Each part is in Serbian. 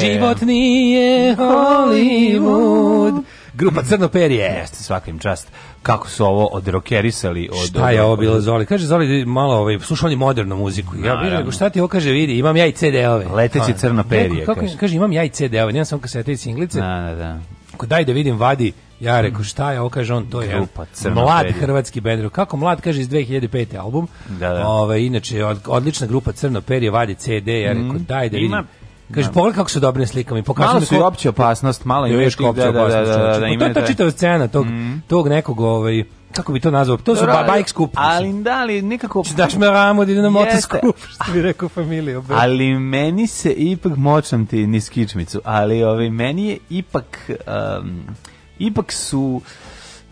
Život nije Hollywood. Grupa Crno perje, jeste svakim čast. Kako su ovo odrokerisali od Šta je ovo bilo Zoli? Kaže Zoli da malo ovaj sluša oni modernu muziku. Ja bih rekao šta ti ovo kaže vidi, imam ja i CD-ove. Leteći Crno perje. Kako kaže. kaže imam ja i CD-ove, nemam samo kasete i singlice. Da, da, da. Kako daj da vidim vadi ja rekao šta je, okaže on, to je Grupa, mlad perje. hrvatski bend. Kako mlad kaže iz 2005. album. Da, da. Ove, ovaj, inače, odlična grupa Crno perje, vadi CD, ja rekao mhm. daj da vidim. Ima Kaže da. pogledaj kako su dobre slike, i pokazuju malo su ko... opasnost, mala je još opće da, da, da, da, da, da pa ima to je da. čitava scena tog mm. tog nekog ovaj kako bi to nazvao? To su ba bike skup. Ali da li nekako znači, daš me ramo da na moto skup, što bi rekao familija. Ali meni se ipak močam ti niskičmicu, ali ovi, ovaj, meni je ipak um, ipak su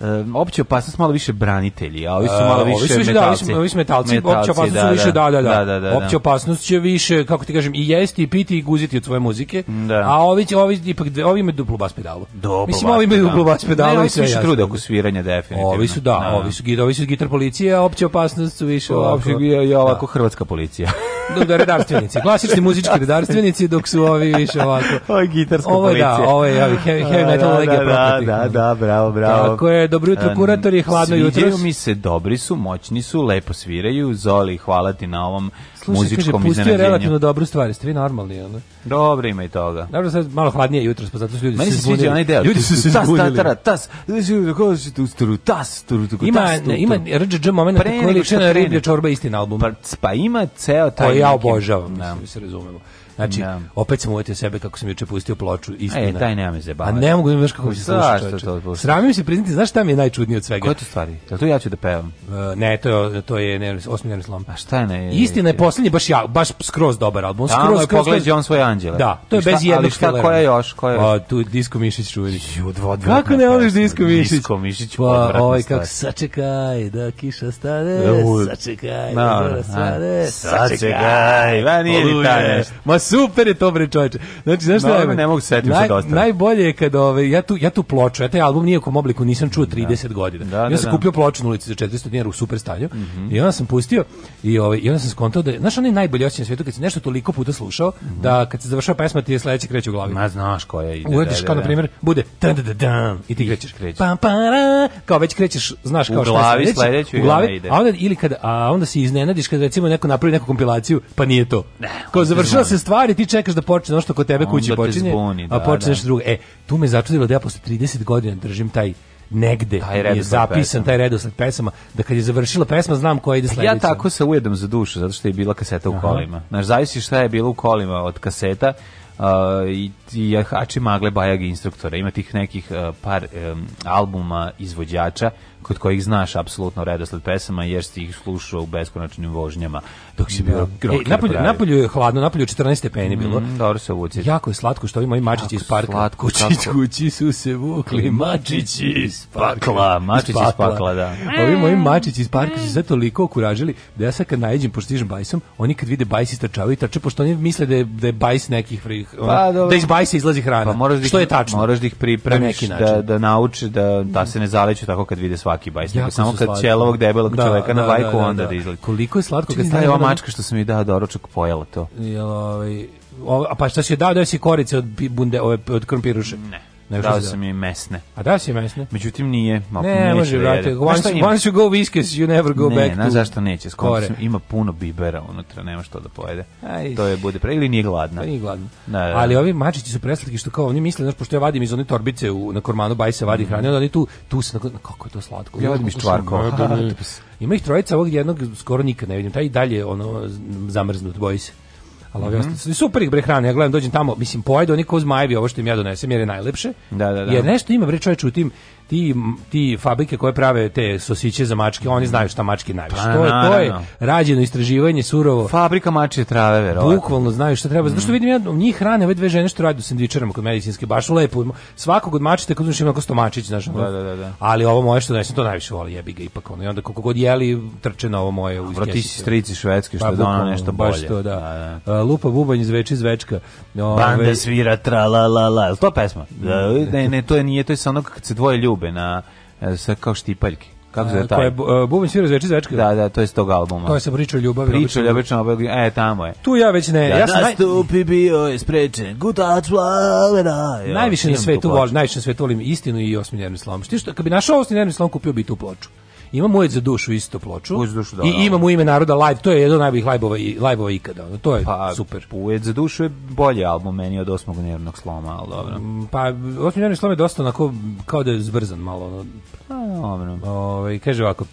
um, opće opasnost malo više branitelji, a ovi su malo više, ovi su više metalci. Da, ovi su metalci, metalci opće opasnost da, su više, da. Da da, da, da, da. da, da opće opasnost će više, kako ti kažem, i jesti, i piti, i guziti od svoje muzike, a ovi, će, ovi, ipak, dve, ovi imaju duplu bas pedalu. Dobro, Mislim, ovi imaju duplu bas pedalu. Ne, ovi su više trude oko sviranja, definitivno. Ovi su, da, ovi, su, ovi su gitar policije, a opće opasnost su više ovako. Opće je, je ovako hrvatska policija. Dok da redarstvenici, klasični muzički redarstvenici, dok su ovi više ovako. Ovo je gitarska policija. Ovo je, da, ovo je heavy metal legija Da, da, da, bravo, bravo. Tako je, dobro jutro, kuratori, je hladno jutro. Sviđaju mi se, dobri su, moćni su, lepo sviraju. Zoli, hvala ti na ovom Slušaj, muzičkom kaže, iznenađenju. relativno dobru stvari, ste vi normalni. Ono? Dobro ima i toga. Dobro, sad malo hladnije jutro, pa zato su ljudi Meni se zbunili. sviđa onaj Ljudi su se zbunili. Tas, da tas, tas, Ima, ima RGG moment koji liče na riblja čorba, istin album. Pa, pa ima ceo taj... Koji ja obožavam, da. da se razumemo. Znači, da. opet sam uvjetio sebe kako sam juče pustio ploču, e, istina. E, taj nema me zebavati. A ne mogu imaš kako mi se sluša, čoveče. Sramim se priznati, znaš šta mi je najčudnije od svega? Koje to stvari? Da to ja ću da pevam. Uh, ne, to je, to je ne, osmi slom. A šta je ne? Istina je poslednji, baš, ja, baš skroz dobar album. Skroz, Tamo je skroz, pogled on svoje anđele. Da, to je šta, bez jednog Ali šta, koja još? Koja još? A, pa, tu Disko Mišić čuveni. Kako ne voliš Disko Mišić? Disko Mišić, pa, ovaj, kako, sačekaj da kiša stane, sačekaj da zora stane, sačekaj, va nije ni super je to bre čoveče. Znači znaš šta, no, ne mogu setim naj, se dosta. Najbolje je kad ove ja tu ja tu ploču, ja taj album nije u kom obliku nisam čuo 30 da. godina. Da, ja da, sam da. kupio ploču na ulici za 400 dinara u super stanju mm -hmm. i onda sam pustio i ove i onda sam skontao da znaš onaj najbolji osećaj na svetu kad si nešto toliko puta slušao mm -hmm. da kad se završava pesma ti je sledeće kreće u glavi. Ma znaš ko je ide. Da, Uvediš da, kao na primer bude ta da da da i ti krećeš krećeš. Pam pa kao već krećeš znaš kao šta se sledeću u glavi. Ide. A onda ili kad a onda se iznenadiš kad recimo neko napravi neku kompilaciju pa nije to. Kao završila se stvar stvari ti čekaš da počne što kod tebe kući počinje, zbuni, da, a počneš nešto da. drugo. E, tu me začudilo da ja posle 30 godina držim taj negde taj je zapisan pesama. taj redosled pesama da kad je završila pesma znam koja ide sledeća. Ja tako se ujedam za dušu zato što je bila kaseta u Aha. kolima. Znaš, zavisi šta je bilo u kolima od kaseta uh, i, i hači Magle Bajagi instruktora. Ima tih nekih uh, par um, albuma izvođača kod kojih znaš apsolutno redosled pesama jer si ih slušao u beskonačnim vožnjama dok si bio da. E, napolju, napolju, je hladno, napolju je 14 stepeni mm, bilo. Dobro se vuci. Jako je slatko što ovi moji mačići iz parka. Slatko, kući, kući su se vukli mačići iz pakla. Mačići iz pakla, da. Ovi moji mačići iz parka su se toliko okuražili da ja sad kad najeđem pošto stižem bajsom, oni kad vide bajs istračavaju i trče pošto oni misle da je, da je bajs nekih frih, pa, da iz bajsa izlazi hrana. Pa, moraš da što ih, je tačno. Moraš da ih pripremiš da, da nauče da, da se ne zaleću tako kad vide sva svaki bajs, nego samo kad ćelovog debelog da, čoveka na da, da, bajku, da, da, onda da, izgleda. Koliko je slatko kad staje ova mačka što sam mi dao doručak, pojela to. Jel, ovaj, a pa šta si je dao, dao si korice od bunde, ove, od krompiruše? Ne. Nešto dao da. sam je mesne. A da si mesne? Međutim nije, malo ne, neće može, vrate. Once, once you go whiskas, you never go ne, back to... Ne, zašto neće, skoro ima puno bibera unutra, nema što da pojede. Aj, to je bude pre, ili nije gladna. Pa nije gladna. Da, da, da. Ali ovi mačići su preslatki što kao, oni misle, znaš, pošto ja vadim iz one torbice u, na kormanu se vadi mm -hmm. onda oni tu, tu se, na, kako je to slatko. Ja vadim iz čvarkova. Ima ih trojica, ovog jednog skoro nikad ne vidim, taj i dalje ono, zamrznut, boji se ali ovi mm -hmm. ostali, super ih bre hrane, ja gledam, dođem tamo, mislim, pojedu oni ko zmajevi ovo što im ja donesem, jer je najlepše. Da, da, da. Jer nešto ima bre čoveče u tim, ti, ti fabrike koje prave te sosiće za mačke, oni znaju šta mačke najviše. Pa, to, je, to je rađeno istraživanje surovo. Fabrika mačije trave, verovatno. Bukvalno znaju šta treba. Mm. Zato što mm. vidim ja, njih hrane ove dve žene što rade u sendvičarama kod medicinske, baš lepo. Svakog od mačeta kad uzmeš ima kosto mačić, znaš. Da, da, da, da, Ali ovo moje što donesem, to najviše voli, jebi ga ipak. Ono. I onda koliko god jeli, trče na ovo moje u Vrati si strici švedske, što pa, je dono da nešto bolje. Baš to, da. da. A, lupa bubanj zveči zvečka. Ove... Banda svira, tra la la la. To pesma. Mm. Ne, ne, to je nije, to je sa kad se dvoje ljubi bube na e, sa kao štipaljke. Kako se taj? Koje bubanj e, svira zveči zvečka. Da, da, da, to je s tog albuma. To je sa priča o ljubavi. Priča o ljubavi, e, tamo je. Tu ja već ne. Da, ja sam nastupi bio je sprečen, gutač plavena. Da, najviše na svetu volim, najviše na svetu volim istinu i osmi nervni slom. Što, kad bi našao osmi nervni slom, kupio bi tu ploču ima mu za dušu isto ploču. Dušu, da, I da, da, ima mu ime naroda live, to je jedan od najboljih live-ova i live ikada. to je pa, super. Pujec za dušu je bolji album meni od osmog nervnog sloma, al dobro. Mm, pa osmi nervni slom je dosta onako kao da je zbrzan malo. Pa, dobro. Ovaj kaže ovako.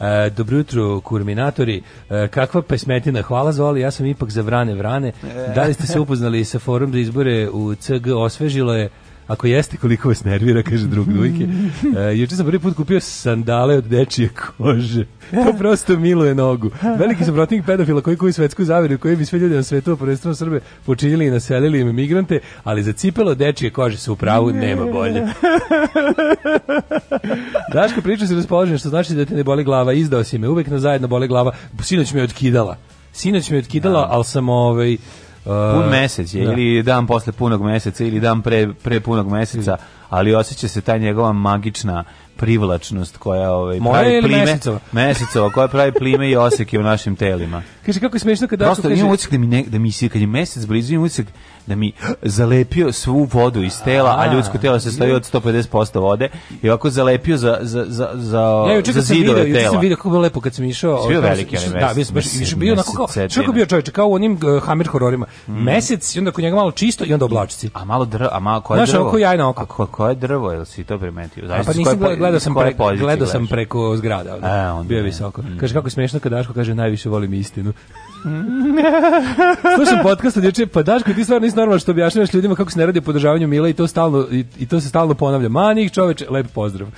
E, dobro jutro, kurminatori. E, kakva pesmetina, hvala zvali, ja sam ipak za vrane vrane. E. Da li ste se upoznali sa forum za izbore u CG? Osvežilo je Ako jeste, koliko vas nervira, kaže drug dujke. E, juče sam prvi put kupio sandale od dečije kože. To prosto miluje nogu. Veliki sam protivnik pedofila koji kuju svetsku zaviru, koji bi sve ljudi na svetu, prvenstveno Srbe, počinili i naselili im migrante, ali za cipelo dečije kože se u pravu nema bolje. Daško, priča se raspoloženje, što znači da te ne boli glava. Izdao si me, uvek na zajedno boli glava. Sinoć me je odkidala. Sinoć me je odkidala, da. ali sam ovaj Uh, Pun mesec je, da. ili dan posle punog meseca, ili dan pre, pre punog meseca, ali osjeća se ta njegova magična privlačnost koja ovaj pravi plime mesecova? mesecova koja pravi plime i oseke u našim telima. Kaže kako je smešno kada Prosto, kažu, kažu, imam utisak da mi ne, da mi se kad je mesec blizu imam utisak da mi zalepio svu vodu iz tela, a ljudsko telo se stoji od 150% vode i ovako zalepio za, za, za, za, ja, za zidove video, tela. Ja sam vidio kako je bilo lepo kad sam išao. Bio ovaj, veliki, ali Da, bio sam baš, bio onako kao, što bio čovječe, kao u onim uh, Hammer hororima. Mm. Mesec i onda kod njega malo čisto i onda oblačici. A malo drvo, a malo koje Znaš, drvo? Znaš, oko jajna oko. A ko, koje drvo, jel si to primetio? Znači, pa nisam koje, gledao, sam pre, gledao sam preko zgrada. Ovdje. A, onda, bio je visoko. Mhm. Kaže, kako je smiješno kad Daško kaže, najviše volim istinu. Slušam podcast od juče, pa Daško, ti stvarno nisi normalno što objašnjavaš ljudima kako se ne radi o podržavanju Mila i to, stalno, i, i to se stalno ponavlja. Manjih čoveče, lep pozdrav. Uh,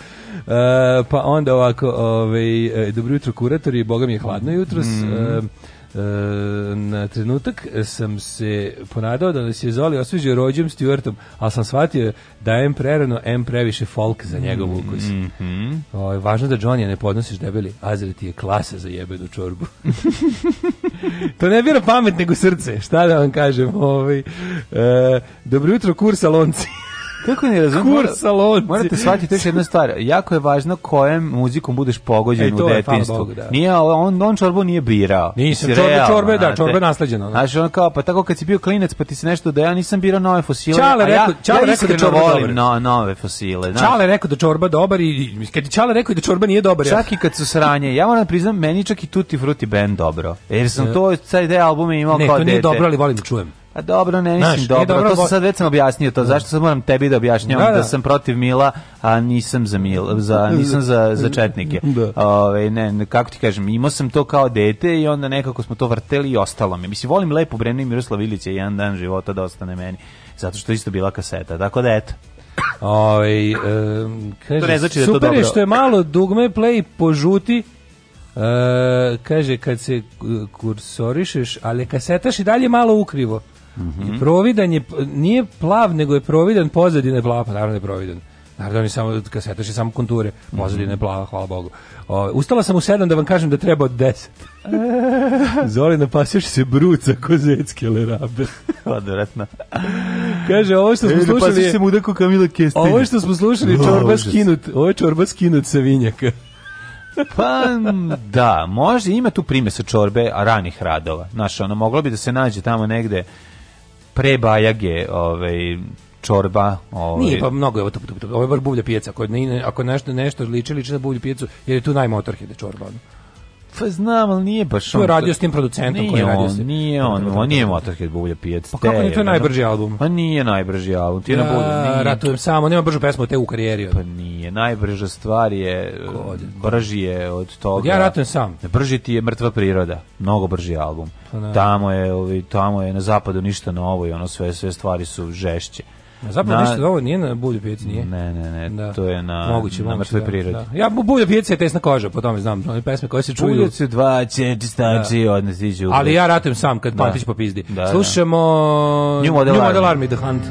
pa onda ovako, ovaj, e, dobro jutro kuratori, boga mi je hladno jutro. Mm. Uh, E, na trenutak sam se ponadao da nas je Zoli osviđio rođem Stuartom, ali sam shvatio da je M prerano, M previše folk za njegov mm-hmm. ukus. Mm -hmm. o, važno da Johnny ne podnosiš debeli, Azra ti je klasa za jebenu čorbu. to ne bira pamet, nego srce. Šta da vam kažem? Ovaj, e, dobro jutro, kursa lonci. Kako ne razumem? Kur salonci. Morate shvatiti još jednu stvar. Jako je važno kojem muzikom budeš pogođen Ej, to u detinjstvu. Da. Nije, on, on čorbu nije birao. Nisam, čorbe, realno, čorbe, da, čorbe nasleđeno. Da. Znaš, on kao, pa tako kad si bio klinec, pa ti se nešto da ja nisam birao nove fosile, čale a ja, čale ja rekao da čorba volim no, nove fosile. Znaš. Čale rekao da čorba dobar i, kad je Čale rekao da čorba nije dobar. Čak i kad su sranje, ja moram da priznam, meni čak i Tutti Frutti Band dobro. Jer sam to, taj deo albuma imao ne, kao dete. Ne, to nije dobro, ali volim čujem. A dobro, ne mislim Znaš, e, dobro. dobro. To sam sad već sam objasnio to. Zašto sad moram tebi da objašnjavam da, da. da sam protiv Mila, a nisam za Mila, za nisam za za četnike. Da. Ove, ne, kako ti kažem, imao sam to kao dete i onda nekako smo to vrteli i ostalo mi. Mislim volim lepo Brenu i Miroslav Ilić je jedan dan života da ostane meni. Zato što isto bila kaseta. Tako da eto. Oj, um, e, kaže, to ne znači da je to super je što je malo dugme play požuti Uh, kaže, kad se kursorišeš, ali kasetaš i dalje malo ukrivo. -hmm. I providan je, nije plav, nego je providan, pozadina je plava, pa naravno da je providan. Naravno, da oni samo, kasetaš je samo konture, pozadina je plava, hvala Bogu. O, ustala sam u sedam da vam kažem da treba od deset. Zoli, napaseš se bruca ko zetske lerabe. Odvratno. Kaže, ovo što smo slušali... Je, se mudako Kamila Kestinja. Ovo što smo slušali čorba skinut, ovo je čorba skinut sa vinjaka. pa da, može, ima tu prime sa čorbe a ranih radova. Znaš, ono, moglo bi da se nađe tamo negde pre Bajage, ovaj čorba, ovaj. Nije pa mnogo je ovo to, to, to, ovo je bar buvlja pijaca, ako je, ako nešto nešto liči liči na buvlju pijacu, jer je tu najmotorhede čorba. Ono. Pa znam, ali nije baš on. To je radio s tim producentom nije koji je radio. On, nije on, on nije Motorhead Bulja pijac. Pa kako nije to najbrži album? Pa nije najbrži album. Ti na Bulja. Ratujem samo, nema bržu pesmu od te u karijeri. Pa nije, najbrža stvar je eh, brži je od toga. Ja ratujem sam. Brži ti je mrtva priroda, mnogo brži album. Pa tamo je, tamo je na zapadu ništa novo i ono sve sve stvari su žešće. A zapravo ništa, ovo nije na bulju pijaci, nije? Ne, ne, ne, da. to je na, moguće, na mrtvoj da. prirodi. Da. Ja, bulja pijaci je tesna koža, po tome znam, one pesme koje se čuju. Bulja su dva, čeči, stači, da. odnesi ću. Ali ja ratim sam kad da. Pantić popizdi. Da, da. Slušamo da. New Model, New Model Army. Army, The Hunt.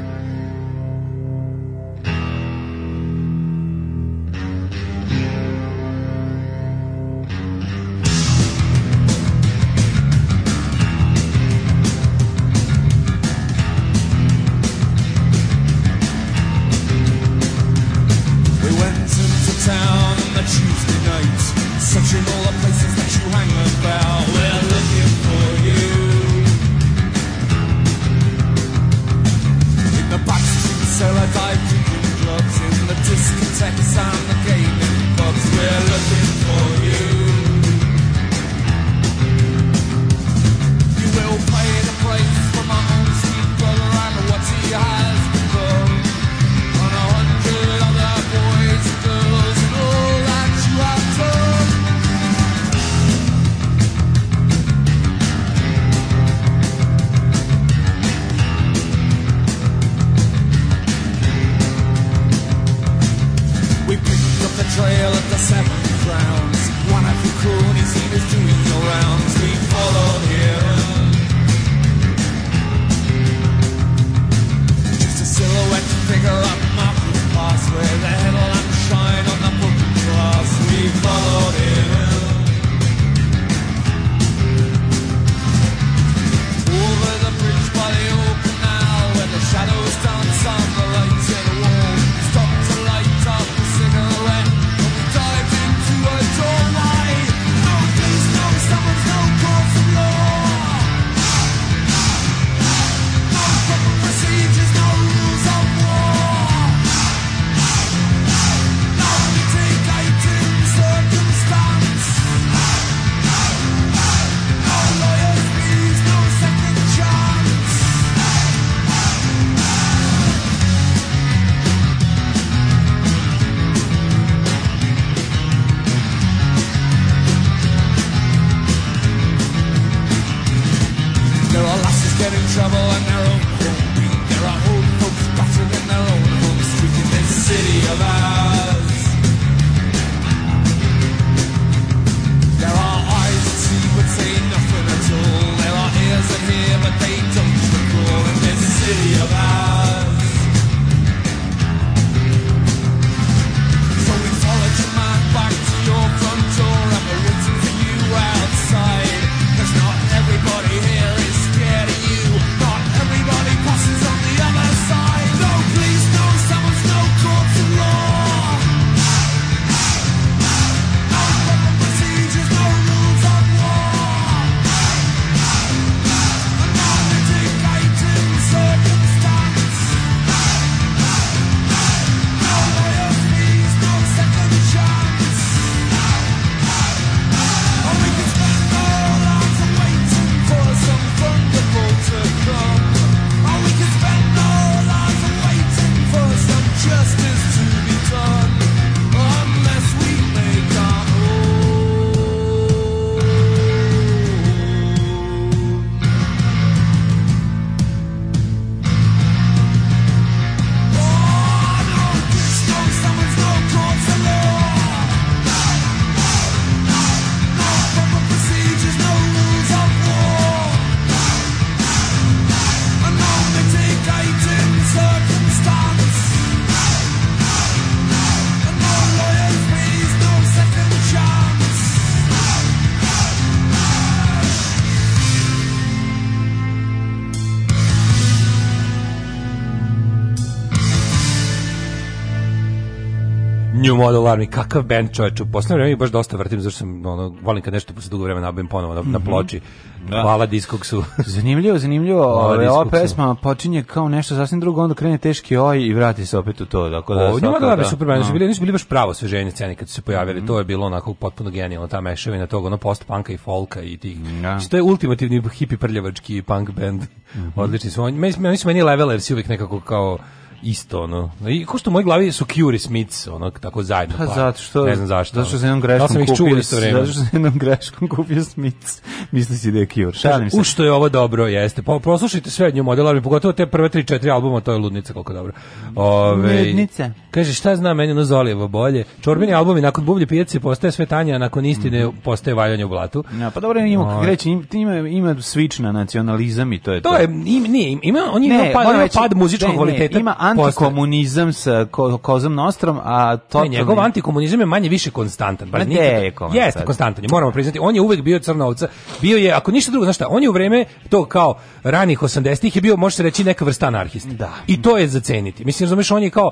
u modularni, kakav band čoveč, u posljednje vreme baš dosta vrtim, zašto sam, ono, volim kad nešto posle dugo vremena nabavim ponovo na, mm -hmm. na mhm. ploči. Da. Hvala su. zanimljivo, zanimljivo. Ove, ovaj, ova pesma počinje kao nešto sasvim drugo, onda krene teški oj i vrati se opet u to. Tako da, Ovo, njima da, da, super band, no. Da. bili, nisu bili baš pravo osveženje scene kad su se pojavili, mm -hmm. to je bilo onako potpuno genijalno, ta mešavina tog, ono post-punka i folka i tih. Da. Znači, to je ultimativni hippie prljavački punk band. Mm -hmm. Odlični su. Oni, meni, meni su meni leveler, uvijek nekako kao isto ono. I ko što u mojoj glavi su Curie Smiths, ono tako zajedno. Pa, zato što ne znam zašto. Zato što se jednom greškom sam kupio isto vreme. Zato što se jednom greškom kupio Smiths. Misli da je Cure. Šalim se. U je ovo dobro jeste. Pa poslušajte sve od nje modela, pogotovo te prve 3 4 albuma, to je ludnica koliko dobro. Ove Ludnica. Kaže, šta zna meni ono Zolijevo bolje? Čorbini albumi nakon bublje pijace postaje sve tanja, a nakon istine mhm. postaje valjanje u blatu. Ja, pa dobro, ima, kreće, ovaj. ima, ima svična nacionalizam i to je to. To je, im, nije, ima, on je ne, pad, reći, pad muzičkog ne, kvaliteta. Ne, ima antikomunizam sa ko, Kozom Nostrom, a to... Ne, njegov antikomunizam je manje više konstantan. Bar nikada, je konstantan. Jeste konstantan, je, moramo priznati. On je uvek bio crna Bio je, ako ništa drugo, znaš šta, on je u vreme to kao ranih 80-ih je bio, može se reći, neka vrsta anarhista. Da. I to je zaceniti. Mislim, razumiješ, on je kao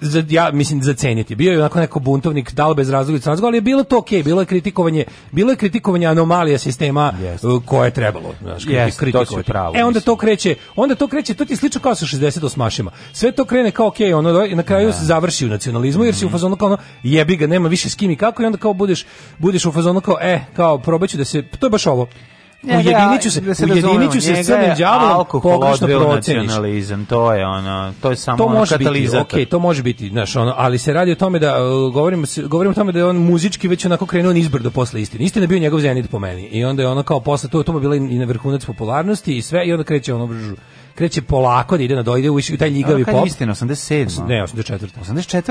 za, ja mislim zaceniti. Bio je onako neko buntovnik, dal bez razloga i ali je bilo to okej, okay, bilo je kritikovanje, bilo je kritikovanje anomalija sistema yes. Uh, koje je trebalo, znači yes, kritikovati. Pravo, e onda mislim. to kreće, onda to kreće, to ti slično kao sa 68-ašima. Sve to krene kao okej, okay, ono na kraju ja. Da. se završi u nacionalizmu jer si mm -hmm. u mhm. fazonu kao ono, jebi ga, nema više s kim i kako i onda kao budeš budeš u fazonu kao e, kao probaću da se to je baš ovo ujediniću se, da se ujediniću se s crnim đavolom, pogrešno proceniš. Nacionalizam, to je ono, to je samo to ono katalizator. Okej, okay, to može biti, znaš, ono, ali se radi o tome da uh, govorimo govorimo o tome da je on muzički već onako krenuo nizbrdo posle istine. Istina bio njegov zenit po meni. I onda je ono kao posle to, to mu bila i na vrhunac popularnosti i sve i onda kreće ono bržu kreće polako da ide na dojde da u taj ljigavi pop. Kad je istina, 87. Ne, 84. 84. Da,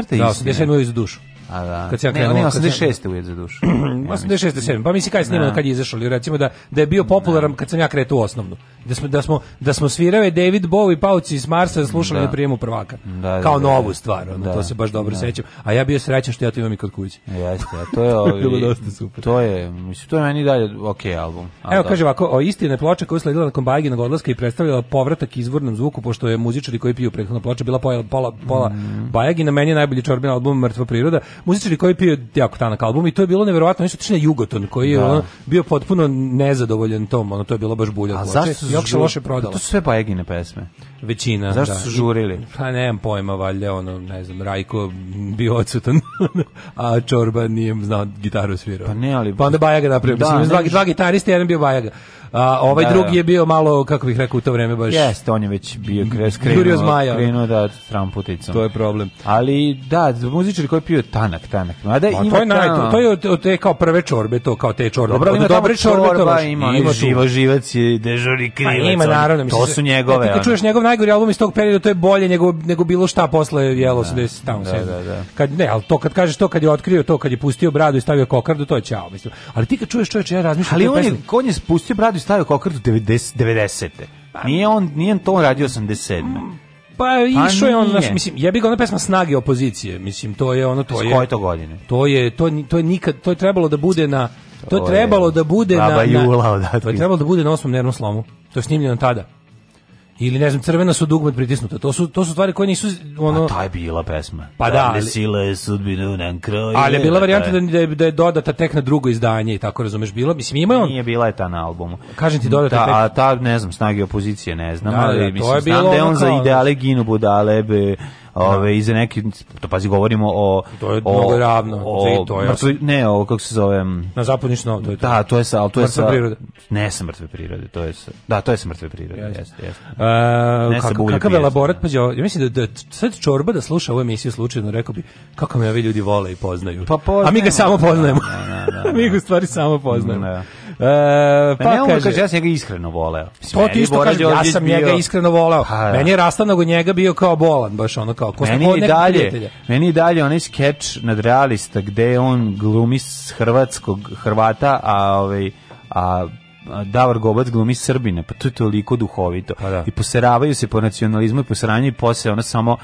istina. Da, 87. je iz dušu. A da. Kad se ja krenuo, ne, on 86. ujed za dušu. 86. 7. Pa misli da. kad je snimano, kad je izašao, recimo da, da je bio popularan kad sam ja krenuo u osnovnu. Da smo, da smo, da smo svirali David Bowie i Pauci iz Marsa slušali da. na prijemu prvaka. Da, da, Kao da, novu da. stvar, ono, to se baš dobro sećam. A ja bio srećan što ja to imam i kod kuće. E, jeste, a to je ovi, dosta super. To je, mislim, to je meni dalje ok album. A Evo, kaže ovako, o istine ploča koja je sledila nakon Bajginog odlaska i predstavljala povratak izvornom zvuku, pošto je muzičari koji piju prethodno ploča bila pola, pola, pola mm. Bajagina, meni je najbolji čorbin album Mrtva priroda, muzičari koji je pio jako tanak album i to je bilo neverovatno, nešto su Jugoton koji je da. ono, bio potpuno nezadovoljan tom, ono to je bilo baš bulja. A i Jako se loše prodalo. Pa to su sve Bajegine pesme. Većina, Zašto da. su žurili? Pa nemam pojma, valjda, ono, ne znam, Rajko bio odsutan, a Čorba nije znao gitaru svirao. Pa ne, ali... Pa onda Bajaga napravio, da, mislim, dva, dva gitariste, jedan bio Bajaga. A ovaj da, drugi da. je bio malo, kako bih rekao, u to vreme baš... Jeste, on je već bio kres, krenuo, zmaja. krenuo da tramputicom. To je problem. Ali da, muzičari koji pio tanak, tanak. Mada a ima to je, naj, to, to je od, od te kao prve čorbe, to kao te čorbe. Dobro, od ima dobre čorbe, čorba, to ima, ima, pa ima živo živac je dežuri krivac. Pa ima, naravno. Mislim, to su njegove. Ti čuješ njegov najgori album iz tog perioda, to je bolje nego, nego bilo šta posle jelo da, tamo da, da, da. Kad, ne, al to kad kažeš to, kad je otkrio to, kad je pustio bradu i stavio kokardu, to je ćao, mislim. Ali ti kad čuješ čoveče, ja razmišljam... Ali on je, on je spustio bradu i stavio kokardu 90. 90. te Nije on, nije on to radio 87. Mm, pa, pa išao je on, naš, mislim, ja bih ga ona pesma snage opozicije, mislim, to je ono, to je... S koje to godine? To je, to, to je nikad, to je trebalo da bude na... To je trebalo da bude na... na to je trebalo da bude na osmom nervnom slomu. To je snimljeno tada ili ne znam crvena su dugme pritisnuta to su to su stvari koje nisu ono pa taj bila pesma pa da ali, sila je sudbinu nam kroj ali je bila varijanta e, da, da je, da je dodata tek na drugo izdanje i tako razumeš bilo mislim ima on nije bila je ta na albumu kažem ti dodata ta, da, a ta ne znam snage opozicije ne znam da, ali da, mislim znam da je on kao, za ideale ginu budale be Da. ove, i za neki, to pazi, govorimo o... To je mnogo ravno, o, to je... Mrtvi, ne, o, kako se zove... Na zapadni to je to. Da, to je sa... Al, to je sa prirode. Ne sa mrtve prirode, to je sa... Da, to je sa mrtve prirode, jeste, jeste. Jest. Uh, e, ne kako, kakav elaborat, pa ja mislim da, da sad Čorba da sluša ovu emisiju slučajno, rekao bi, kako me ovi ljudi vole i poznaju. Pa, poznajemo. A mi ga samo poznajemo. Da, da, da, da. mi ga stvari samo poznajemo. Da. E, pa ne, kaže, kaže, ja sam njega iskreno voleo. Mislim, to ti isto kaže, ja sam bio... njega iskreno voleo. Ha, da. meni je Rastan njega bio kao bolan, baš ono kao ko meni i dalje, prijatelja. Meni i dalje onaj skeč nad realista gde on glumi s hrvatskog Hrvata, a ovaj a Davor Gobac glumi Srbine, pa to je toliko duhovito. Pa da. I poseravaju se po nacionalizmu i posranju i posle ono samo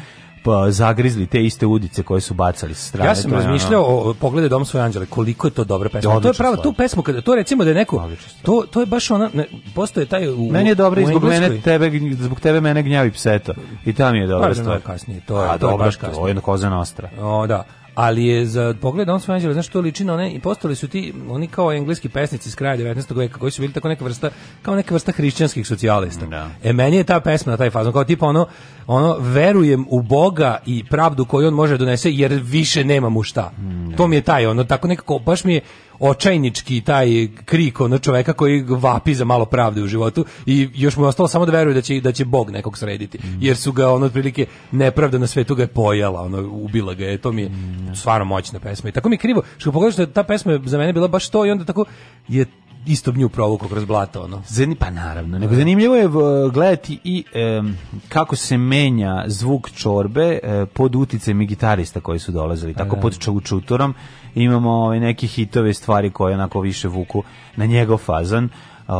Pa zagrizli te iste udice koje su bacali sa strane. Ja sam razmišljao o Poglede dom svoje anđele, koliko je to dobra pesma. To je prava tu pesmu, kada, to recimo da je neko, to, to je baš ona, ne, postoje taj u Meni je dobro, zbog mene, tebe, zbog tebe mene gnjavi pseto. I tamo je dobra stvar. Da, kasnije, to je, A, to je baš kasnije. To je kozana ostra. O, da ali je za pogled on svoj anđele, znaš to liči na one, i postali su ti, oni kao engleski pesnici iz kraja 19. veka, koji su bili tako neka vrsta, kao neka vrsta hrišćanskih socijalista. Da. E, meni je ta pesma na taj fazon, kao tipa ono, ono, verujem u Boga i pravdu koju on može da donese, jer više nemam u šta. Mm, da. To mi je taj, ono, tako nekako, baš mi je, očajnički taj krik ono čoveka koji vapi za malo pravde u životu i još mu je ostalo samo da veruje da će da će Bog nekog srediti mm. jer su ga ono otprilike nepravda na svetu ga je pojela ono ubila ga je to mi je mm, da. stvarno moćna pesma i tako mi je krivo što pogledaš da ta pesma je za mene bila baš to i onda tako je isto nju provukao kroz blato ono. Zani pa naravno, nego da. zanimljivo je gledati i e, kako se menja zvuk čorbe e, pod uticajem gitarista koji su dolazili, tako da. pod čučutorom imamo ovaj, neki hitove stvari koje onako više vuku na njegov fazan. Uh,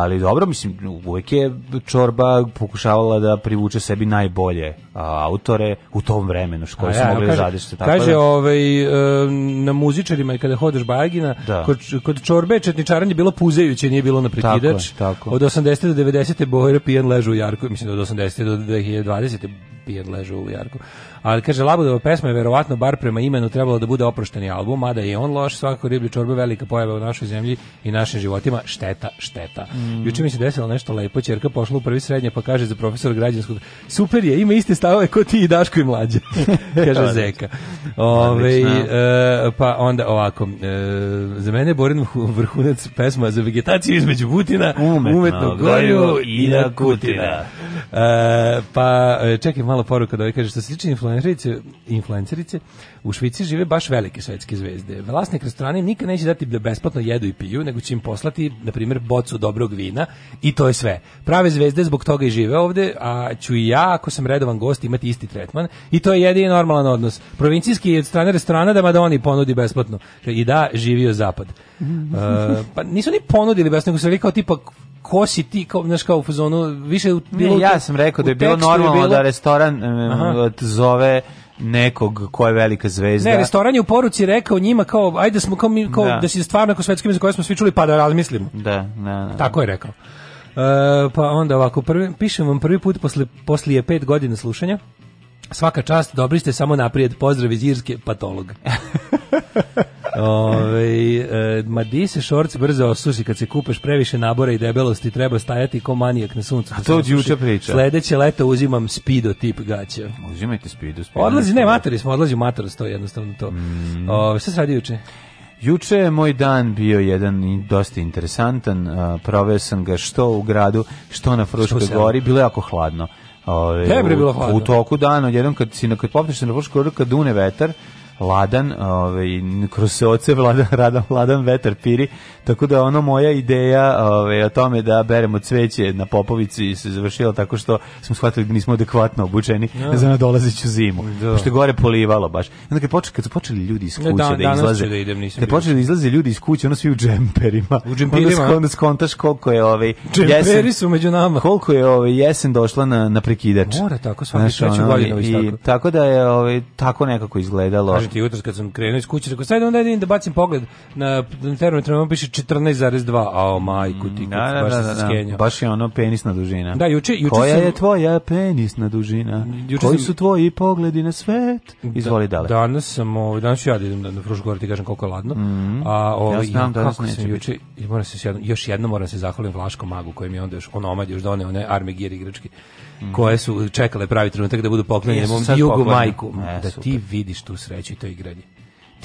ali dobro, mislim, uvijek je Čorba pokušavala da privuče sebi najbolje uh, autore u tom vremenu što koji su mogli da kaže, Tako kaže, da... ovaj, na muzičarima i kada hodeš Bajagina, da. kod, kod Čorbe četničaranje bilo puzejuće, nije bilo na prekidač. Tako, tako. Od 80. do 90. Bojera pijan ležu u Jarku, mislim, od 80. do 2020 pijen leže u jarku. Ali kaže Labudova pesma je verovatno bar prema imenu trebalo da bude oprošteni album, mada je on loš, svakako riblje čorbe velika pojava u našoj zemlji i našim životima, šteta, šteta. Mm. Juče mi se desilo nešto lepo, ćerka pošla u prvi srednje pa kaže za profesor građanskog, super je, ima iste stavove ko ti i Daško i mlađe. kaže Zeka. Ove, e, pa onda ovako, e, za mene je Borin vrhunac pesma za vegetaciju između Butina, umetno, umetno goju i na Kutina. E, pa e, čekaj, mala poruka da ovaj kaže, što se tiče influencerice, influencerice U Švici žive baš velike svetske zvezde. Vlasnik restorana im nikad neće dati da besplatno jedu i piju, nego će im poslati, na primjer, bocu dobrog vina i to je sve. Prave zvezde zbog toga i žive ovde, a ću i ja, ako sam redovan gost, imati isti tretman i to je jedini normalan odnos. Provincijski je od strane restorana da Madoni ponudi besplatno. I da, živio zapad. Uh, pa nisu ni ponudili besplatno, nego su rekao tipa ko si ti kao znaš kao u fazonu više u, bilo ne, ja sam rekao da je bilo normalno bilo, da restoran um, zove nekog ko je velika zvezda. Ne, restoran je u poruci rekao njima kao ajde da smo kao, mi, kao da. da si stvarno kao svetski za koje smo svi čuli pa da razmislimo. Da, da, da. Tako je rekao. E, pa onda ovako, prvi, pišem vam prvi put posle, posle je 5 godina slušanja. Svaka čast, dobri ste samo naprijed. Pozdrav iz Irske, patolog. Ove, e, ma di se šorci brzo osuši kad se kupeš previše nabora i debelosti, treba stajati ko manijak na suncu. A to od juče priča. Sledeće leto uzimam spido tip gaća. Uzimajte spido, spido. Odlazi, ne, matori smo, odlazi u matorost, to je jednostavno to. Mm. Ove, šta se radi juče? Juče je moj dan bio jedan i dosta interesantan, proveo sam ga što u gradu, što na Fruškoj gori, bilo je jako hladno. Ove, Hebre bilo hladno. U, toku dana, jednom kad si na kad popneš na Fruškoj gori, kad dune vetar, ladan, ovaj kroz se oce vladan, radan, ladan vetar piri Tako da ono moja ideja ove, ovaj, o tome da beremo cveće na Popovici se završila tako što smo shvatili da nismo adekvatno obučeni ja. Da. za nadolazeću zimu. Da. Što je gore polivalo baš. Onda kad, počeli, kad su počeli ljudi iz kuće ne, da, da izlaze, da idem, nisam kad počeli da izlaze ljudi iz kuće, ono svi u džemperima. U džemperima. Onda skontaš koliko je ovaj jesen. su među nama. Koliko je ovaj jesen došla na, na prekidač. Mora tako, svaki Znaš, ono, godinu ovaj, tako. tako. da je ovaj, tako nekako izgledalo. Kažete, jutros kad sam krenuo iz kuće, rekao, sad onda da idem da bacim pogled na na termometru, ono piše 14,2. Ao majku ti, mm, da, da, baš da, da, da. Baš je ono penisna dužina. Da, juče, juče Koja sam... je tvoja penisna dužina? Juče Koji sam... su tvoji pogledi na svet? Izvoli da, dalje. Danas sam, ovaj, danas ću ja da idem na Frušku goru, da ti kažem koliko je ladno. Mm -hmm. A, ovaj, ja znam, ja, danas neće juče, i moram se jedno, još jedno moram se zahvalim Vlaškom magu koji mi je onda još onomad još doneo one armegir igračke mm. koje su čekale pravi trenutak da budu poklonjene mom jugu majku. E, da super. ti vidiš tu sreću i to igranje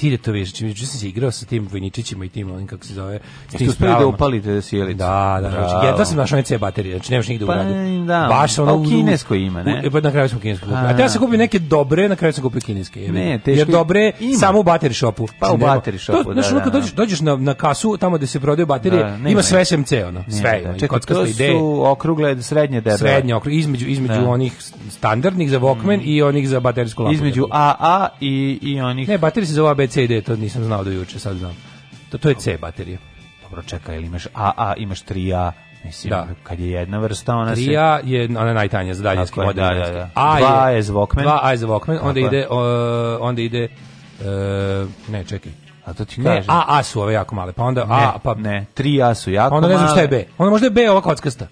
to Tiretovi, znači se igrao sa tim vojničićima i tim onim kako se zove, s tim da upalite da sjelice. Da, da, znači jedva sam našao neke baterije, znači nemaš nigde pa, u gradu. Da, Baš ono pa u kinesko ima, ne? U, e, pa na kraju sam kinesko kupio. A ja sam kupio neke dobre, na kraju sam kupio kineske. Ne, teško. Jer dobre ima. samo u bateri shopu. Pa u znači, bateri shopu, to, da. Znači, kad da, dođeš, da. dođeš na, na kasu tamo gde se prodaju baterije, da, ima sve SMC ono, sve. Da, čekaj, to su okrugle srednje debele. Srednje okrugle, između između da. onih standardnih za Walkman mm. i onih za baterijsku lampu. Između AA i i onih Ne, baterije se zove CD, to nisam znao do juče, sad znam. To, to je C baterija. Dobro, čekaj, ili imaš AA, imaš 3A, Mislim, da. kad je jedna vrsta, ona se... 3A je ona najtanja za daljinski model. Da, da, da. A 2A je, je za 2A je za onda ide, uh, onda ide... Uh, ne, čekaj. A to ti kažem. A, A su ove jako male, pa onda ne, A, pa... Ne, 3A su jako male. Onda ne znam šta je B. Onda možda je B ova kockasta.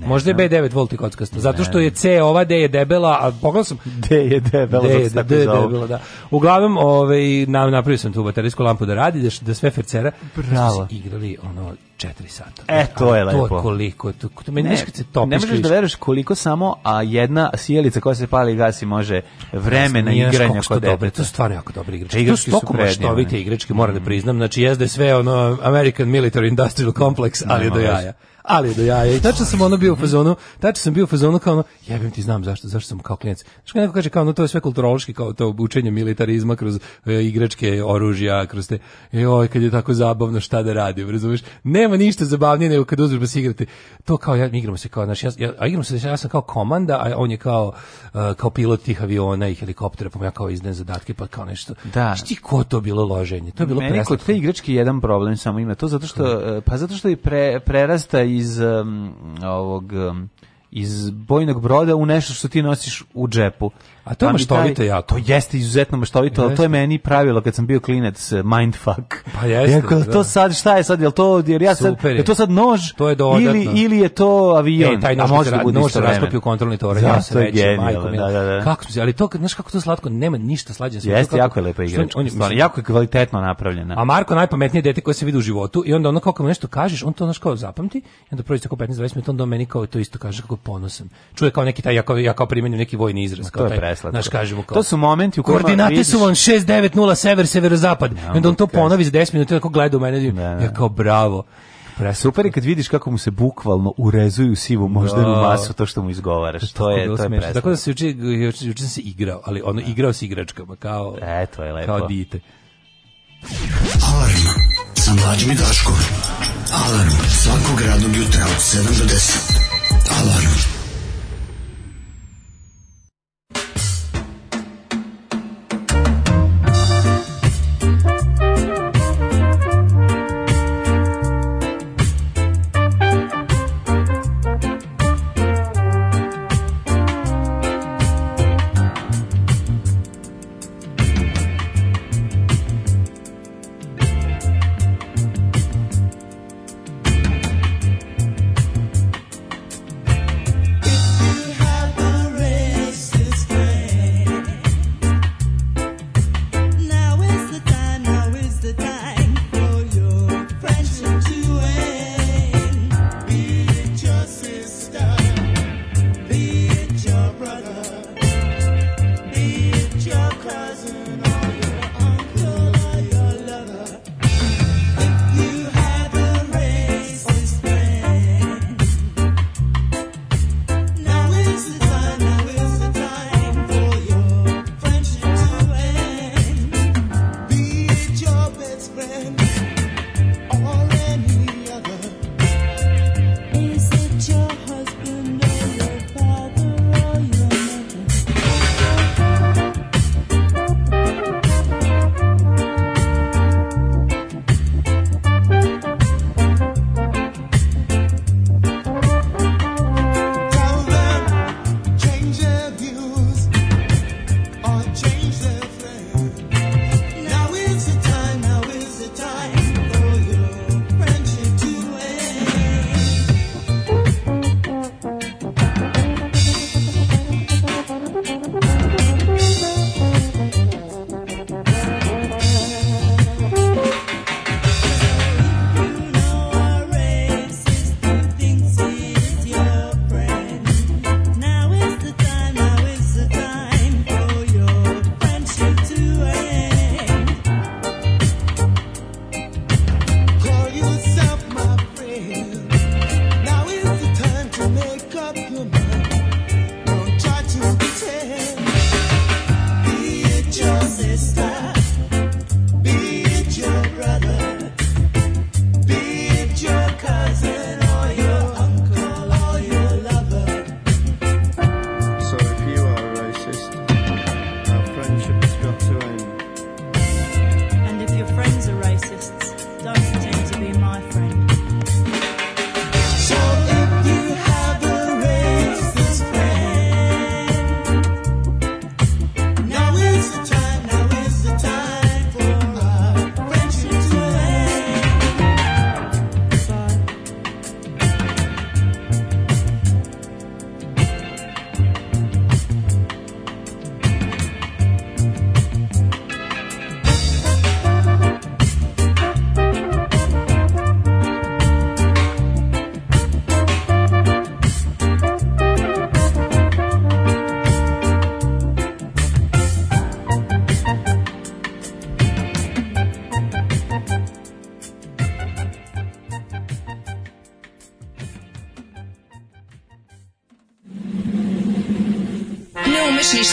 Ne Možda je B9 volti kockasta. Zato što je C ova D je debela, a pogledao sam D je debela, D je, D je debela, da. Uglavnom, ovaj nam napravio sam tu baterijsku lampu da radi, da, da sve fercera. Bravo. Igrali ono 4 sata. E, to je lepo. To koliko, to, to meni ne, se topiš. Ne možeš da veruješ koliko samo a jedna sjelica koja se pali i gasi može vremena Jasne, igranja kod dete. To je stvarno jako dobra igračka. Igrački to su predivne. igračke, moram da mhm. priznam. Znači, jezde sve ono American Military Industrial Complex, ali je do da jaja ali do jaja. I tačno sam ono bio u fazonu, tačno sam bio u fazonu kao ono, jebem ti znam zašto, zašto sam kao klinac. Znaš kako neko kaže kao ono, to je sve kulturološki, kao to učenje militarizma kroz e, igračke oružja, kroz te, joj, e, kad je tako zabavno, šta da radim, razumiješ? Nema ništa zabavnije nego kad uzmeš pa se igrate. To kao, ja, mi igramo se kao, znaš, ja, ja, a igram se, ja sam kao komanda, a on je kao, uh, kao pilot tih aviona i helikoptera, pa ja kao izdajem zadatke, pa kao nešto. Da. Šti ko to bilo loženje? To je bilo Meni preslatno. kod te igračke jedan problem samo ima to, zato što, e, pa zato što i pre, prerasta i iz um, ovog um, iz bojnog broda u nešto što ti nosiš u džepu. A to je pa maštovito ja. To jeste izuzetno maštovito, jeste. ali to je meni pravilo kad sam bio klinec eh, mindfuck. Pa jeste. Jako, da. to sad šta je sad, jel to jer ja sad, je. je to sad nož? To je dodatno. Ili ili je to avion? E, taj nož, može da bude nož rasklopi u kontrolni toranj. Ja, da, se reče, majko, da, da, da. Kako se, ali to znaš kako to slatko, nema ništa slađe sve. Jeste jako je lepa igra. On je jako kvalitetno napravljena. A Marko najpametnije dete koje se vidi u životu i onda ono kako mu nešto kažeš, on to znaš kao zapamti, i onda prođe tako 15 20 minuta on do meni kao to isto kaže kako ponosan. Čuje kao neki taj ja kao, ja kao primenim neki vojni izraz, kao taj preslatko. Znaš, kažemo kao, to su momenti u Koordinate vidiš... su on 690 sever, severozapad. Ja, onda on to ponovi za 10 minuta, tako gleda u mene, da, da. ja kao bravo. Pre super je kad vidiš kako mu se bukvalno urezuju sivu moždanu no. Da. masu to što mu izgovaraš. to je to je preslatko. Tako da se juče juče, juče se igrao, ali ono ja. igrao se igračkama kao E, to je lepo. Kao dite. Alarm sa mlađim i Daškom. Alarm svakog radnog jutra od 7 do 10. Alarm.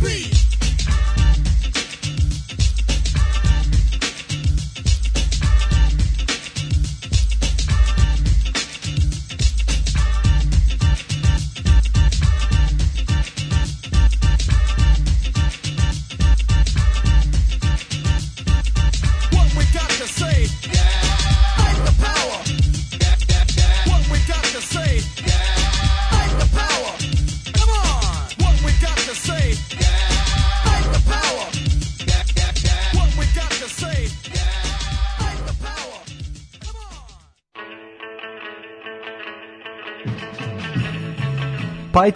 Three.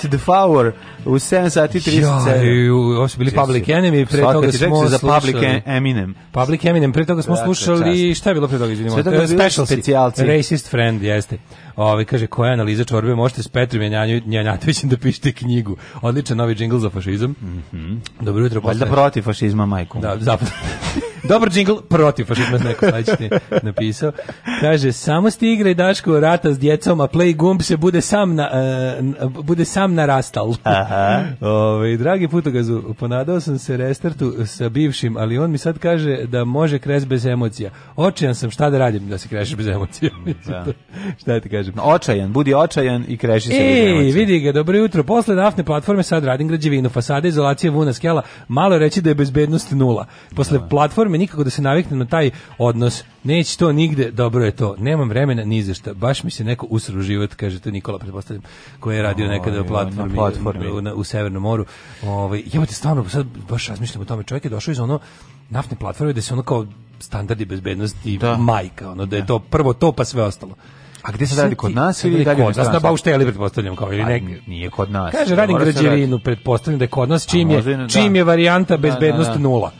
the power. U 7 sati 37. Jo, ovo su bili Public Enemy, pre toga smo slušali... za Public Eminem. Public Eminem, pre toga smo slušali, šta je bilo pre toga, izvinimo? Special specijalci. Racist Friend, jeste. Ovi, ovaj, kaže, koja analiza čorbe možete s Petrom Janjatovićem da pišete knjigu. Odličan novi džingl za fašizam. Mm -hmm. Dobro jutro. Valjda protiv fašizma, majku. Da, zapravo. Dobar džingl protiv fašizma neko sledeći napisao. Kaže samo ste igraj Daško rata s djecom, a play Gump se bude sam na uh, bude sam narastal. Ove, ovaj, dragi putogazu, ponadao sam se restartu sa bivšim, ali on mi sad kaže da može kres bez emocija. Očajan sam, šta da radim da se krešeš bez emocija? Da. šta ti kažem? Očajan, budi očajan i kreši se bez emocija. vidi ga, dobro jutro. Posle naftne platforme sad radim građevinu, fasade, izolacije, vuna, skela. Malo reći da je bezbednost nula. Posle da. platforme nikako da se navikne na taj odnos. Neće to nigde, dobro je to. Nemam vremena ni za šta. Baš mi se neko usru život, kaže to Nikola, pretpostavljam, koji je radio nekada na platformi. Na platformi na, u Severnom moru. Ovaj jebote stvarno sad baš razmišljam o tome. Čovjek je došao iz ono naftne platforme da se ono kao standardi bezbednosti da. majka, ono da je to prvo to pa sve ostalo. A gde se radi kod nas ili dalje kod nas na Baušteli pretpostavljam kao ili pa, neki nije kod nas. Kaže radi građevinu pretpostavljam da je kod nas čim je čim da. je varijanta da, da, bezbednost nula.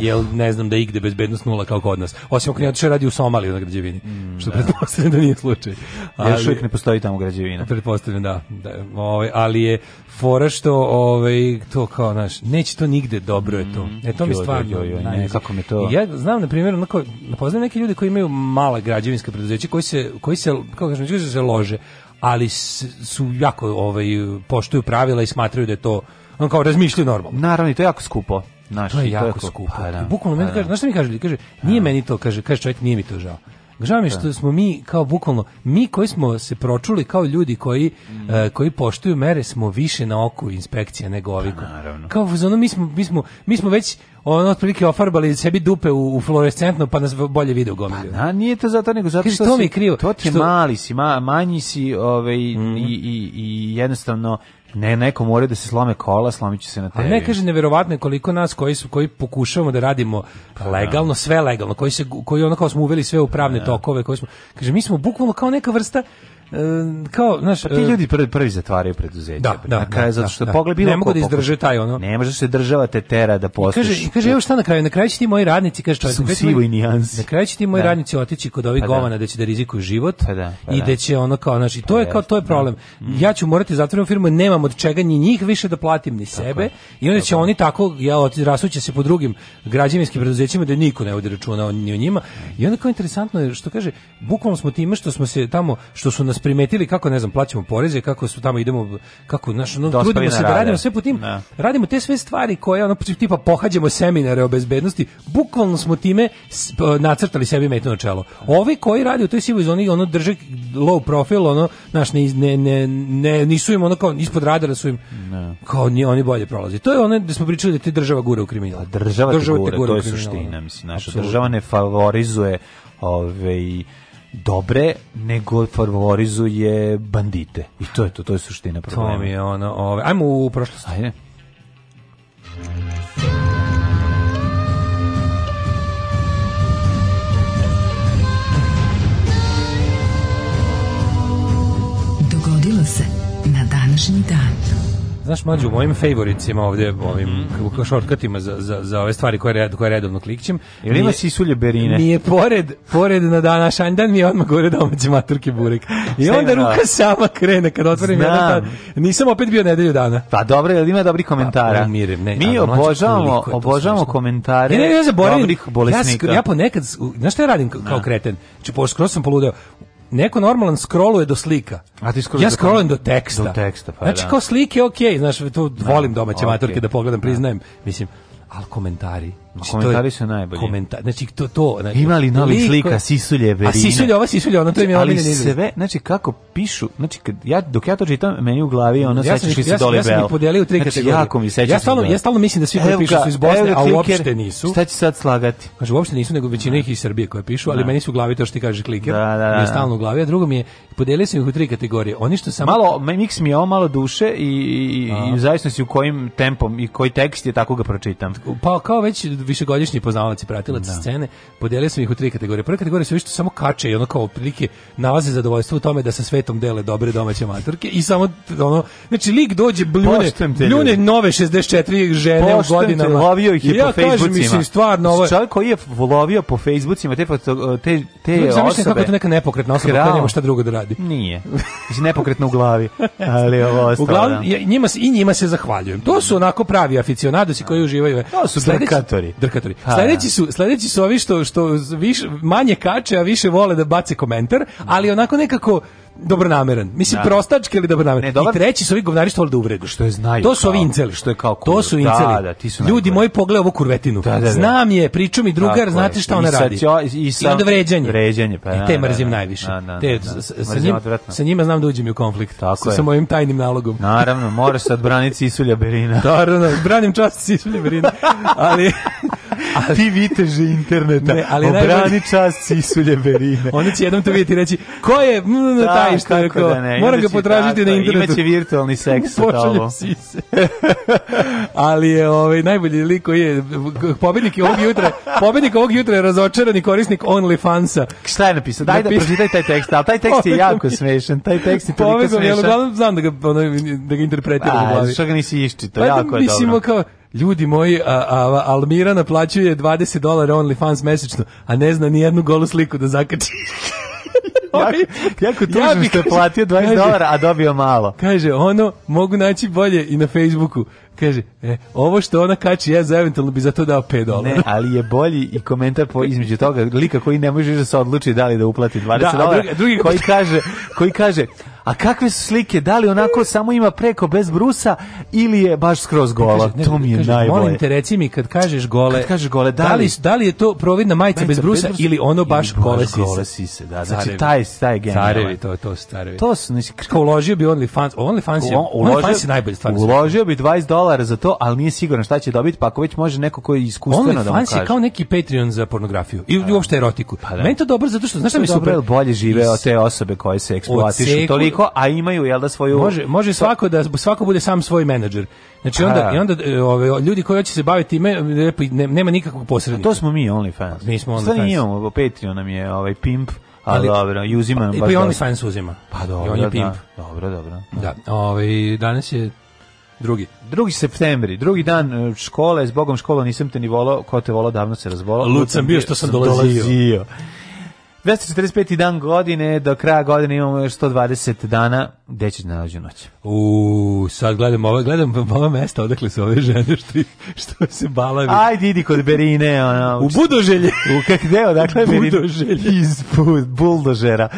Jel ne znam da igde bezbednost nula kao kod nas. Osim ako ne radi u Somaliji na građevini. Mm, što pretpostavljam da nije slučaj. Ali još uvijek ne postoji tamo građevina. Pretpostavljam da. da ovaj, ali je fora što ovaj to kao naš neće to nigde dobro je to. Mm-hmm. e to mi stvarno ne, kako mi to. Ja znam na primjer onako poznajem neke ljude koji imaju mala građevinska preduzeća koji se koji se kako kažem, koji se lože, ali su jako ovaj poštuju pravila i smatraju da je to on kao razmišljaju normalno. Naravno, i to je jako skupo. Naš, to je jako, to je jako skupo. Pa, da, Bukvalno pa, meni kaže, da. znaš šta mi kaže? Kaže, nije meni to, kaže, kaže čovjek, nije mi to žao. Žao mi da. što smo mi kao bukvalno mi koji smo se pročuli kao ljudi koji mm. uh, koji poštuju mere smo više na oku inspekcija nego ovi. Pa, kao ono, mi smo mi smo mi smo već ono otprilike ofarbali sebi dupe u, u fluorescentno pa nas bolje vide u gomilu. Pa na, nije to zato nego zato Kaži, što, što mi krivo. To ti što... mali si, ma, manji si, ovaj mm. i, mhm. i, i jednostavno Ne, neko mora da se slome kola, slomiće se na tebi. A ne kaže neverovatno koliko nas koji su koji pokušavamo da radimo pa da. legalno, sve legalno, koji se koji ono kao smo uveli sve u pravne tokove, koji smo kaže mi smo bukvalno kao neka vrsta E, kao, znaš, pa ti e, ljudi prvi prvi zatvaraju preduzeće. Da, da, na kraju, da, zato što da, da. pogled bilo ne mogu da izdrže taj ono. Ne može se država te tera da postoji. Kaže, kaže evo šta na kraju, na kraju će ti moji radnici, kaže čovjek, sivo i nijanse. na kraju će ti moji da. radnici otići kod ovih pa da. govana da će da rizikuju život pa da, pa i da će ono kao, znači, to je da, kao to je problem. Mm. Ja ću morati zatvoriti firmu, nemam od čega ni njih više da platim ni sebe i onda će oni tako ja rasuće se po drugim građevinskim preduzećima da niko ne vodi računa ni o njima. I onda kao interesantno je što kaže, bukvalno smo time što smo se tamo što su nas primetili kako ne znam plaćamo poreze, kako su tamo idemo kako naš ono, trudimo se da radimo sve po tim. Da. Radimo te sve stvari koje ono tipa pohađamo seminare o bezbednosti, bukvalno smo time nacrtali sebi metu na čelo. Ovi koji rade u toj sivoj zoni ono drže low profil ono naš ne, ne, ne, ne nisu im ono kao ispod radara su im ne. Da. kao ni oni bolje prolaze To je ono gde smo pričali da ti država gura u kriminal. Pa država, država te gura, te gura to je suština, mislim, naša Absolutno. država ne favorizuje ove ovaj, dobre, nego favorizuje bandite. I to je to, to je suština problema. To mi je ono, ove. ajmo u prošlost. Ajde. Dogodilo se na današnji dan. Znaš, mlađu, u mojim favoricima ovdje, mhm. ovim mm. šortkatima za, za, za ove stvari koje, red, koje redovno klikćem. Ili ima sisulje berine? Nije pored, pored na dana šanjdan, mi je odmah gore domaći maturki burek. I Šta onda ruka sama krene kad otvorim Znam. jedan tad. Nisam opet bio nedelju dana. Pa dobro, ili ima dobri komentara? Pa, umirem, ne. Mi obožavamo, obožavamo komentare ne, ne, ne, ja zaboravim, dobrih bolesnika. Ja, ja ponekad, znaš šta ja radim kao kreten? Znači, skroz sam poludeo neko normalan scrolluje do slika. A ti scrolluješ? Ja scrollujem do teksta. Do teksta, pa Znači, da. kao slike, okej, okay, znaš, tu da, volim domaće okay. maturke da pogledam, priznajem, mislim, al komentari Znači, znači komentari su najbolji. Komentar, znači to to, znači imali novi slika Sisulje Berine. A Sisulje, ova Sisulje, ona to je mi Ali sve, znači kako pišu, znači kad ja dok ja to čitam, meni u glavi ona ja sećaš se dole Bel. Ja sam ih podelio u tri znači, kategorije. Jako mi sećaš. Ja stalno ja stalno mislim da svi koji pišu su iz Bosne, a uopšte nisu. Šta će sad slagati? Kaže uopšte nisu, nego većina da. ih iz Srbije koja pišu, ali da. meni su u glavi to što ti kaže kliker. Da, da, da Mi stalno u glavi, a drugo mi je podelio sam ih u tri kategorije. Oni što samo malo mix mi je malo duše i i, i u zavisnosti u kojim tempom i koji tekst je tako ga pročitam. Pa kao već višegodišnji poznavalac i pratilac da. scene, podelio sam ih u tri kategorije. Prva kategorija su što samo kače i ono kao otprilike nalaze zadovoljstvo u tome da sa svetom dele dobre domaće maturke i samo ono, znači lik dođe bljune, bljune nove 64 žene Poštem u godinama. Te, lovio ih je ja po Facebookima. Ja kažem, mislim, stvarno ovo je... Čovjek koji je lovio po Facebookima te, te, te Ljudi, osobe. kako to neka nepokretna osoba koja nema šta drugo da radi. Nije. Mislim, nepokretna u glavi. Ali ovo ostalo, Uglavnom, da. njima, i njima se zahvaljujem. To su onako pravi aficionadosi koji uživaju. To su dekatori drkatori. Sledeći su, sledeći su ovi što, što više, manje kače, a više vole da bace komentar, ali onako nekako dobronameran. Mislim da. prostački ili dobronameran. Ne, dobar... I treći su ovi govnari što da uvrede. Što je znaju. To su kao, ovi inceli. Što je kao kur. To su inceli. Da, da, ti su Ljudi moji pogledaj ovu kurvetinu. Da, da, da. Znam je, priču mi drugar, da, znate šta ona radi. I, sam... I onda vređanje. Vređanje, pa. I da, te da, da. mrzim najviše. te, sa, njim, sa njima znam da uđem u konflikt. Tako sa, mojim tajnim nalogom. Naravno, moraš sad braniti Isulja Berina. Naravno, branim čast Isulja Berina. Ali ali, ti viteže interneta, ne, ali obrani najbolji... čast Sisulje Berine. Oni će jednom to vidjeti i reći, ko je mm, da, taj što je rekao, da moram ga potražiti tako, na internetu. Imaće virtualni seks sa tobom. Sise. ali je ovaj, najbolji lik koji je pobednik ovog jutra, pobednik ovog jutra je razočarani korisnik OnlyFansa. Šta je napisao? Daj Napis... da pročitaj taj tekst, ali taj tekst je ovaj jako smešan, taj tekst je toliko ovaj smešan. Uglavnom znam da ga, ono, da ga interpretiram u glavi. Što ga nisi iščito, pa jako je mislim, dobro. Kao, ljudi moji, a, a, Almira naplaćuje 20 dolara OnlyFans mesečno, a ne zna ni jednu golu sliku da zakači. Ovi, jako, jako ja bi, što je platio 20 kaže, dolara, a dobio malo. Kaže, ono mogu naći bolje i na Facebooku. Kaže, e, ovo što ona kači, ja za eventualno bi za to dao 5 dolara. Ne, ali je bolji i komentar po, između toga, lika koji ne može da se odluči da li da uplati 20 da, dolara, drugi, drugi koji, kaže, koji kaže, A kakve su slike? Da li onako mm. samo ima preko bez brusa ili je baš skroz gola? Ne, to mi je kaže, najbolje. Molim te reci mi kad kažeš gole. Kad kažeš gole, da, da li, da li, je to providna majica, majica bez, brusa, bez brusa ili ono baš gole sise? Gole sise, da. Znači carevi. taj taj genijalan. Carevi to to starevi. To su znači kao uložio bi only fans, only fans je, uložio, only fans je najbolji stvar. Uložio bi 20 dolara za to, ali nije siguran šta će dobiti, pa ako već može neko ko je iskustveno only da mu kaže. Only fans je kao neki Patreon za pornografiju i pa da. uopšte erotiku. Pa, da. Meni to dobro zato što znaš šta mi super bolje žive od te osobe koje se eksploatišu toliko toliko, a imaju jel da svoju Može može svako da svako bude sam svoj menadžer. Znači onda a, da. i onda e, ove, ljudi koji hoće se baviti time nema nikakvog posrednika. To smo mi only fans. Mi smo only OnlyFans. Šta imamo, Patreon nam je ovaj pimp. A ali dobro, i uzima nam pa, baš. Pa I on fans uzima. Pa dobro, I on je da. pimp. Da, dobro, dobro. Da, ovaj danas je drugi. Drugi septembri, drugi dan e, škole, s Bogom škola nisam te ni volao, ko te volao davno se razvolao. Lud sam bio što sam dolazio. dolazio. 245. dan godine, do kraja godine imamo još 120 dana, gde će da nađu noć? U, sad gledam ovo, gledam ova mesta odakle su ove žene što, što se balavi. Ajde, idi kod Berine, ono. U Budoželje. U kak deo, odakle Berine? Budoželje. Iz bu, Buldožera.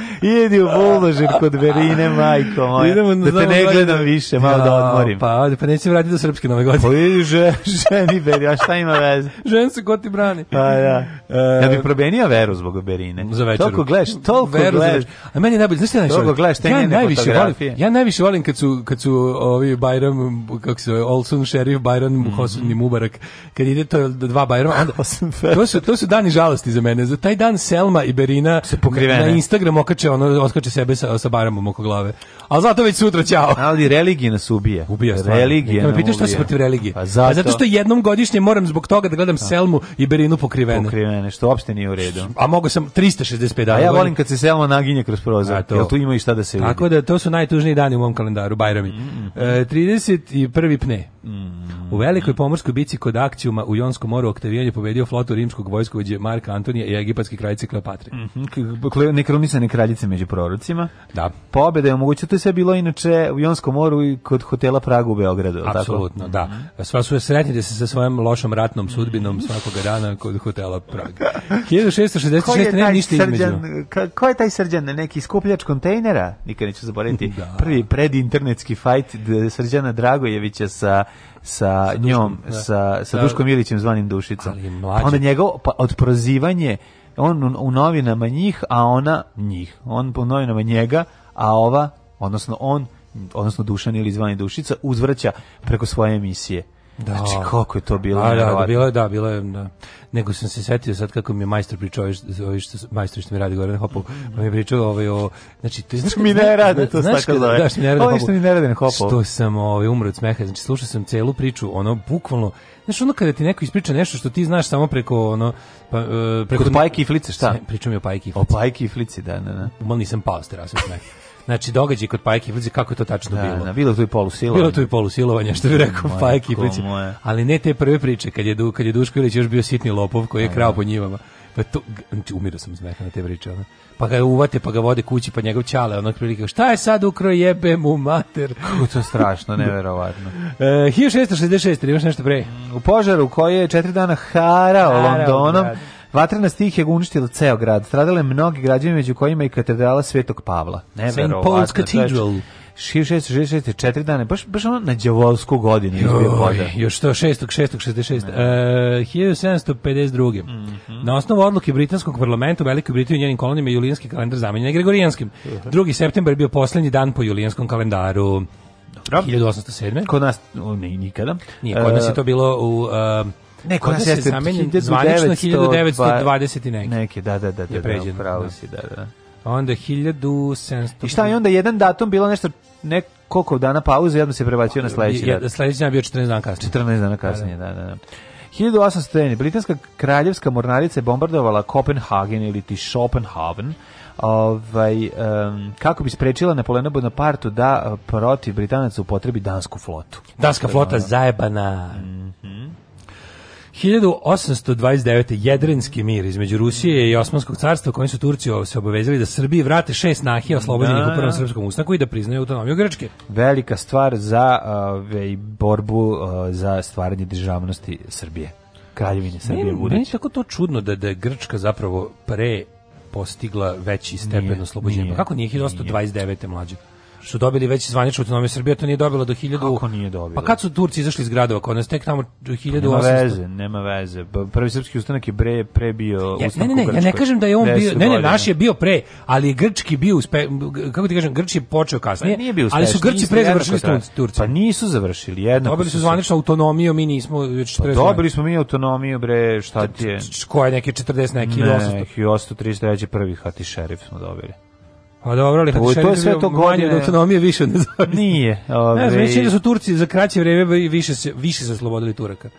Idi u Buldožer kod Berine, majko moja. Idemo, da te ne gledam više, malo da ja, da odmorim. Pa, pa neće vratiti do srpske nove godine. Pa že, ženi Berine, a šta ima veze? Žen se ko ti brani. Pa, da. E, ja bih probenio veru zbog Berine. Za večeru. Toliko gledaš, toliko gledaš. A meni najbolje, znaš šta najviše? Toliko gledaš te ja najviše volim, ja najviše volim kad su kad su ovi Bajram kako se zove, Olson Sheriff Bajram mm -hmm. Hosni Mubarak. Kad ide to da dva Bajrama, onda to su to su dani žalosti za mene. Za taj dan Selma i Berina se pokrivene. Na Instagram okače ono otkače sebe sa sa Bajramom oko glave. A zato već sutra ćao. Ali religija nas ubija. Ubija stvarno. Religija. Ja me pitaš šta se protiv religije? Pa zato... A zato što jednom godišnje moram zbog toga da gledam da. Selmu i Berinu pokrivene. Pokrivene, što uopšte nije u redu. A mogu sam 360 65 dana. A ja volim kad se selo naginje kroz prozor. To, Jel tu ima i šta da se vidi? Tako da to su najtužniji dani u mom kalendaru, Bajrami. Mm -hmm. e, 31. pne. Mm -hmm. U velikoj pomorskoj bici kod akcijuma u Jonskom moru Oktavijan je pobedio flotu rimskog vojskovođe Marka Antonija i egipatske kraljice Kleopatre. Mm -hmm. Nekronisane kraljice među prorocima. Da. Pobeda je omogućila, to je sve bilo inače u Jonskom moru i kod hotela Pragu u Beogradu. Apsolutno, da. Mhm. Sva su je sretni da se sa svojom lošom ratnom sudbinom mhm. svakog dana kod hotela Praga. 1666. ne ništa Srđan, ka, ko je taj Srđan, neki skupljač kontejnera? Nikad neću zaboraviti. Da. Prvi predinternetski fajt Srđana Dragojevića sa sa, sa njom, da. sa, sa da. Duškom Ilićem zvanim Dušicom. Pa onda njegov pa, odprozivanje on u novinama njih, a ona njih. On po novinama njega, a ova, odnosno on, odnosno Dušan ili zvani Dušica, uzvraća preko svoje emisije. Da. Znači, kako je to bilo? A, da, da, bilo je, da, bilo je, da. Nego sam se setio sad kako mi je majstor pričao, ovi što, majstor što mi radi Goran Hopov, pa mi je pričao ovaj, o, znači, to, znači, mi ne rade, to znaš, tako zove. Da, što mi ne rade, Hopov, što mi ne rade na Hopov. Što sam ovaj, umro od smeha, znači, slušao sam celu priču, ono, bukvalno, Znaš, ono kada ti neko ispriča nešto što ti znaš samo preko ono pa e, preko Kod pajki i flice, šta? Pričao mi o pajki i flici. O pajki i flici, da, da, da. Malo nisam pao s terase smeha znači događaj kod Paje Kiflice kako je to tačno da, bilo. Da, bilo tu i polusilovanje. Bilo to i polusilovanje, što bi rekao moje, Paje Ali ne te prve priče kad je kad je Duško Ilić još bio sitni lopov koji je da, krao da. po njivama. Pa to znači, umirao sam zmeha na te priče, ono. Pa ga uvate, pa ga vode kući, pa njegov ćale, onak prilike, šta je sad ukro jebe mu mater? Kako to strašno, da. neverovatno. e, 1666, imaš nešto pre? U požaru koji je četiri dana harao Londona Londonom, grad Vatrena stih je uništila ceo grad. Stradale mnogi građani među kojima i katedrala Svetog Pavla. St. Paul's Cathedral. 6664 dana, baš, baš ono na djavolsku godinu. Joj, još to, 6. 6. 66. Uh, 1752. Mm -hmm. Na osnovu odluke Britanskog parlamenta u Velikoj Britaniji i njenim kolonijima julijanski kalendar zamenjen je Gregorijanskim. Mhm. Uh -huh. 2. september je bio poslednji dan po julijanskom kalendaru. Dobro. 1807. Kod nas o, ne, nikada. Nije, kod nas je to e, bilo u... Uh, Ne, kod nas jeste zvanično 1920 i neki. Neki, da da da, da, da, da, da, da, pravo si, da, da. Onda 1700... I šta je onda jedan datum bilo nešto nek koliko dana pauze, jedno se prebacio na sledeći dan. Sledeći dan bio 14 dana kasnije. 14 dana kasnije, da, da, da. 1800. Britanska kraljevska mornarica je bombardovala Kopenhagen ili ti Schopenhaven, ovaj, um, kako bi sprečila Napoleona Bonapartu da eh, protiv Britanaca upotrebi dansku flotu. Danska flota zajebana. Mhm. Mm 1829. jedrenski mir između Rusije i Osmanskog carstva kojim su Turci se obavezali da Srbiji vrate šest nahija oslobođenih da. u prvom srpskom ustanku i da priznaju autonomiju Grčke. Velika stvar za uh, borbu uh, za stvaranje državnosti Srbije. Kraljevine Srbije ne, budući. tako to čudno da, da je Grčka zapravo pre postigla veći stepen oslobođenja. Kako nije 1829. mlađe? su dobili već zvaničnu autonomiju Srbija to nije dobilo do 1000 Kako nije dobilo? Pa kad su Turci izašli iz gradova kod nas tek tamo 1800 pa Nema veze, nema veze. Pa prvi srpski ustanak je bre prebio ja, Ne, ne, ne, ja ne kažem da je on bio, ne, ne, naš je bio pre, ali je grčki bio uspe, kako ti kažem, grčki je počeo kasnije. Pa nije bio uspešni, ali su grčki pre završili s Turci. Pa nisu završili, jedno. Dobili su zvaničnu autonomiju, mi nismo već 40. Pa dobili smo mi autonomiju bre, šta ti je? Koje neke 40 neki 800. 833 prvi hati šerif smo dobili. Pa dobro, ali Hadešerin to je sve to godine od autonomije više ne znači. Nije. Ove... Ne, znači da su Turci za kraće vrijeme više se više se oslobodili Turaka.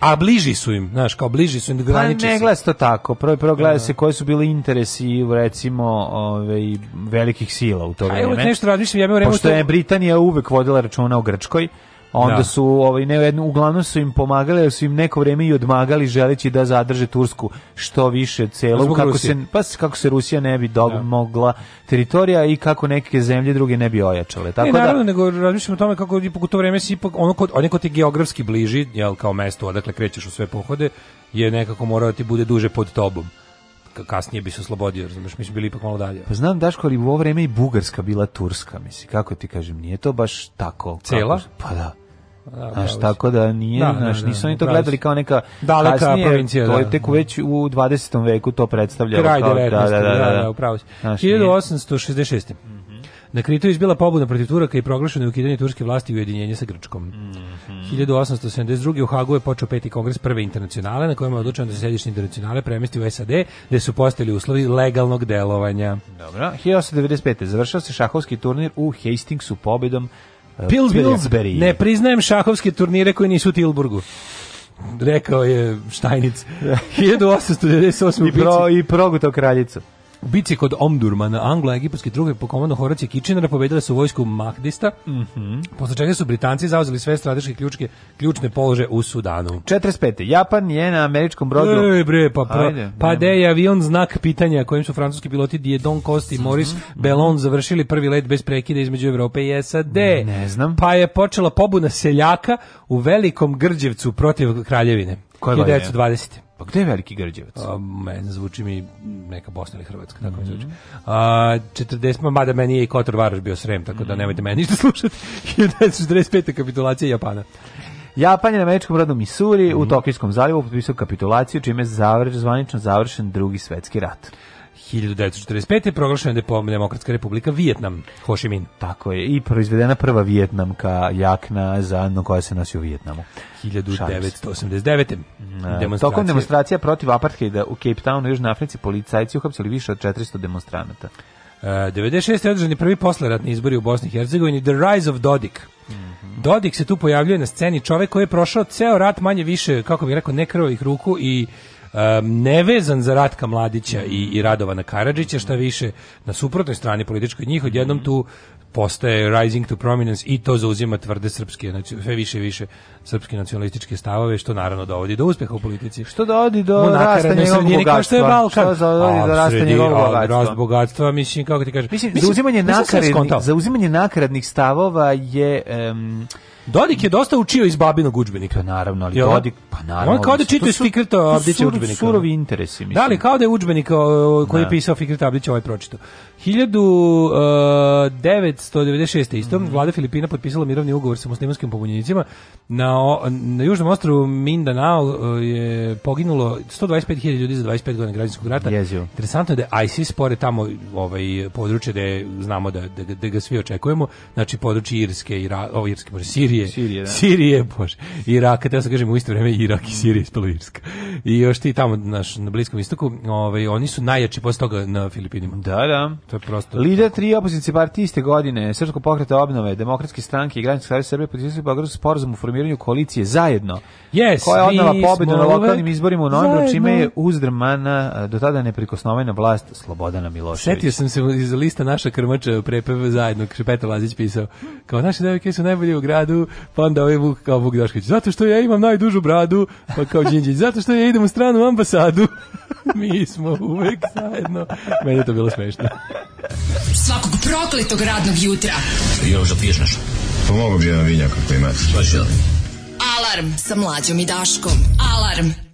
A bliži su im, znaš, kao bliži su im, pa graniči Pa ne gleda se to tako, prvo, prvo gleda da. se koji su bili interesi, recimo, ove, velikih sila u to pa vreme. Ajde, nešto razmišljam, ja mi u vreme... Pošto je Britanija uvek vodila računa o Grčkoj, onda da. su ovaj ne uglavnom su im pomagali su im neko vrijeme i odmagali želeći da zadrže Tursku što više celo kako Rusije. se pa kako se Rusija ne bi da. mogla teritorija i kako neke zemlje druge ne bi ojačale tako ne, da- naravno, da nego razmišljamo o tome kako ipak u to vrijeme se ipak ono kod onaj ti geografski bliži jel kao mjesto odakle krećeš u sve pohode je nekako morao da ti bude duže pod tobom kasnije bi se oslobodio, razumeš, mi smo bili ipak malo dalje. Pa znam, Daško, ali u ovo vreme i Bugarska bila Turska, misli, kako ti kažem, nije to baš tako. Cela? Kako? Pa da. Znaš, tako da nije, da, znaš, da, da, nisu oni to gledali kao neka Daleka kasnije, provincija, to je da. tek već u 20. veku to predstavljalo. Kraj 19. Da da, da, da, da, da, da, upravo si. 1866. Mm -hmm. Na Kritu je izbila pobuna protiv Turaka i proglašeno je ukidanje turske vlasti i ujedinjenje sa Grčkom. Mm -hmm. 1872. u Hagu je počeo peti kongres prve internacionale, na kojem je odlučeno da se sedišnje internacionale premesti u SAD, gde su postali uslovi legalnog delovanja. Dobro. 1895. završao se šahovski turnir u Hastingsu pobedom Pillsbury. Pillsbury. Ne priznajem šahovske turnire koji nisu u Tilburgu rekao je Štajnic 1898. Da. I, pro, i progutao kraljicu. U bici kod Omdurmana, anglo-egipatske druge po komandu Horacija Kitchenera pobedile su vojsku Mahdista, mm -hmm. posle čega su Britanci zauzeli sve strateške ključke, ključne polože u Sudanu. 45. Japan je na američkom brodu. E, bre, pa, pra, Ajde, pa de je avion znak pitanja kojim su francuski piloti Diedon Kosti i Morris mm -hmm. Bellon završili prvi let bez prekida između Evrope i SAD. Ne, ne znam. Pa je počela pobuna seljaka u velikom Grđevcu protiv kraljevine. Koje 1920. Pa gde je Veliki Grđevac? A, meni zvuči mi neka Bosna ili Hrvatska, tako mm -hmm. zvuči. A, 40, mada meni je i Kotor Varoš bio srem, tako da mhm. nemojte meni ništa slušati. 1945. kapitulacija Japana. Japan je na američkom brodu Missouri mm -hmm. u mhm. Tokijskom zalivu potpisao kapitulaciju, čime je zvanično završen drugi svetski rat. 1945. je proglašena Demokratska republika Vijetnam, Ho Chi Minh. Tako je, i proizvedena prva vijetnamka jakna za zajedno koja se nosi u Vijetnamu. 1989. Demonstracije. Tokom demonstracija protiv apartheida u Cape Townu, Južnoj Africi, policajci uhapsili više od 400 demonstranata. Uh, e, 96. održani prvi posleratni izbori u Bosni i Hercegovini, The Rise of Dodik. Mhm. Dodik se tu pojavljuje na sceni, čovek koji je prošao ceo rat manje više, kako bih rekao, nekrovih ruku i um, nevezan za Ratka Mladića i, i Radovana Karadžića, šta više na suprotnoj strani političkoj njih odjednom tu postaje rising to prominence i to zauzima tvrde srpske, znači sve više i više srpske nacionalističke stavove, što naravno dovodi do uspeha u politici. Što dovodi do rasta njegovog bogatstva. Što je Balkan. Što dovodi do pa, rasta njegovog bogatstva. Rast bogatstva, mislim, kako ti kažeš. Mislim, mislim, zauzimanje, nakaradni, zauzimanje nakaradnih stavova je... Um, Dodik je dosta učio iz babinog udžbenika. Pa naravno, ali Jel? Dodik, pa naravno. On kao da čita iz Fikrta Abdića udžbenika. Surovi interesi, da, mislim. Da li, kao da je udžbenik o, koji je da. pisao Fikrta Abdića ovaj pročito. 1996. istom mm. vlada Filipina potpisala mirovni ugovor sa muslimanskim pobunjenicima. Na, na južnom ostrvu Mindanao e, je poginulo 125.000 ljudi za 25 godina građanskog rata. Jezio. Interesantno je da ISIS, pored tamo ovaj, područje da znamo da, da, da, ga svi očekujemo, znači područje Irske, Ira, Irske, može, Sirije. Sirije, da. Sirije, bože. Iraka, treba da sam kažem u isto vreme Irak i Sirija ispalo Irska. I još ti tamo naš, na Bliskom istoku, ovaj, oni su najjači posle toga na Filipinima. Da, da. To je prosto... Lider tri opozicije partije iste godine, Srpsko pokreta obnove, Demokratske stranke i Građanske savjeza Srbije potpisali Beogradu sporazum u formiranju koalicije zajedno. Yes, koja je odnala pobedu na lokalnim izborima u novembru, čime je uzdrmana eh, do tada neprikosnovena vlast Slobodana Milošević. Setio sam se iz lista naša krmača prepev zajedno, Šepeta Lazić pisao. Kao naše devojke su najbolje u gradu, bradu, pa onda ovaj Vuk kao Vuk Daškić. Zato što ja imam najdužu bradu, pa kao Đinđić. Zato što ja idem u stranu ambasadu. Mi smo uvek zajedno. Meni je to bilo smešno. Svakog prokletog radnog jutra. Još da piješ nešto? Pomogu pa bi jedan vinjak ako imate. Alarm sa mlađom i Daškom. Alarm.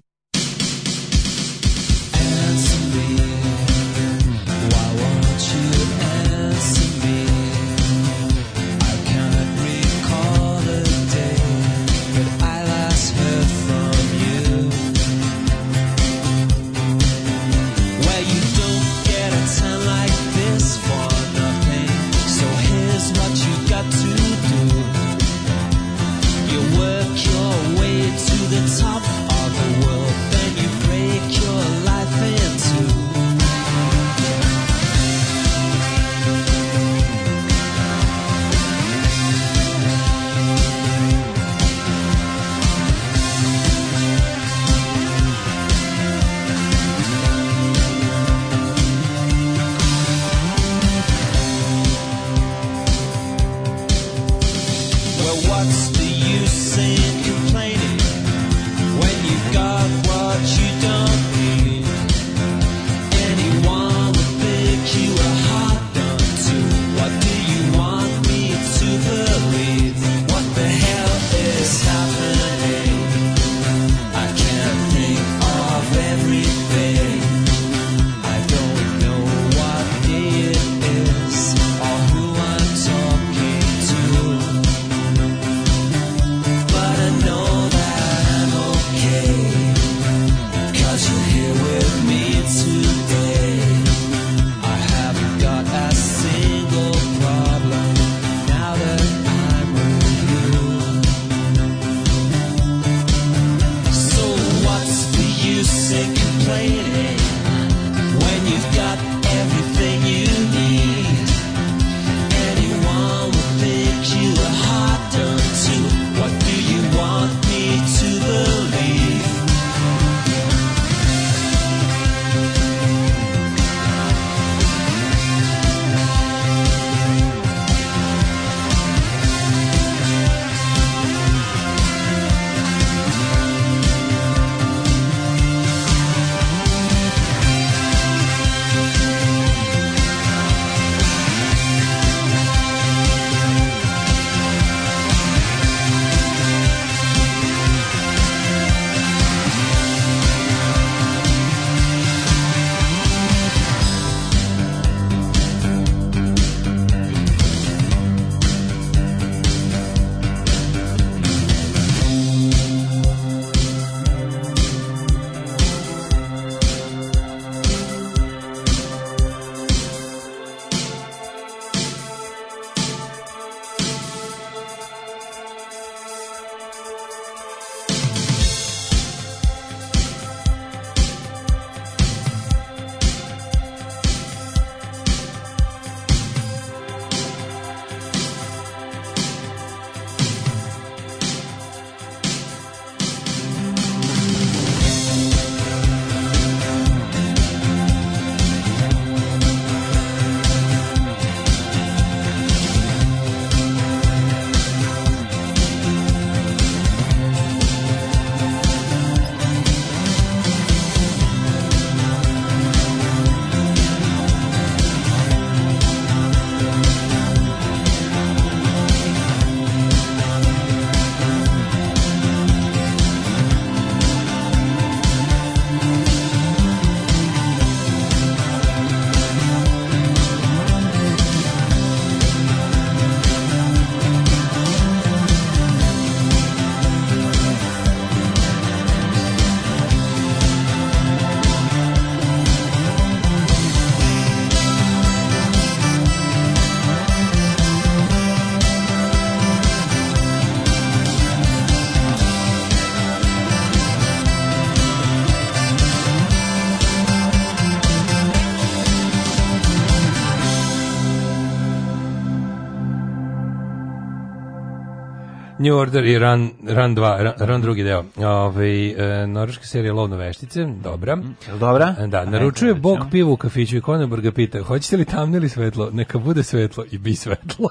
New Order i Run, Run 2, Run, Run drugi deo. Ove, ovaj, e, norveška serija Lovno veštice, dobra. Mm, dobra? E, da, e, naručuje Ajde, da, Bog pivu u kafiću i Konobar ga pita, hoćete li tamno ili svetlo? Neka bude svetlo i bi svetlo.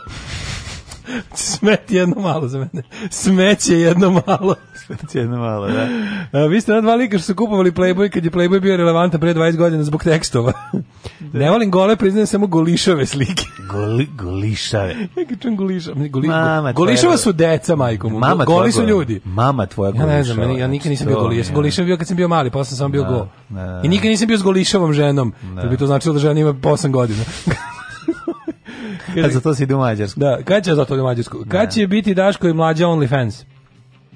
Smet jedno malo za mene. Smeće jedno malo. Cena mala, da. A, vi ste na dva lika što su kupovali Playboy kad je Playboy bio relevantan pre 20 godina zbog tekstova. Da. Ne volim gole, priznajem samo golišave slike. Goli, golišave. Neka čujem golišave. Goli, mama golišava su deca, majko. Mu. Mama goli su ljudi. Mama tvoja golišava. Ja ne znam, ja, nikad nisam bio golišav. Golišav bio kad sam bio mali, posle sam bio da, gol. Da, I nikad nisam bio s golišavom ženom. Da. To bi to značilo da žena ima 8 godina. Kad e, za to si ide u Mađarsku. Da, kad će za to u Mađarsku? Kad da. će biti Daško i mlađa OnlyFans?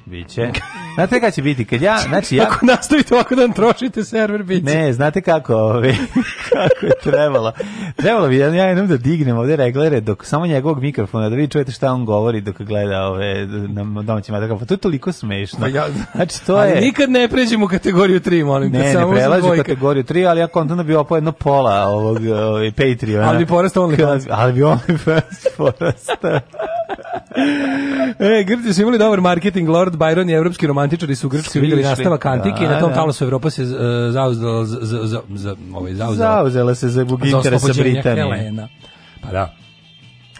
没 车。Znate kada će biti? Kad ja, znači ja... Ako nastavite ovako da nam trošite server biće. Ne, znate kako, ove, kako je trebalo. Trebalo bi, ja jednom da dignem ovde reglere dok samo njegovog mikrofona, da vi čujete šta on govori dok gleda ove, na domaćima. Dakle, to je toliko smešno. Pa ja, znači, to je... Ali nikad ne pređemo u kategoriju 3, molim. Ne, da, samo u prelažu kategoriju 3, ali ja kontam bi opo jedno pola ovog ove, Patreona. Ali bi only OnlyFans. Ali bi OnlyFans porastao. e, Grci su imali dobar marketing, Lord Byron je evropski roman romantičari su u Grčkoj vidjeli nastavak antike i da, na tom talasu da. Evropa se uh, zauzela za, za, za, ovaj, zauzdala. zauzela se za interesa Britanije. Helena. Pa da.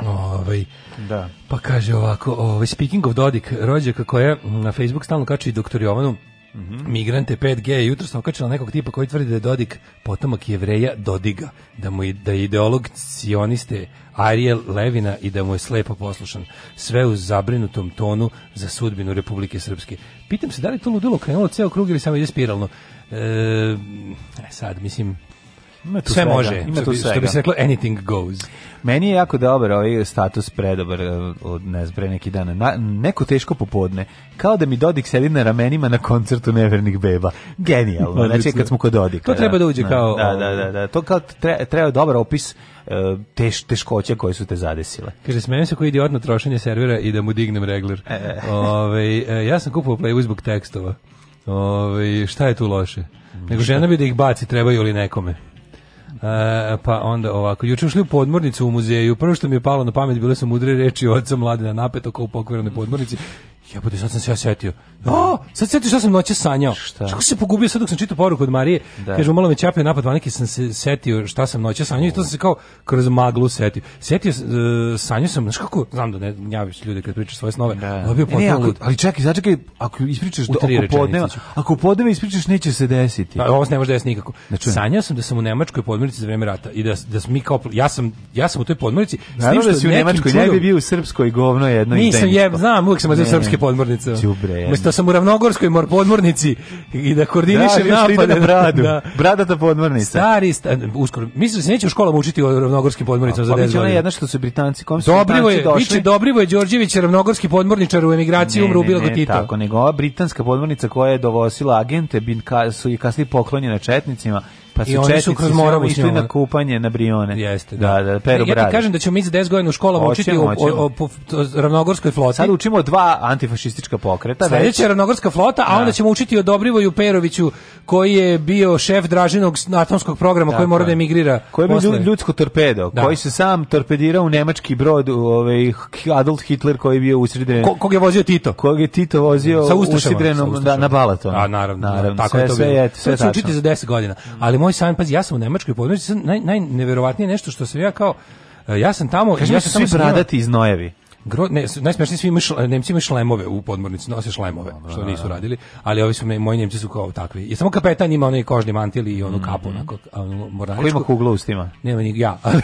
Ovaj, da. Pa kaže ovako, ovaj, speaking of Dodik, rođaka koja na Facebook stalno kači doktor Jovanu, -hmm. migrante 5G je jutro okačila nekog tipa koji tvrdi da je Dodik potomak jevreja Dodiga, da mu je, da je ideolog sioniste Ariel Levina i da mu je slepo poslušan. Sve u zabrinutom tonu za sudbinu Republike Srpske. Pitam se da li to ludilo krenulo ceo krug ili samo ide spiralno. E, e sad, mislim, Ima tu sve svega. može. Ima tu svega. Što bi se reklo, anything goes. Meni je jako dobar ovaj status predobar eh, od ne pre neki dana. Na, neko teško popodne. Kao da mi Dodik sedi na ramenima na koncertu nevernih beba. Genijalno. znači kad smo kod Dodika. To treba da, da. uđe da, kao Da, da, da, da. To kao treba, treba dobar opis eh, teš, teškoća koje su te zadesile. Kaže, smijem se koji idiotno trošenje servera i da mu dignem regler. E. e, e. Ove, ovaj, ja sam kupovao Playboy zbog tekstova. Ove, ovaj, šta je tu loše? Nego žena bi da ih baci, trebaju li nekome. E, pa onda ovako, juče ušli u podmornicu u muzeju, prvo što mi je palo na pamet, bile su mudre reči oca mlade na napeto kao u pokvarenoj podmornici, Ja bude sad sam se ja setio. O, sad se šta sam noće sanjao. Šta? Čako se pogubio sad dok sam čitao poruku od Marije. Da. Kaže malo me ćapio napad vanike sam se setio šta sam noće sanjao i to sam se kao kroz maglu setio. Setio uh, sanjao sam, znači kako znam da ne gnjaviš ljude kad pričaš svoje snove. Da. bio e, potpuno ne, ako, ali čekaj, začekaj, ako ispričaš do oko podneva, ako podneva ispričaš neće se desiti. Da, ovo se ne može desiti nikako. Znači, sanjao sam da sam u nemačkoj podmornici za vreme rata i da da mi kao ja sam ja sam u toj podmornici. Naravno da si u nemačkoj, ne bi bio u srpskoj govno jedno i Nisam je, znam, uvek sam srpske podmornicama. Ćubre. Mesto da sam u Ravnogorskoj mor podmornici i da koordinišem da, napade. Na bradu. Da. Bradata podmornica. Stari, sta, uskoro, mislim da se neće u školama učiti o ravnogorskim podmornicama za 10 pa godina. Pa jedna što su Britanci, kom su Dobrivo Britanci je, došli? Dobrivo je Đorđević, ravnogorski podmorničar u emigraciji, umro ubilo ga Tito. Tako, nego ova britanska podmornica koja je dovosila agente, bin, su i kasnije poklonjene četnicima, Pa su I oni su kroz moravu išli na kupanje na Brione. Jeste, da, da, da peru e, Ja ti kažem da ćemo mi za 10 godina u školama učiti o, o, o, o ravnogorskoj floti. Sad učimo dva antifašistička pokreta. Sledeća je ravnogorska flota, a da. onda ćemo učiti o Dobrivoju Peroviću koji je bio šef Dražinog atomskog programa da, koji mora da emigrira. Koji je bio ljudsko torpedo, da. koji se sam torpedirao u nemački brod, ovaj Adolf Hitler koji je bio usredren. Ko, kog je vozio Tito? Kog je Tito vozio sa usredrenom da, na Balaton. A naravno, naravno, naravno, da, tako sve, je to bilo. Sve, je, sve, sve učiti za 10 godina. Ali moj san, pazi, ja sam u Nemačkoj podnoći, znači, naj, najneverovatnije nešto što sam ja kao, e, ja sam tamo... Kaži ja sam svi bradati iz Nojevi. Gro, ne, najsmešniji svi imaju šle, Nemci imaju šlemove u podmornici, nose šlemove, što da, nisu da. radili, ali ovi su, me, moji Nemci su kao takvi. I samo kapetan ima onaj kožni mantil i onu kapu, mm -hmm. onako, onu moraničku. Ko ima kuglu s tima? Nema njih, ja. Ali,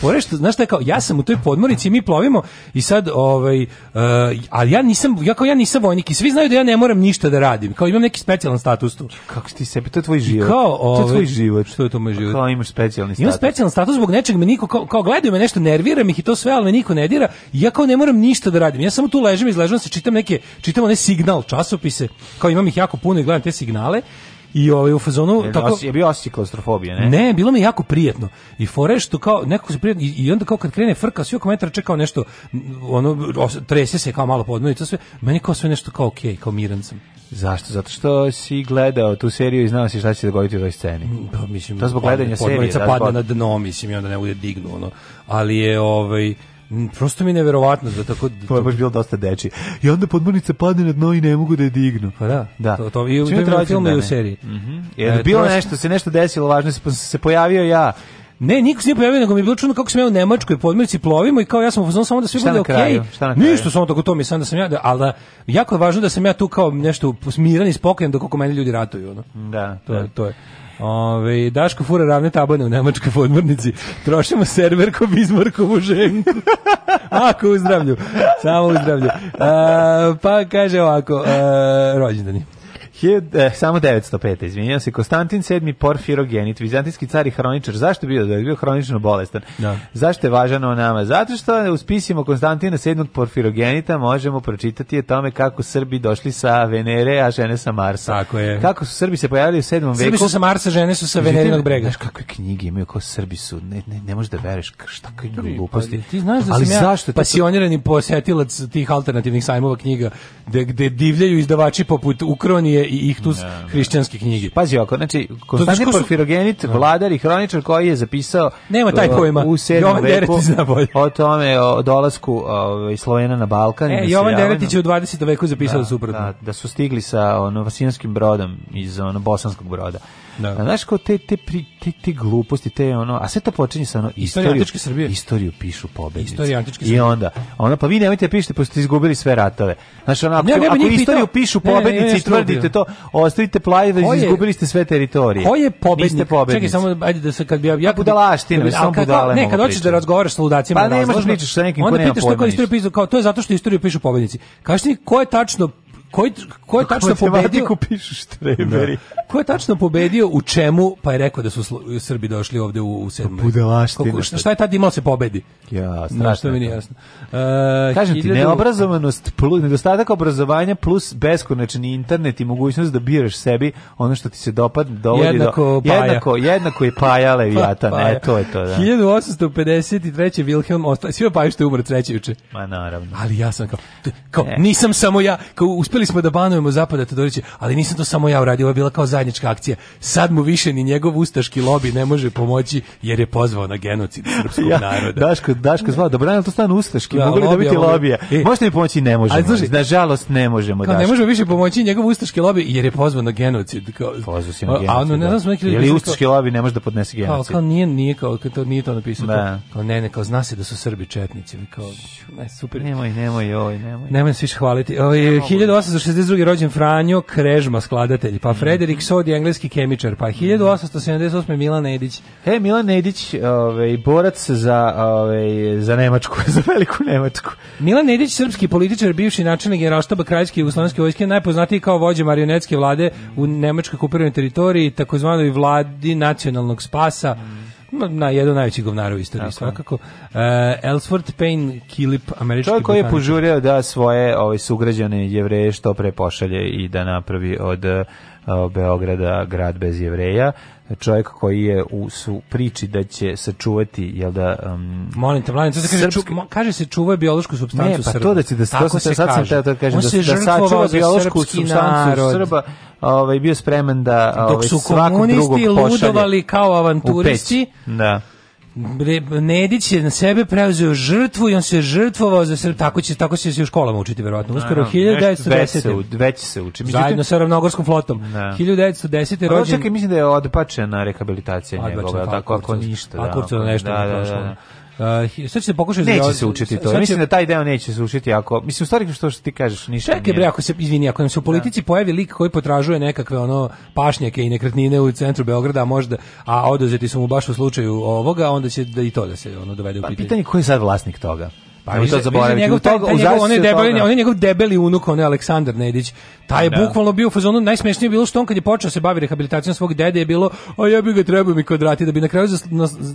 po, što, znaš šta je kao, ja sam u toj podmornici, i mi plovimo i sad, ovaj, uh, ali ja nisam, ja kao ja nisam vojnik i svi znaju da ja ne moram ništa da radim, kao imam neki specijalan status tu. Kako ti sebi, to je tvoj život. Kao, ovaj, to je tvoj ovaj, život. Što je to moj život? Kao imaš specijalni status. Imam specijalan status zbog nečeg, me niko, kao, kao gledaju me nešto, nervira ih i to sve, ali me niko ne dira. I ja kao kao ne moram ništa da radim. Ja samo tu ležem, izležem se, čitam neke, čitam one signal časopise, kao imam ih jako puno i gledam te signale. I ovaj u fazonu je, tako je bio osjećaj klaustrofobije, ne? Ne, bilo mi jako prijatno. I fore što kao neko se prijatno i, i onda kao kad krene frka, sve komentar čekao nešto ono trese se kao malo podno i to sve. Meni kao sve nešto kao okej, okay, kao miran sam. Zašto? Zato što si gledao tu seriju i znao si šta će se dogoditi u toj sceni. Da, mislim to zbog gledanja serije, podmornica padne na dno, mislim i onda ne bude dignu ono. Ali je ovaj Mm, prosto mi neverovatno da tako da pa, to je baš bilo dosta deči. I onda podmornica padne na dno i ne mogu da je dignu. Pa da. da. To to i u da i u seriji. Mhm. Jer e, bilo nešto, se nešto desilo važno, se pojavio ja. Ne, niko se nije pojavio, nego mi je bilo čudno kako sam ja u Nemačkoj podmirci plovimo i kao ja sam u samo da sve bude okej. Okay. Ništa samo tako to mislim da sam ja, da, ali da, jako je važno da sam ja tu kao nešto smiran i spokojan dok oko meni ljudi ratuju. Ono. Da, to da. je. To je. Ove, Daško fura ravne tabane u nemačkoj podmornici. Trošimo server ko Bizmarkovu ženku. Ako u zdravlju. Samo uzdravlju. A, pa kaže ovako, a, rođendani. Hiljad, eh, samo 905. Izvinjam se. Konstantin VII Porfirogenit, vizantijski car i hroničar. Zašto je bio? Da je bio hronično bolestan. Da. Zašto je važan o nama? Zato što u spisima Konstantina VII Porfirogenita možemo pročitati o tome kako Srbi došli sa Venere, a žene sa Marsa. Tako je. Kako su Srbi se pojavili u 7. veku. Srbi su sa Marsa, žene su sa Venerinog brega. Znaš kakve knjige imaju kako Srbi su. Ne, ne, ne možeš da veriš šta kakve gluposti. Pa, ti znaš da Ali sam ja zašto pasionirani posetilac tih alternativnih sajmova knjiga gde, gde divljaju izdavači poput Ukronije i Iktus da, da, hrišćanske knjige. Pazi oko, znači Konstantin su... Porfirogenit, da. vladar i hroničar koji je zapisao Nema taj e, pojma. U 7. veku zna bolje. o tome o dolasku ovaj Slovena na Balkan. E, Jovan Deretić je u 20. veku zapisao da, da suprotno. Da, da su stigli sa ono vasinskim brodom iz ono bosanskog broda. Da. A znaš kao te, te, pri, te, te, gluposti, te ono, a sve to počinje sa ono, istoriju, antičke Srbije. Istoriju pišu pobednici. Istoriju antičke Srbije. I onda, onda pa vi nemojte da pišite, pošto ste izgubili sve ratove. Znaš, ono, ako, ne, ne, ako istoriju pišu pobednici ne, ne, ne, i tvrdite to, ostavite plajeve, izgubili ste sve teritorije. Ko je pobednik? Čekaj, samo, ajde da se, kad bi ja... ja pa budalaštine, samo budale Ne, kad hoćeš da razgovaraš sa ludacima, pa ne možeš pričaš sa nekim ko nema pojma. Onda istoriju pišu, kao, to je zato što istoriju pišu pobednici. Kaži ko je tačno koji ko je tačno pobedio pišu štreberi. Da. Ko je tačno pobedio u čemu, pa je rekao da su Srbi došli ovde u, u sedmoj. Pa Koliko, Šta, šta je tad imao da se pobedi? Ja, strašno. mi nije jasno. Uh, Kažem ti, neobrazovanost, plus, nedostatak obrazovanja plus beskonačni internet i mogućnost da biraš sebi ono što ti se dopad, dovodi jednako do... Paja. Jednako, jednako je paja Leviatan, pa, ne, to je to, da. 1853. Wilhelm osta... Svi opaju što je umro juče Ma naravno. Ali ja sam kao, kao e. nisam samo ja, kao uspeli smo da banujemo Zapada Todorića, ali nisam to samo ja uradio, ovo je bila kao zajedno zajednička akcija. Sad mu više ni njegov ustaški lobi ne može pomoći jer je pozvao na genocid srpskog ja, naroda. Daško, Daško zvao, dobro, ali to stan ustaški, da, mogu li dobiti da lobija? E, Možete mi pomoći? Ne možemo. znači, Nažalost, ne možemo, kao, Daško. Ne možemo više pomoći njegov ustaški lobi jer je pozvao na genocid. Kao, pozvao si na genocid. A, ono, ne da. znam, Jer da je ustaški lobi ne može da podnese genocid. Kao, kao nije, nije, kao, to, nije to napisao. Da. Kao, ne, ne, kao, zna se da su Srbi četnici. Kao, ne, super. Nemoj, nemoj, joj, nemoj. Nemoj se više hvaliti. Ovo, ovaj, 1862. rođen Franjo Krežma, skladatelj. Pa mhm. Frederik sodi engleski kemičar, pa 1878. Milan Nedić. E, Milan Nedić, ovaj, borac za, ovaj, za Nemačku, za veliku Nemačku. Milan Nedić, srpski političar, bivši načelnik generalštaba Kraljevske jugoslovenske vojske, najpoznatiji kao vođa marionetske vlade u nemačkoj kupiranoj teritoriji, takozvanoj vladi nacionalnog spasa na jedan najveći govnar u istoriji okay. svakako. Uh, Ellsworth Payne Kilip, američki Čovjek koji je požurio da svoje ovaj, sugrađane jevreje što pre pošalje i da napravi od Beograda grad bez jevreja čovjek koji je u su priči da će sačuvati jel da um, molim te mladen, to se kaže srpski... ču, kaže se čuva biološku supstancu ne, pa srba. Da da to da će da Tako to, se sad kaže. sam da kažem da, se da sačuva biološku supstancu srba ovaj bio spreman da ovaj, dok su ovaj, komunisti ludovali kao avanturisti da Nedić je na sebe preuzeo žrtvu i on se žrtvovao za Srbiju. Tako, će, tako će se u školama učiti, verovatno. Uskoro, 1910. Već se uči. Međutim, Zajedno sa ravnogorskom flotom. Da. 1910. Pa, rođen... Čekaj, mislim da je odpačena rehabilitacija njegova, tako ako ništa. Da, ako ništa. Da, da, da, da. Uh, sad će se pokušati neće da, se učiti to. Će... Mislim da taj deo neće se učiti ako mislim u stvari što što ti kažeš ništa. Čekaj bre ako se izvini ako nam se u da. politici da. pojavi lik koji potražuje nekakve ono pašnjake i nekretnine u centru Beograda možda a oduzeti su mu baš u slučaju ovoga onda će da i to da se ono dovede u pitanje. Pa pitanje ko je sad vlasnik toga? Pa mi to zaboraviti. Njegov, taj, taj njegov, on, je debeli, on je njegov debeli unuk, on je Aleksandar Nedić. Taj je da. bukvalno bio u fazonu, najsmešnije je bilo što on kad je počeo da se bavi rehabilitacijom svog dede je bilo, a ja bih ga trebao mi kvadrati da bi na kraju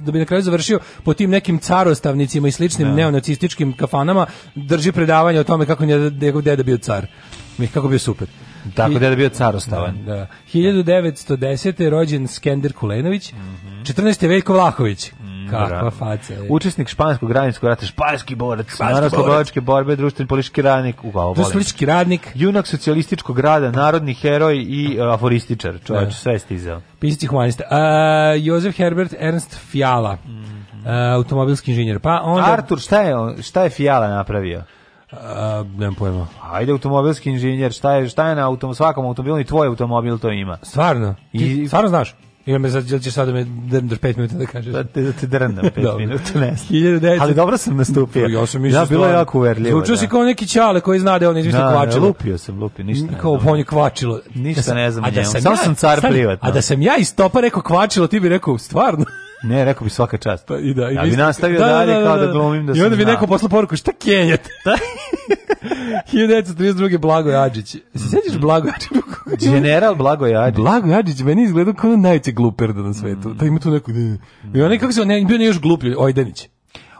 da bi na kraju završio po tim nekim carostavnicima i sličnim da. neonacističkim kafanama drži predavanje o tome kako je njegov deda bio car. Mi kako bio super. Tako da je bio carostavan. Da, da. 1910. rođen Skender Kulenović, mm -hmm. 14. Veljko Vlahović, Kakva faca Učesnik španskog građanskog rata, španski borac, narodno borbe, društveni politički radnik, ugao volim. Politički radnik. Junak socijalističkog grada, narodni heroj i uh, aforističar, čovjek, da. sve stizao. Pisac humanista. Uh, e, Jozef Herbert Ernst Fiala, mm -hmm. E, uh, automobilski inženjer. Pa on Artur, šta je, šta je Fiala napravio? Uh, nemam pojma. Ajde automobilski inženjer, šta je šta je na autom svakom automobilu i tvoj automobil to ima. Stvarno? I stvarno znaš? Ili me sad, ili ćeš sad da me drndaš 5 minuta da kažeš? Da te, da te drndam 5 minuta, ne 1900. Ali dobro sam nastupio. Ja sam mislio. Ja, bilo jako uverljivo. Zvučio da. si kao neki ćale koji zna da on izmislio da, da, kvačilo. Da, lupio sam, lupio, ništa. Kao on je kvačilo. Ništa ne znam. A da sam, ja, sam car privatno. A da sam ja iz topa rekao kvačilo, ti bi rekao, stvarno. Ne, rekao bi svaka čast. Pa, i da, i ja bi nastavio da, dalje da, da, kao da, da, da. glumim da sam I onda bi neko poslao poruku, šta kenjete? 1932. Blago Jađić. Se mhm. sjećaš Blago Jađić? General Blago Jađić. Blago Jađić meni izgleda kao najveće gluperda na svetu. Mhm. Da ima tu neku... I onaj kako se Ne, bio ne još gluplji, Ojdanić.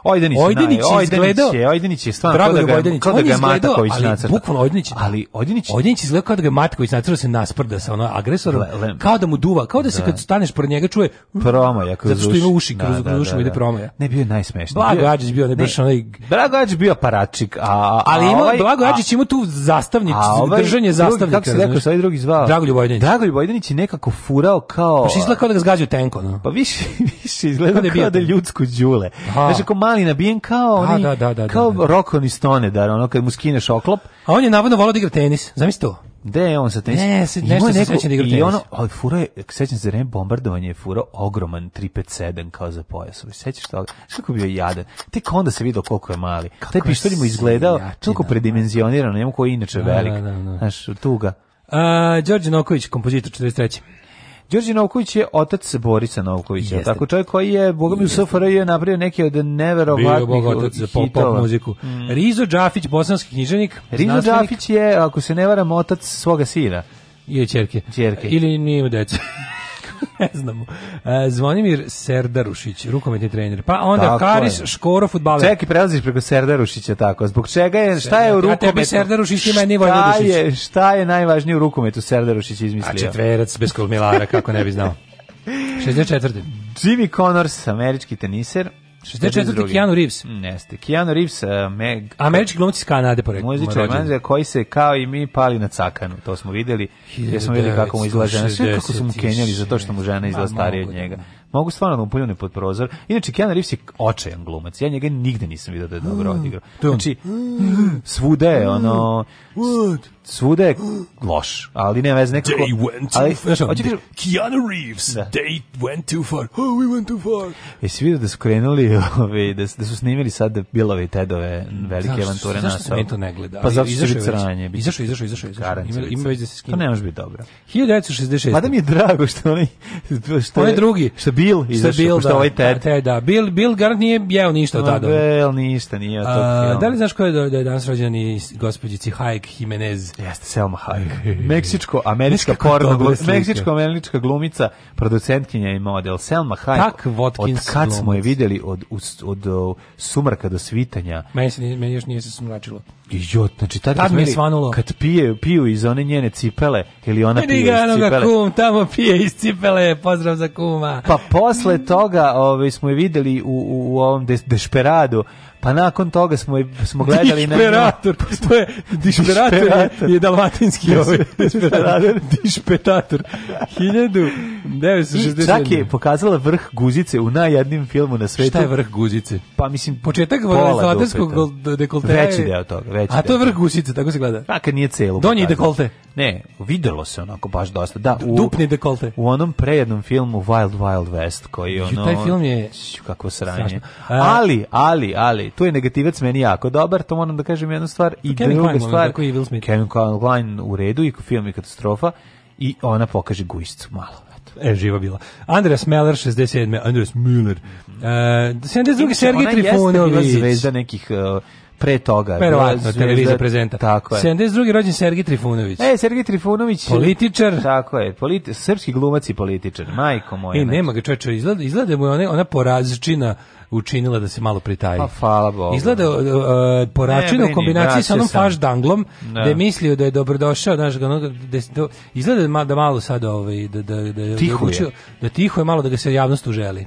Ojdenić, Ojdenić je izgledao. Ojdenić je stvarno Drago da ga, Ojdenić, kao da ga je Mataković nacrtao. Bukvalno Ojdenić, ali Ojdenić, Ojdenić izgleda kao da ga je Mataković nacrtao da se nasprda sa ono agresorom, kao da mu duva, kao da se da. kad staneš pored njega čuje promaja kroz uši. Zato što ima uši da, kroz da, da, da, ide promaja. Ne bio najsmešniji. Blago Adžić bio ne baš onaj Blago Adžić bio aparačik, a ali ima ovaj- Blago Adžić ima tu zastavnik, ovaj držanje zastavnika. Kako se rekao, sa ovaj drugi zvao? Dragoljub Ojdenić. Dragoljub Ojdenić je nekako furao kao Pa izgleda kao da ga zgađaju tenko, no. Pa više više izgleda kao da je ljudsko đule. Znači kao mali nabijen kao da, oni, da, da, da, kao da, da. Rokon Stone, da, ono kad mu skineš oklop. A on je navodno volao da igra tenis, zamisli to. Gde je on sa tenis? Ne, se, nešto se sećam da igra I ono, ali fura je, sećam se vreme bombardovanje je fura ogroman 357 kao za pojas. Sećaš to? Kako bio jadan. Tek onda se vidio koliko je mali. Kako Taj pištolj mu izgledao toliko da, predimenzionirano, njemu koji je inače velik. Da, da, da. Znaš, tuga. Uh, Đorđe Noković, kompozitor 43. Đorđe Novković je otac Borisa Novkovića, Jeste. tako čovjek koji je, boga mi u SFRJ je napravio neke od neverovatnih Bio otac za pop, pop muziku. Mm. Rizo Đafić, bosanski knjiženik. Rizo Đafić je, ako se ne varam, otac svoga sina. I čerke. Čerke. Ili nije u deca. ne znamo. E, Zvonimir Serdarušić, rukometni trener. Pa onda tako Karis je. Škoro fudbaler. Čeki prelaziš preko Serdarušića tako. Zbog čega je šta je u rukometu? A tebi Serdarušić ima ni Šta je, šta je najvažnije u rukometu Serdarušić izmislio? A četverac bez kolmilara kako ne bi znao. 64. Jimmy Connors, američki teniser, 64. Keanu Reeves. Jeste. Keanu Reeves, e, Meg... Američki glumci iz Kanade, pored. Muzičar manager koji se kao i mi pali na cakanu. To smo videli. Jer smo videli kako mu izlaže. žena. Sve kako su mu kenjali zato što mu žena izla starija od njega. Da. Mogu stvarno da mu puljune pod prozor. Inače, Keanu Reeves je očajan glumac. Ja njega nigde nisam vidio da je dobro mm, odigrao. Znači, svude je ono svuda je loš, ali ne veze nekako. They went too ali, far. Hoće kažem, Keanu Reeves, da. they went too far. Oh, we went too far. Jesi vidio da su krenuli, ove, ovaj, da, da su snimili sad Bilove i Tedove velike avanture na Zašto to ne gleda? Pa zato što će Izašao, izašao, izašao. Ima, već da se skine. To ne može biti dobro. 1966. Mada pa mi je drago što oni... Što je drugi. Što Bill izašao, što, Bill, što da, ovaj Ted. Ted, da. Bill, Bill Garant nije jeo ništa od tada. Bill ništa nije. Da li znaš ko je da je danas rođen i gospođici Hayek Jimenez? Jeste, Selma Hayek. Meksičko-američka porno glumica, meksičko-američka glumica, producentkinja i model. Selma Hayek. Tak Watkins Od kad smo je vidjeli od, od, od sumraka do svitanja. Meni, se, meni još nije se sumračilo. I znači tad, tad mi je svanulo. Kad pije, piju iz one njene cipele, ili ona pije iz cipele. kum, tamo pije iz cipele, pozdrav za kuma. Pa posle toga ove, ovaj, smo je vidjeli u, u, u ovom des, Dešperadu, Pa nakon toga smo smo gledali na Disperator, to je Disperator je dalmatinski ovaj Disperator, Dispetator. 1960. Čak je pokazala vrh guzice u najjednim filmu na svetu. Šta je vrh guzice? Pa mislim početak volatilskog dekoltera. Veći deo toga, veći. A to je vrh guzice, tako se gleda. Pa kad nije celo. Donji dekolte. Ne, videlo se onako baš dosta. Da, u, dupni dekolte. U onom prejednom filmu Wild Wild West koji ono. Taj film je kako sranje. Ali, ali, ali ovaj, tu je negativac meni jako dobar, to moram da kažem jednu stvar. I Kevin druga Klein, stvar, tako i Will Smith. Kevin Klein u redu, i film je katastrofa, i ona pokaže gujšcu malo. E, živa bila. Andreas Meller, 67. Andreas Müller. Uh, 72. Sergij Trifunović. Ona jeste bila zvezda nekih... Uh, pre toga. Verovatno, televizija prezenta. Tako je. 72. rođen Sergij Trifunović. E, Sergij Trifunović. Političar. Tako je, politi srpski glumac i političar, majko moja. E, nema ga čovječe, izgleda, izgleda da mu ona, ona porazčina učinila da se malo pritaji. Pa hvala Bogu. Izgleda uh, uh poračina u kombinaciji sa onom faš danglom, da. je mislio da je dobrodošao, znaš, da, izgleda da malo sad ovaj, da, da, da, tiho je. da tiho je malo da ga se javnost uželi.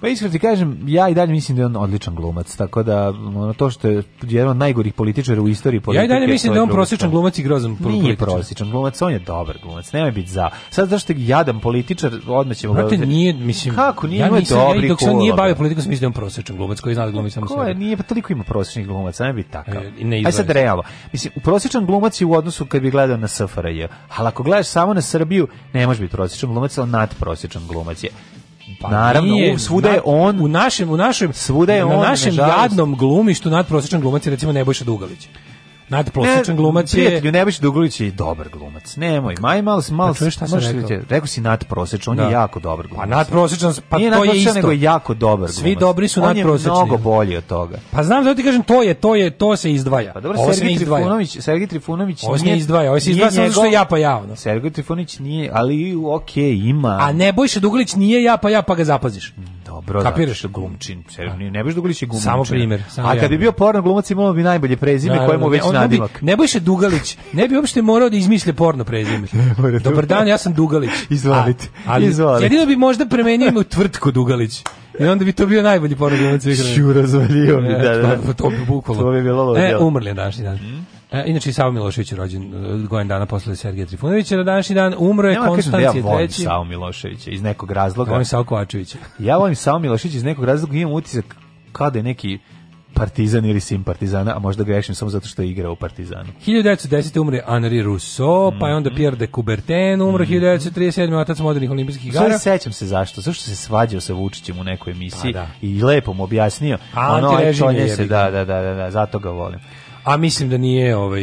Pa iskreno ti kažem, ja i dalje mislim da je on odličan glumac, tako da ono, to što je jedan od najgorih političara u istoriji politike. Ja i dalje mislim da je on prosječan glumac i grozan političar. Nije prosječan glumac, on je dobar glumac, nemoj biti za. Sad zašto je jadan političar, odmah ćemo Brate, ga... nije, mislim... Kako, nije ja nisam, dobri ja, dok se nije bavio da. politikom, sam mislim da je on prosječan glumac koji zna da glumi samo sebe. Ko je, nije, pa toliko ima prosječnih glumaca, nemoj biti takav. E, ne Aj sad realno. Mislim, prosječan glumac je u odnosu kad bi gledao na SFRJ, ali ako gledaš samo na Srbiju, ne može biti prosječan glumac, on nadprosječan glumac je. Pa Naravno, nije, svuda je on. U našem, u našem, svuda je na on, našem jadnom glumištu nadprosječan glumac je recimo Nebojša Dugalić. Nadprosečan e, glumac je. Prijatelju, Nebojša Duglić je dobar glumac. Nemoj, maj malo, malo. Pa šta sam rekao? Rekao si nadprosečan, on da. je jako dobar glumac. Pa nadprosečan, pa Nije to je isto. nego je jako dobar glumac. Svi dobri su nadprosečni. On je mnogo bolji od toga. Pa znam da ti kažem, to je, to je, to se izdvaja. Pa dobro, Sergej Trifunović, Sergej Trifunović ovo nije izdvaja, ovo se izdvaja samo što je ja pa ja. Ono. Trifunović nije, ali okej, okay, ima. A Nebojša Duglić nije ja pa ja, pa ga zapaziš. Mm dobro. Da. Kapiraš da serio, ne biš da Dugalić je glumčin. Samo primer. Samo A kad bi bio porno glumac imao bi najbolje prezime da, koje mu već nadimak. Ne Nebojša Dugalić, ne bi uopšte morao da izmisle porno prezime. Dobar dan, ja sam Dugalić. Izvolite. ali Izvolite. jedino bi možda premenio ime u tvrtko Dugalić. I onda bi to bio najbolji porno glumac svih vremena. Ću razvalio mi, e, da, da. da. To bi bukvalo. To bi bilo E, umrli je današnji dan. Mm. E, inače i Savo Milošević je rođen godin dana posle Sergeja Trifunovića. Na današnji dan umro je Konstancije ja treći. Savo Miloševića iz nekog razloga. Ja volim Savo Kovačevića. ja volim Savo Miloševića iz nekog razloga. Imam utisak kada je neki Partizan ili sim Partizana, a možda grešim samo zato što je igrao u Partizanu. 1910. umre Henri Rousseau, mm -hmm. pa je onda Pierre de Coubertin, umro mm -hmm. 1937. otac modernih olimpijskih igara. Sve sećam se zašto, zašto se svađao sa Vučićem u nekoj emisiji pa, da. i lepo mu objasnio. A, ono, je se, da, da, da, da, zato ga volim. A mislim da nije, ovaj,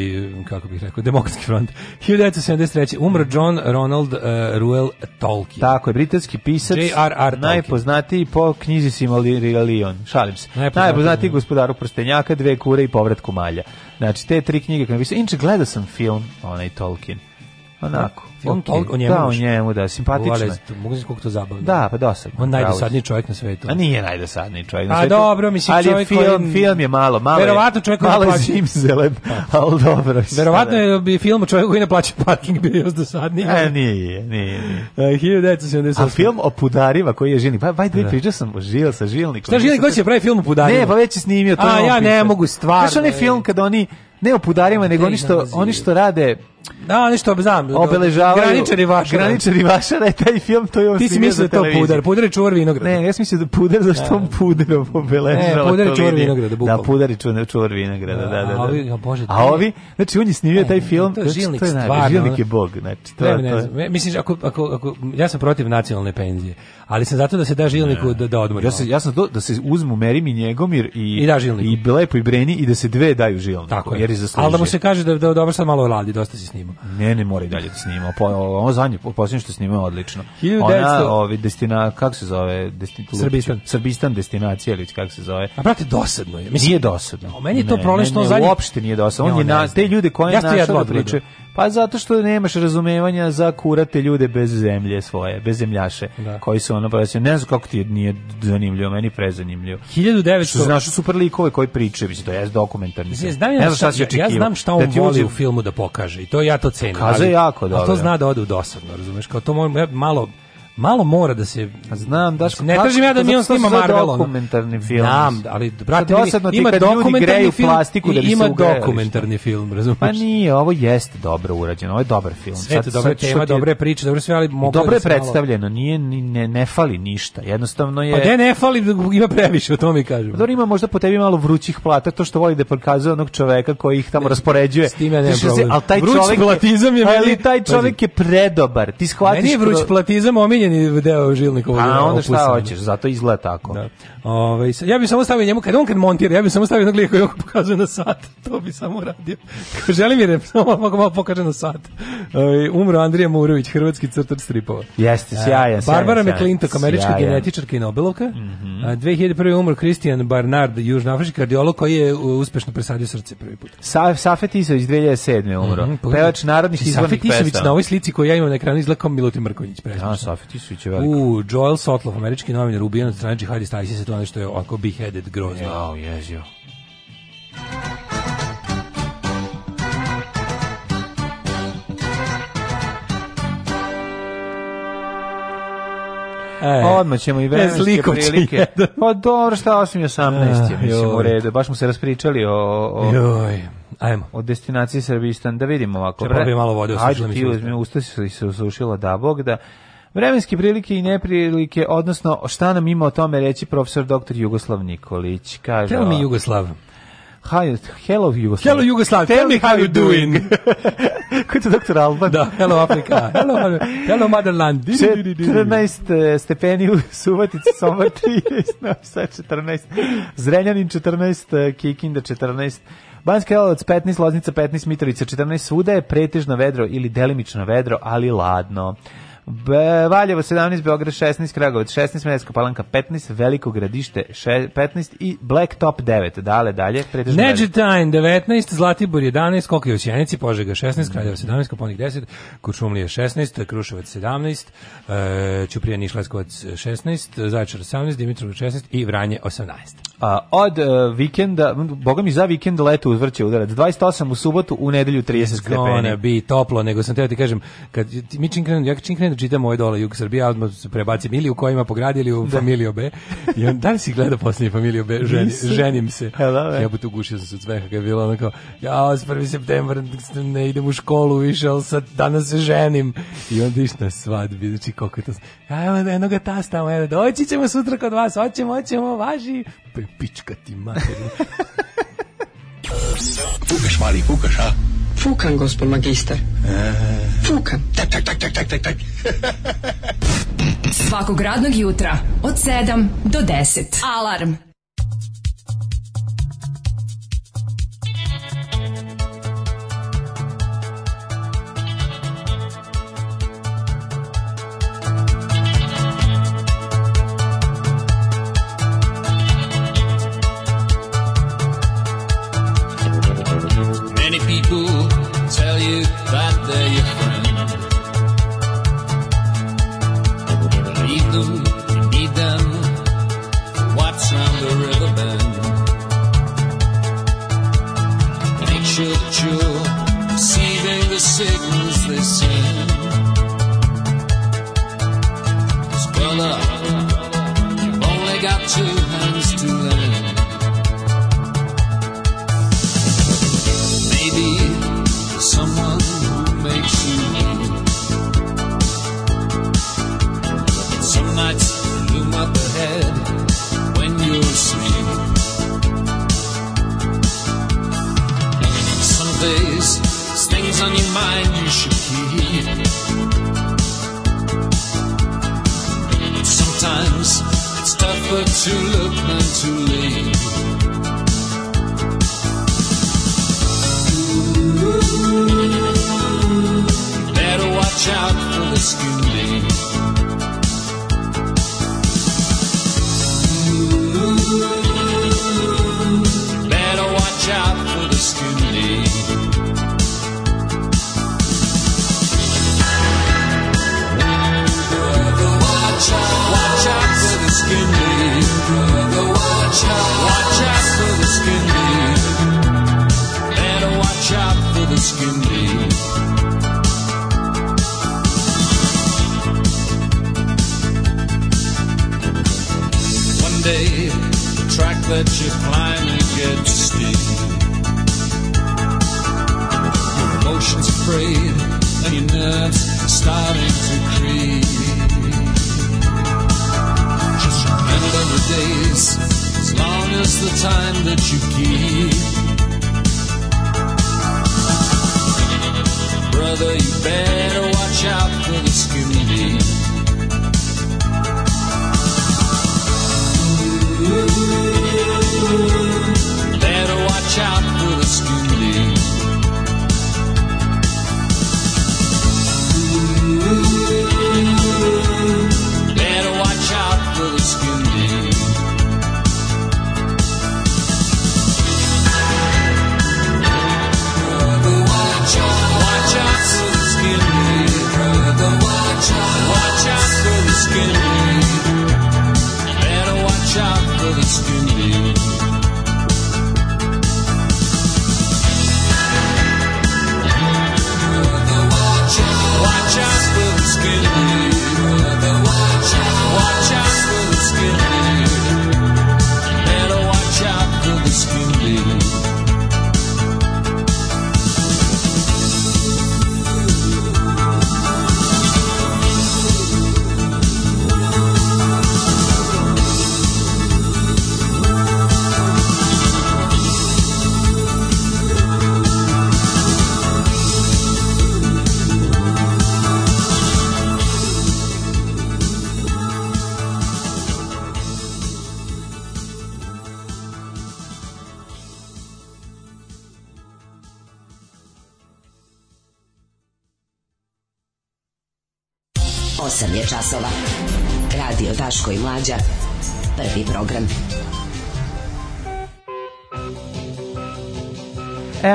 kako bih rekao, demokratski front. 1973. umro mm. John Ronald uh, Ruel Tolkien. Tako je, britanski pisac, J.R.R. najpoznatiji po knjizi Silmarillion šalim se. Najpoznatiji, najpoznatiji da. gospodaru Prstenjaka, Dve kure i Povratku malja. Znači, te tri knjige koje mi Inče, gledao sam film, onaj Tolkien onako. Film okay. o, o njemu, da, o njemu, da, simpatično. Uvale, mogu znači koliko to zabavno. Da, pa dosadno. On najdosadniji čovjek na svetu. A nije najdosadniji čovjek na svetu. A dobro, mislim, ali čovjek film, koji... film je malo, malo verovatno čovjek koji malo je zimzelen, pa. ali dobro. Verovatno da- je bi film čovjek čovjeku koji ne parking bio još dosadniji. E, nije, nije, nije. Uh, A film o pudarima koji je žilnik. Vaj, by the way, da. pričao sam o Žil sa Žilnikom. Šta Žilnik hoće da pravi film o pudarima? Ne, pa već je snimio to. A ja ne mogu stvarno. Znaš onaj film kad oni ne o pudarima, nego oni što, oni što rade Da, nešto znam. Obeležavaju. Graničari vaša. Graničari Vašara je taj film, to je on Ti si mislio to pudar, pudar je čuvar vinograda. Ne, ja sam mislio da pudar, zašto on puderom obeležava. Ne, pudar je čuvar vinograda, bukvalno. Da, pudar je čuvar vinograda, da, da, da. A ovi, a bože, a ovi, znači on je snimio taj film, to je žilnik, znači, to je žilnik je bog, znači to, ne, ne, to je. Mislim, ako, ako, ako, ja sam protiv nacionalne penzije, ali sam zato da se da žilniku da, da odmori. Ja, sam, ja sam do, da se uzmu Merim i Njegomir i, I, da žilniku. i Lepo i Breni i da se dve daju žilniku. Tako je. Jer je zaslužio. Ali da mu se kaže da, da, dobro sad malo radi, dosta si snimao. Ne, ne mora i dalje da snima. Po, ono zadnje, posljednje što snimao odlično. 1900... Ona, ovi, destina, kako se zove? Destin, Srbistan. Srbistan destinacija, ili kako se zove. A brate, dosadno je. Mislim, nije dosadno. O, meni je to prolečno zadnje. Ne, ne, uopšte nije dosadno. On je na, te ljude koje ja našao da priče, Pa zato što nemaš razumevanja za kurate ljude bez zemlje svoje, bez zemljaše, da. koji su ono, pa ne znam kako ti nije zanimljivo, meni prezanimljivo. 1900... Što znaš super likove koji pričaju, mislim, to je dokumentarni. znam ja, ne znam šta, šta si ja, znam šta da on da voli u filmu da pokaže i to ja to cenim. Kaže jako dobro. A to zna da ode u dosadno, razumeš, kao to malo, malo malo mora da se znam da ne tražim ja da mi on snima Marvel dokumentarni film znam ali brate dosadno ima dokumentarni ljudi film, plastiku da bi ima se dokumentarni film razumiješ pa nije ovo jeste dobro urađeno ovo je dobar film sve te dobre tema ti... dobre priče dobro sve ali mogu dobro da je predstavljeno nije ne, ne fali ništa jednostavno je pa ne fali ima previše o tome kažem pa dobro ima možda po tebi malo vrućih plata to što voli da prikazuje onog čoveka koji ih tamo raspoređuje s tim ja nemam problem al taj čovjek je taj čovjek je predobar ti shvatiš meni vruć platizam omiljen omiljeni deo žilnika A pa onda šta hoćeš, zato izgleda tako. Da. Ove, ovaj, ja bih samo stavio njemu kad on kad montira, ja bih samo stavio jednog lika koji pokazuje na sat, to bi samo radio. Ko Želim je samo mogu malo pokaže na sat. Ove, ovaj, umro Andrija Murović, hrvatski crtač stripova. Jeste, e, sjajan, sjajan. Barbara McClintock, američka sjajan. genetičarka i Nobelovka. Mm -hmm. 2001. umro Christian Barnard, južnoafrički kardiolog koji je uspešno presadio srce prvi put. Sa, Safet Isović 2007. umro. Mm -hmm, Pevač narodnih izbornih pesama. Safet Isović na ovoj slici koju ja imam na ekranu izgleda kao Milutin Mrkonjić. Ja, Safet Kisić veliko. U Joel Sotloff, američki novinar ubijen od strane džihadista ISIS, to nešto je oko beheaded grozno. Jao, jezio. E, pa Odmah ćemo i vremenske prilike. Pa dobro, šta osim 18. je, e, mislim, u redu. Baš smo se raspričali o... o... Joj. Ajmo. Od destinacije Srbistan, da vidimo ovako. Če malo vode, osušila mi se. Ajde, ti uzmi, ustasi se osušila, da bog, da... Vremenske prilike i neprilike, odnosno šta nam ima o tome reći profesor dr. Jugoslav Nikolić. Kaže, Tell me Jugoslav. Hi, hello Jugoslav. Hello Jugoslav, tell, tell me how you doing. Kako je doktor Alban? Da, hello Afrika, hello, hello motherland. 14 eh, stepeni u Suvatici, Sombor 13, no, sad 14, Zrenjanin 14, eh, Kikinda 14, Banski Karlovac 15, Loznica 15, Mitrovica 14, svuda je pretežno vedro ili delimično vedro, ali ladno. Be, Valjevo 17, Beograd 16, Kragovac 16, Medeska palanka 15, Veliko gradište 15 i Blacktop 9. Dale, dalje. Neđetajn 19, Zlatibor 11, Koki Oćenici, Požega 16, Kraljevo 17, Koponik 10, Kuršumlija 16, Kruševac 17, uh, e, Ćuprija Nišleskovac 16, Zaječar 18, Dimitrov 16 i Vranje 18. A, od uh, vikenda, boga mi za vikend leto uzvrće udarac, 28 u subotu, u nedelju 30 stepeni. Gonna be toplo, nego sam teo ti kažem, kad mi čim krenu, ja čim krenu čitam ovaj dole Jug Srbije, a se prebacim ili u kojima pogradili u da. Familio B. I on, da li si gledao posljednje Familio B? Ženi, ženim se. Eh? Ja bu tu gušio sam se od smeha kada je bilo ono kao, ja, s 1. septembra ne idem u školu više, ali sad danas se ženim. I onda iš na svadbi, znači koliko je to... Ja, eno ga tas tamo, ja, doći ćemo sutra kod vas, hoćemo, hoćemo, važi. Pička ti mater. Fukaš, mali, fukaš, a? Fukam, gospod magister. E. Fukam. Tak, tak, tak, tak, tak, tak, tak. Svakog radnog jutra od 7 do 10. Alarm. earth starting to creep. Just remember the days, as long as the time that you keep. Brother, you better watch out for the skinny deep. Ooh.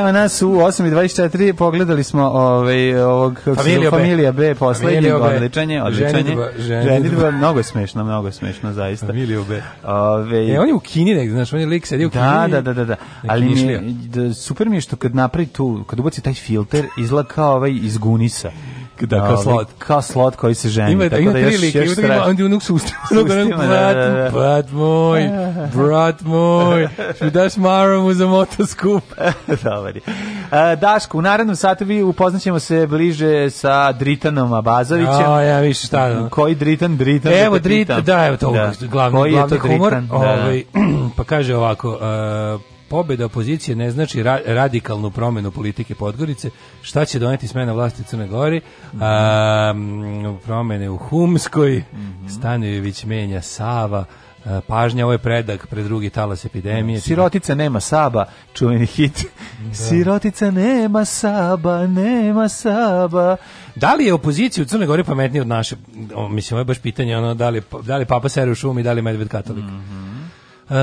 Evo nas u 8.24 pogledali smo ovaj, ovog, Familio familija B, B poslednji odličanje, odličanje. Ženitba, mnogo je smešno, mnogo je smešno, zaista. Familija B. Ove, e, on je u Kini negdje, znaš, on je lik sedi u da, Kini. Da, da, da, da. Ali mi, super mi je što kad napravi tu, kad ubaci taj filter, izlaka ovaj iz Gunisa da, kao slot. Kao slot koji se ženi. Ima, tako ima da tri like, još, još ima, on onda unuk su ustavno, da brat, da, da. brat moj, brat moj, što daš maromu za motoskup. Dobar je. Uh, Daško, u narednom satu vi upoznaćemo se bliže sa Dritanom Abazovićem. O, ja više šta. Da. Koji Dritan, Dritan? Da evo, Dritan, da, evo to, da. glavni, koji glavni humor. Dritan, da. ovaj, pa kaže ovako, uh, pobeda opozicije ne znači ra radikalnu promenu politike Podgorice, šta će doneti smena vlasti u Crne Gori, mm -hmm. a, promene u Humskoj, mm -hmm. Stanojević menja Sava, a, pažnja, ovo je predak pre drugi talas epidemije. Da. Sirotica nema Saba, čuveni hit. Da. Sirotica nema Saba, nema Saba. Da li je opozicija u Crnoj Gori pametnija od naše? O, mislim, ovo je baš pitanje, ono, da, li, da li Papa sere u šumi, da li Medved katolik? Mm -hmm. Uh,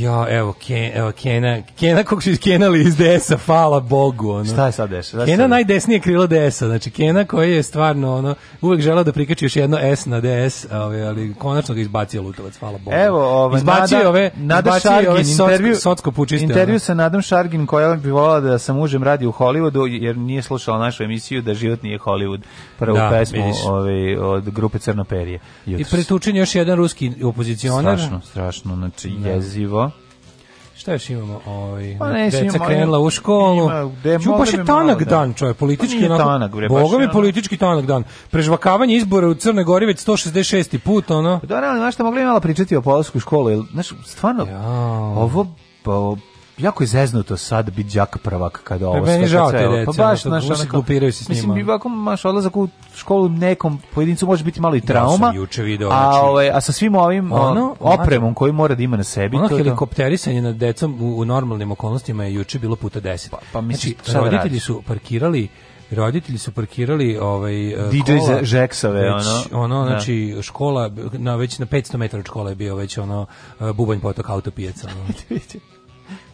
ja, evo, Ken, evo Kena, Kena kog su iskenali iz DS-a, hvala Bogu. Ono. Šta je sad desa? Kena najdesnije krilo DS-a, znači Kena koji je stvarno, ono, uvek želeo da prikači još jedno S na DS, ali, ovaj, ali konačno ga izbacio Lutovac, hvala Bogu. Evo, ove, ovaj, izbacio Nada, ove, Nada izbacio Šargin, ove socko, intervju, socko pučiste, intervju sa Nadom Šargin koja bi volala da sam mužem radi u Hollywoodu, jer nije slušala našu emisiju da život nije Hollywood prvu da, pesmu ovaj, od grupe Crno perije. Jutros. I pretučen još jedan ruski opozicionar. Strašno, strašno, znači da. jezivo. Šta još imamo? Ovaj, pa ne, deca imamo, krenula u školu. Ima, baš je tanak malo, da- dan, čovje, politički. Pa onako, tanak, bre, Boga mi politički tanak dan. Prežvakavanje izbora u Crnoj Gori već 166. put, ono. Pa da, ne, ali znaš šta, mogli malo pričati o polsku školu, jer, znaš, stvarno, ja. ovo, pa, jako je zeznuto sad biti đak prvak kada ovo e, sve žao pa baš da naš ono glupiraju se s njima. Mislim bi ovako maš odlazak u školu nekom pojedincu može biti malo i da, trauma. Ja juče video a znači, ove, ovaj, a sa svim ovim ono, opremom koji mora da ima na sebi ono to helikopterisanje nad decom u, u, normalnim okolnostima je juče bilo puta 10. Pa, pa mislim znači, da roditelji su parkirali roditelji su parkirali ovaj e, DJ kola, Žeksave već, ono ono znači da. škola na već na 500 metara škola je bio već ono e, bubanj potok autopijaca ono.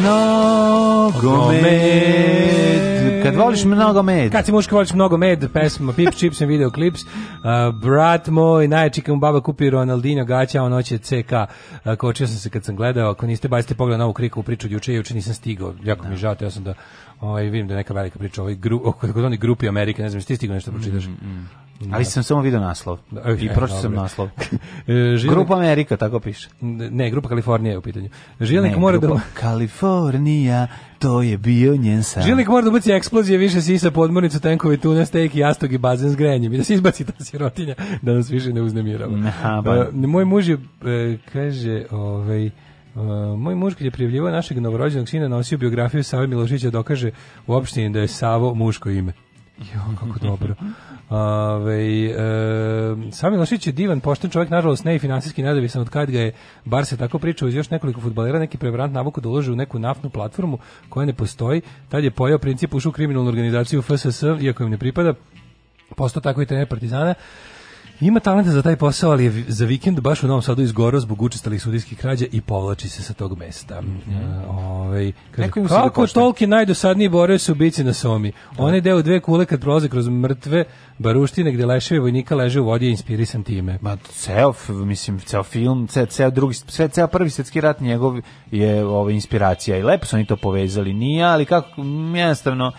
mnogo med. Kad voliš mnogo med. Kad si muška voliš mnogo med, pesma Pip Chips i video klips. Uh, brat moj, najjači kad mu baba kupi Ronaldinho gaća, on hoće CK. Uh, kočio sam se kad sam gledao, ako niste baš ste pogledali novu kriku u priču od juče, juče nisam stigao. Jako mi da. žao, ja sam da ovaj vidim da je neka velika priča ovaj gru, o kod onih grupi Amerike, ne znam, jesi ti stigao nešto da pročitaš? Mm, mm. mm. Ali sam samo video naslov. Da, e, I e, prošao sam naslov. E, Žilnik... Grupa Amerika, tako piše. Ne, Grupa Kalifornija je u pitanju. Žilnik mora da... Kalifornija, to je bio njen sam. Žilnik mora da baci eksplozije, više sisa, podmornicu, tenkove, tuna, stejk, jastog i bazen s grenjem. I da se izbaci ta sirotinja, da nas više ne uznemirava. Aha, e, moj muž je, kaže, ovaj... Uh, moj muž kad je prijavljivao našeg novorođenog sina nosio biografiju Save Milošića dokaže u opštini da je Savo muško ime. Jo, kako dobro. Ove, e, Sami Lošić je divan, pošten čovjek, nažalost ne i financijski nezavisan od kad ga je, bar se tako pričao uz još nekoliko futbalera, neki prevarant navuku da uloži u neku naftnu platformu koja ne postoji, tad je pojao princip ušu kriminalnu organizaciju FSS, iako im ne pripada, postao tako i trener Partizana. Ima talenta za taj posao, ali je za vikend baš u Novom Sadu izgoro zbog učestalih sudijskih krađa i povlači se sa tog mesta. Mhm. Mm -hmm. Ove, ovaj, kaže, kako tolki najdosadniji bore su bici na somi? Da. One deo dve kule kad prolaze kroz mrtve baruštine gde leševi vojnika leže u vodi i inspirisan time. Ma ceo, mislim, ceo film, ceo, ceo drugi, sve, ceo prvi svetski rat njegov je ova inspiracija i lepo su oni to povezali. Nije, ali kako, jednostavno,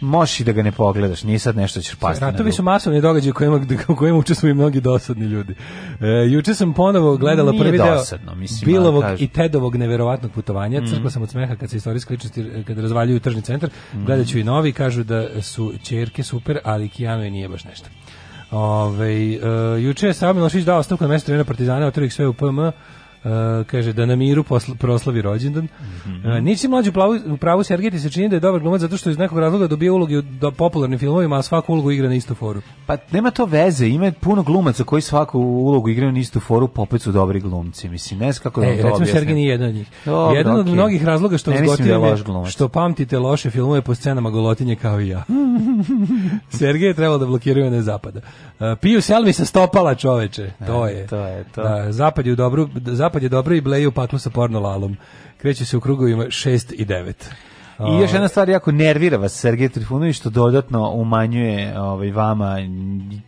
možeš i da ga ne pogledaš, nije sad nešto ćeš pasti. Ratovi su masovni događaj u kojima, u kojima učestvuju mnogi dosadni ljudi. E, juče sam ponovo gledala nije prvi dosadno, deo mislim, Bilovog i Tedovog neverovatnog putovanja. Mm. Crkla sam od smeha kad se istorijske ličnosti kad razvaljuju tržni centar. Mm. Gledaću i novi, kažu da su čerke super, ali Kijano je nije baš nešto. Ove, e, juče je Savo Milošić dao stavku na mesto trena Partizana, otrvih sve u PM, Uh, kaže da na miru posla, proslavi rođendan. Mm -hmm. uh, Nici mlađi plavu, u pravu Sergej ti se čini da je dobar glumac zato što iz nekog razloga dobija uloge u do popularnim filmovima, a svaku ulogu igra na istu foru. Pa nema to veze, ima puno glumaca koji svaku ulogu igraju na istu foru, popet pa su dobri glumci. Mislim, ne znam kako da e, da to objasnim. Sergej nije jedan od njih. Dobre, jedan okay. od mnogih razloga što zgotio da što pamtite loše filmove po scenama golotinje kao i ja. Sergej je trebalo da blokiraju na zapada. Uh, Piju Selvi se stopala čoveče. E, to je. E, to je to. Da, zapad je u dobru, zapad zapad je dobro i bleju patmo sa porno lalom. Kreće se u krugovima 6 i 9. I još ovaj. jedna stvar jako nervira vas Sergej Trifunović što dodatno umanjuje ovaj vama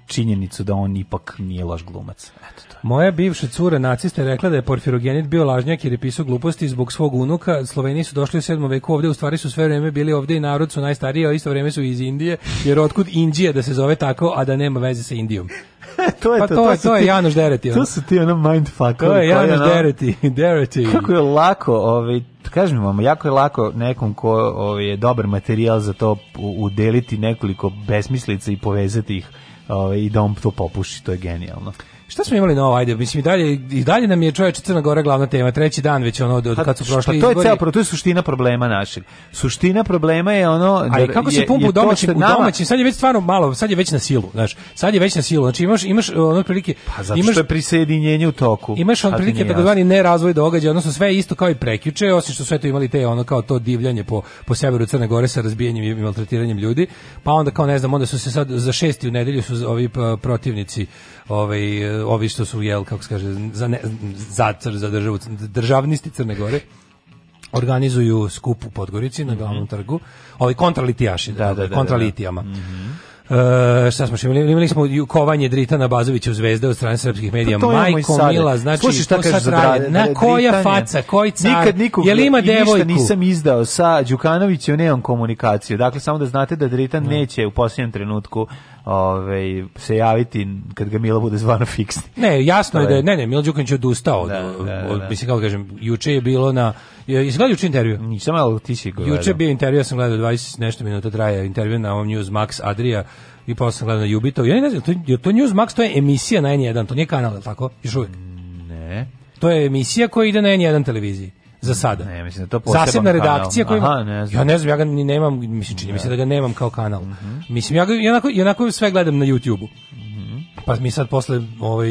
činjenicu da on ipak nije loš glumac. Eto to. Je. Moja bivša cura nacista rekla da je Porfirogenit bio lažnjak jer je pisao gluposti zbog svog unuka. Sloveni su došli u 7. veku ovde, u stvari su sve vreme bili ovde i narod su najstariji, a isto vreme su iz Indije, jer otkud Indije da se zove tako, a da nema veze sa Indijom. to je pa to, to, je, to, to je Janoš Dereti. To su ti ono mindfuck. To je Janoš ono, Dereti, Dereti. Kako je lako, ovaj, kažem vam, jako je lako nekom ko ovaj, je dobar materijal za to udeliti nekoliko besmislica i povezati ih ovaj, i da on to popuši, to je genijalno. Šta smo imali novo, ajde, mislim i dalje, i dalje nam je čovječ Crna Gora glavna tema, treći dan već ono od, od pa, kad su prošli pa to je ceo, to je suština problema našeg. Suština problema je ono... Ali da kako se pumpa u domaćim, u domaćim, sad je već stvarno malo, sad je već na silu, znaš, sad je već na silu, znači imaš, imaš ono prilike... Pa imaš, što je prisjedinjenje u toku. Imaš on prilike takozvani nerazvoj događaja, odnosno sve isto kao i prekjuče, osim što sve to imali te ono kao to divljanje po, po severu Crne Gore sa razbijanjem i maltretiranjem ljudi, pa onda kao ne znam, onda su se sad za šesti u nedelju su ovi protivnici ovaj ovi što su jel kako se kaže za ne, zatvor za državu državnisti Crne Gore organizuju skup u Podgorici na glavnom mm -hmm. trgu. Ovi kontralitijaši, da, da, da, kontralitijama. Da, da. Mm -hmm. Uh, šta smo imali? Imali smo kovanje Drita na u Zvezde od strane srpskih medija. To, to Majko Mila, znači Sluši, šta kažeš za Dra Na koja faca, koji car? Nikad nikog, jel ima i devojku? Ništa nisam izdao sa Đukanovićem nemam komunikaciju. Dakle, samo da znate da Dritan mm. neće u posljednjem trenutku ovaj se javiti kad ga Milo bude zvano fiksni. Ne, jasno je da je, ne, ne, Milo je odustao. Da, da, da, da. Mislim kako kažem, juče je bilo na Jesi gledao juče intervju? Nisam, ali ti si gledao. Juče je bio intervju, ja sam gledao 20 nešto minuta traje intervju na ovom News Max Adria i posle sam gledao na Jubitov. Ja ne znam, to, je, to News Max, to je emisija na N1, to nije kanal, je tako? Još uvijek. Ne. To je emisija koja ide na N1 televiziji za sada. Ne, mislim da to posebna Zasebna redakcija kanal. ja ne znam, ja ga ni nemam, mislim čini mi se da ga nemam kao kanal. Mm -hmm. Mislim ja ga onako, onako sve gledam na YouTubeu. Mm Pa mi sad posle ovaj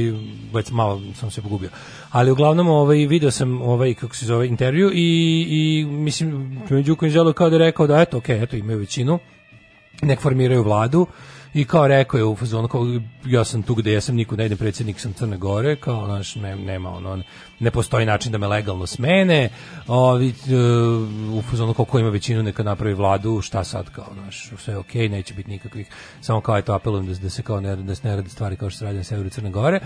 već malo sam se pogubio. Ali uglavnom ovaj video sam ovaj kako se zove intervju i i mislim Đuković je kao da je rekao da eto okej, okay, eto imaju većinu nek formiraju vladu i kao rekao je u fazonu kao ja sam tu gde ja sam nikud ne idem predsjednik sam Crne Gore kao naš ne, nema ono ne postoji način da me legalno smene ovi e, u fazonu kao ko ima većinu neka napravi vladu šta sad kao naš sve je okej okay, neće biti nikakvih samo kao eto apelujem da, da se kao ne da se ne radi stvari kao što se radi na severu Crne Gore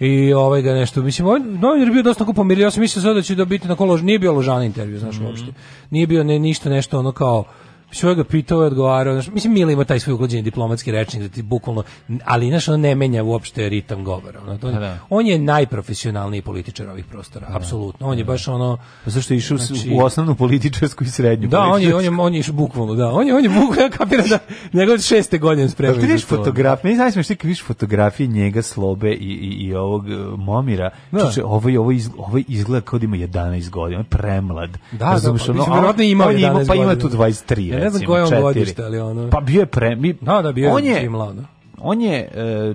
i ovaj ga nešto mislim ovaj novinar bio dosta kupo ja sam mislio sad da će da biti na kolož nije bio ložan intervju znaš mm -hmm. uopšte nije bio ne ništa nešto ono kao Što ga pitao i odgovarao, znaš, mislim Mila ima taj svoj uglađeni diplomatski rečnik da ti bukvalno, ali znaš, on ne menja uopšte ritam govora. Ono, to, pa da. On je najprofesionalniji političar ovih prostora, pa da. apsolutno. On je da. baš ono pa zašto je išao znači, u osnovnu političarsku i srednju. Da, on je on je on je išao bukvalno, da. On je on je bukvalno ja kapiram da njegov šeste godine sprema. Da, pa vidiš fotografije, ne znaš što vidiš fotografije njega Slobe i, i, i ovog e, Momira. Da. Čuče, ovaj ovaj iz, ovaj izgleda kao da ima 11 godina, on je premlad. Da, da, pa, ono, mislim, verovatno ima on, 11 ima, pa ima tu 23 recimo, ne znam koje on godište, ali ono... Pa bio je pre... Mi, no, da, da, bio on je, mlado. On je, e,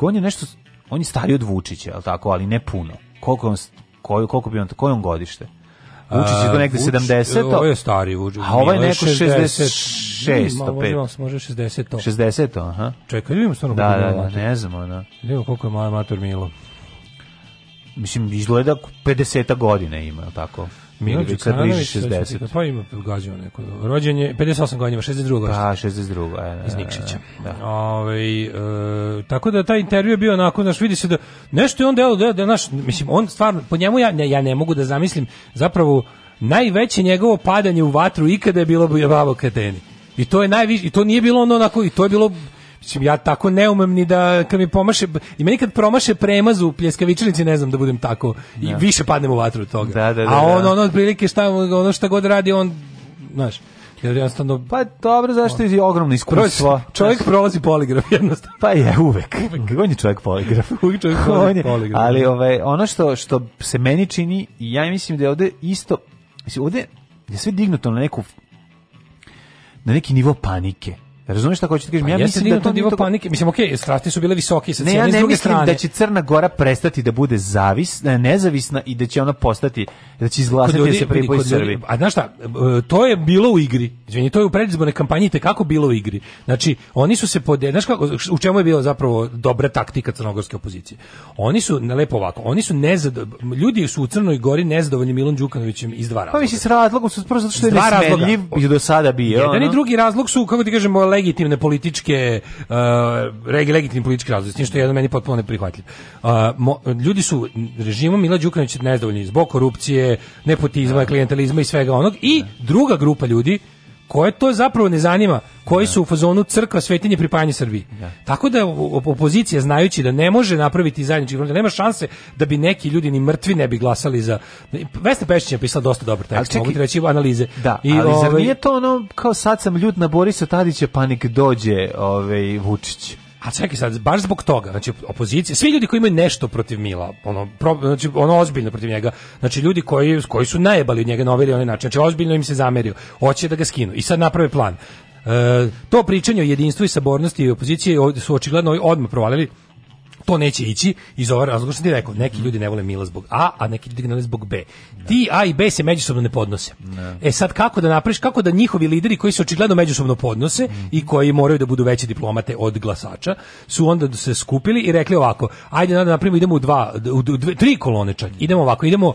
on je nešto, on je stariji od Vučića, ali tako, ali ne puno. Koliko on, koliko, koliko bi on, koje on godište? Vučić je to negde 70. Ovo je stari Vučić. A ovaj neko 66. Može, može 60. 60. Aha. Čekaj, vidimo stvarno da, koliko da, da, ne znam. Ona. Da vidimo koliko je moj amator Milo. Mislim, izgleda 50 godina ima, tako? Mirović sad bliži 60. Pa ima gađao neko. Rođen je 58 godina, 62. Pa, 62. E, iz Nikšića. E, e, da. Ove, ovaj, e, tako da taj intervju je bio onako, znaš, vidi se da nešto je on delo, da, da, naš, mislim, on stvarno, po njemu ja, ne, ja ne mogu da zamislim, zapravo, najveće njegovo padanje u vatru ikada je bilo Babo Kateni. I to je najviše, i to nije bilo ono onako, i to je bilo Mislim, ja tako ne umem ni da, kad mi pomaše, i meni kad promaše premaz u pljeskavičnici, ne znam da budem tako, i da. više padnem u vatru od toga. Da, da, da, A da. on, ono, otprilike, šta, ono šta god radi, on, znaš, jer jednostavno... Pa dobro, zašto je ogromno iskustvo? Čovjek prolazi poligraf jednostavno. Pa je, uvek. uvek. On je čovjek poligraf. Uvek čovjek je, poligraf. Ali ovaj, ono što, što se meni čini, ja mislim da je ovde isto... Mislim, ovde je sve dignuto na neku na neki nivo panike Razumeš šta hoćeš da kažem? Pa, ja mislim da, to nivo panike, mislim okej, okay, strasti su bile visoke sa ne, ja ne s druge mislim strane. da će Crna Gora prestati da bude zavis, nezavisna i da će ona postati da će izglasati da ljudi, da se pripoji Srbiji. A znaš šta, e, to je bilo u igri. Izvinite, to je u predizbornoj kampanji te kako bilo u igri. Znači, oni su se pod znaš kako u čemu je bila zapravo dobra taktika crnogorske opozicije. Oni su lepo ovako, oni su nezadovoljni, ljudi su u Crnoj Gori nezadovoljni Milom Đukanovićem iz dva pa razloga. Pa mislim s razlogom su prvo zato što je nesmenljiv i do sada bio. Jedan i drugi razlog su kako ti kažemo legitimne političke uh, regi, legitimni politički s tim što je jedno meni potpuno neprihvatljiv. Uh, mo, ljudi su režimom Mila Đukanovića nezadovoljni zbog korupcije, nepotizma, klijentelizma i svega onog i druga grupa ljudi koje to zapravo ne zanima, koji da. su u fazonu crkva, svetinje, pripajanje Srbiji. Da. Tako da opozicija, znajući da ne može napraviti zajednički front, da nema šanse da bi neki ljudi ni mrtvi ne bi glasali za... Vesna Pešić je pisala dosta dobro tekst, mogu ti reći analize. Da, I, ali zar ovaj- nije to ono, kao sad sam ljud na Borisa Tadića, pa nek dođe ovaj, Vučić? A čekaj sad, baš zbog toga, znači opozicija, svi ljudi koji imaju nešto protiv Mila, ono pro, znači ono ozbiljno protiv njega, znači ljudi koji koji su najebali od njega na ovaj ili način, znači ozbiljno im se zamerio, hoće da ga skinu i sad naprave plan. E, to pričanje o jedinstvu i sabornosti i opozicije su očigledno odmah provalili to neće ići iz ovog razloga što ti rekao, neki mhm. ljudi ne vole Mila zbog A, a neki ljudi ne vole zbog B. Da. Ti A i B se međusobno ne podnose. Ne. Da. E sad kako da napraviš kako da njihovi lideri koji se očigledno međusobno podnose mm. i koji moraju da budu veće diplomate od glasača, su onda se skupili i rekli ovako, ajde da napravimo idemo u dva u dve, tri kolone čak. Mhm. Idemo ovako, idemo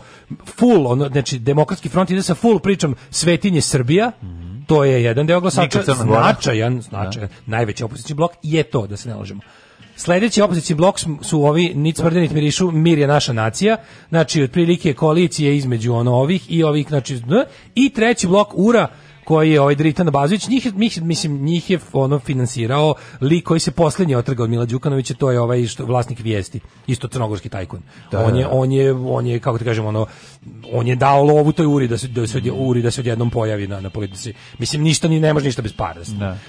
full, ono znači demokratski front ide sa full pričom svetinje Srbija. Mm to je jedan deo glasača, značajan, značajan, da. najveći opozicijski blok je to, da se ne lažemo. Sledeći opozici blok su ovi nic mrde nit mirišu, mir je naša nacija. Znači otprilike koalicije između ono ovih i ovih znači i treći blok URA koji je ovaj Dritan Bazović, njih, njih, mislim, njih je ono finansirao lik koji se posljednje otrga od Mila Đukanovića, to je ovaj što, vlasnik vijesti, isto crnogorski tajkun. Da, on, je, da. on, je, on je, kako ti da kažem, ono, on je dao lovu toj uri da se, da se, mm. uri da se odjednom pojavi na, na politici. Mislim, ništa, ni, ne može ništa bez para. Da,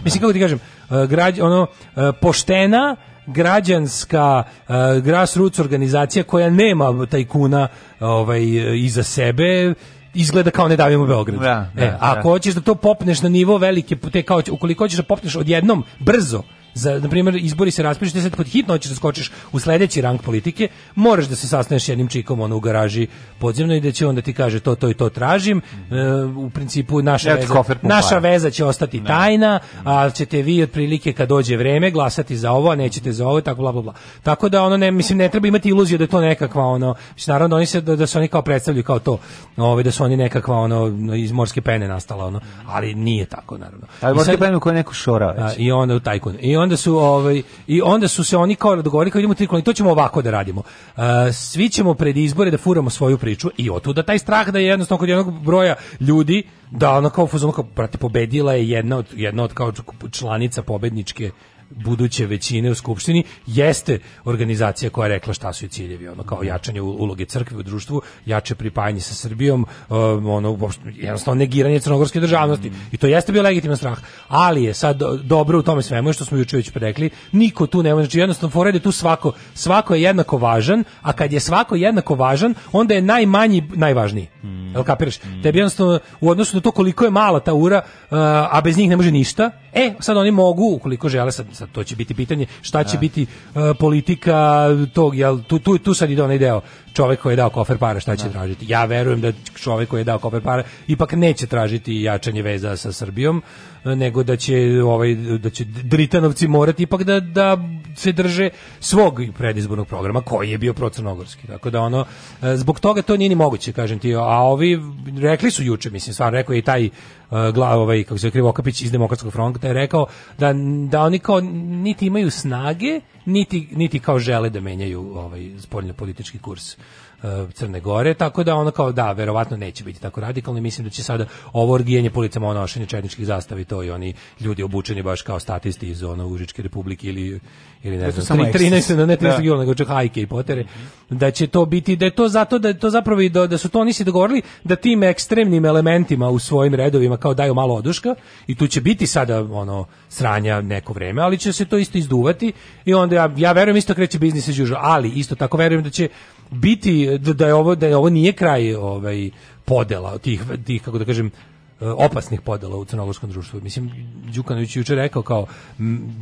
mislim, da. kako ti kažem, eh, građ, ono, eh, poštena, građanska uh, grassroots organizacija koja nema tajkuna ovaj, iza sebe izgleda kao ne davimo Beograd. Da, e, da, e, ako da. hoćeš da to popneš na nivo velike, te kao, ukoliko hoćeš da popneš odjednom, brzo, za na primjer izbori se raspišu ti sad pod hitno hoćeš da skočiš u sledeći rang politike, možeš da se sastaneš jednim čikom ono u garaži podzemno i da će on da ti kaže to to i to tražim. Uh, u principu naša veza, naša veza će ostati da. tajna, a ćete vi otprilike kad dođe vreme glasati za ovo, a nećete za ovo, tako bla bla bla. Tako da ono ne mislim ne treba imati iluziju da je to nekakva ono, mislim, naravno oni se da, da se oni kao predstavljaju kao to, ovaj da su oni nekakva ono iz morske pene nastala ono, ali nije tako naravno. Ali morske sad, pene neko šora već. A, I onda u tajkun. I onda onda su ovaj i onda su se oni kao dogovorili kao idemo tri kolone, to ćemo ovako da radimo. Uh, svi ćemo pred izbore da furamo svoju priču i da taj strah da je jednostavno kod jednog broja ljudi da ona kao fuzon kao brate pobedila je jedna od jedna od kao članica pobedničke buduće većine u skupštini jeste organizacija koja je rekla šta su i ciljevi ono kao jačanje uloge crkve u društvu jače pripajanje sa Srbijom um, ono jednostavno negiranje crnogorske državnosti mm. i to jeste bio legitiman strah ali je sad dobro u tome svemu što smo juče već rekli niko tu nema znači jednostavno forede tu svako svako je jednako važan a kad je svako jednako važan onda je najmanji najvažniji mm. el kapiraš mm. tebi jednostavno u odnosu na to koliko je mala ta ura uh, a bez njih ne može ništa e sad oni mogu ukoliko žele sad sad to će biti pitanje šta će da. biti uh, politika tog jel tu tu tu sad ide onaj deo čovjek koji je dao kofer para šta će da. tražiti ja verujem da čovjek koji je dao kofer para ipak neće tražiti jačanje veza sa Srbijom nego da će ovaj da će Dritanovci morati ipak da da se drže svog predizbornog programa koji je bio procrnogorski. Tako da ono e, zbog toga to nije ni moguće, kažem ti. A ovi rekli su juče, mislim, stvarno rekao je i taj e, glav ovaj kako se Kapić iz demokratskog fronta je rekao da da oni kao niti imaju snage, niti niti kao žele da menjaju ovaj spoljno politički kurs. E, Crne Gore, tako da ono kao da, verovatno neće biti tako radikalno i mislim da će sada ovo orgijanje policama ono nošenje četničkih zastavi, to i oni ljudi obučeni baš kao statisti iz ono Užičke republike ili, ili ne znam, 13, ne 13 da. Gila, nego čak hajke i potere, da će to biti, da je to zato, da je to zapravo i da, da su to nisi dogovorili, da tim ekstremnim elementima u svojim redovima kao daju malo oduška i tu će biti sada ono sranja neko vreme, ali će se to isto izduvati i onda ja, ja verujem isto kreće biznis iz Južo, ali isto tako verujem da će biti da, da je ovo da je ovo nije kraj ovaj podela tih tih kako da kažem E, opasnih podela u crnogorskom društvu. Mislim, Đukanović juče rekao kao,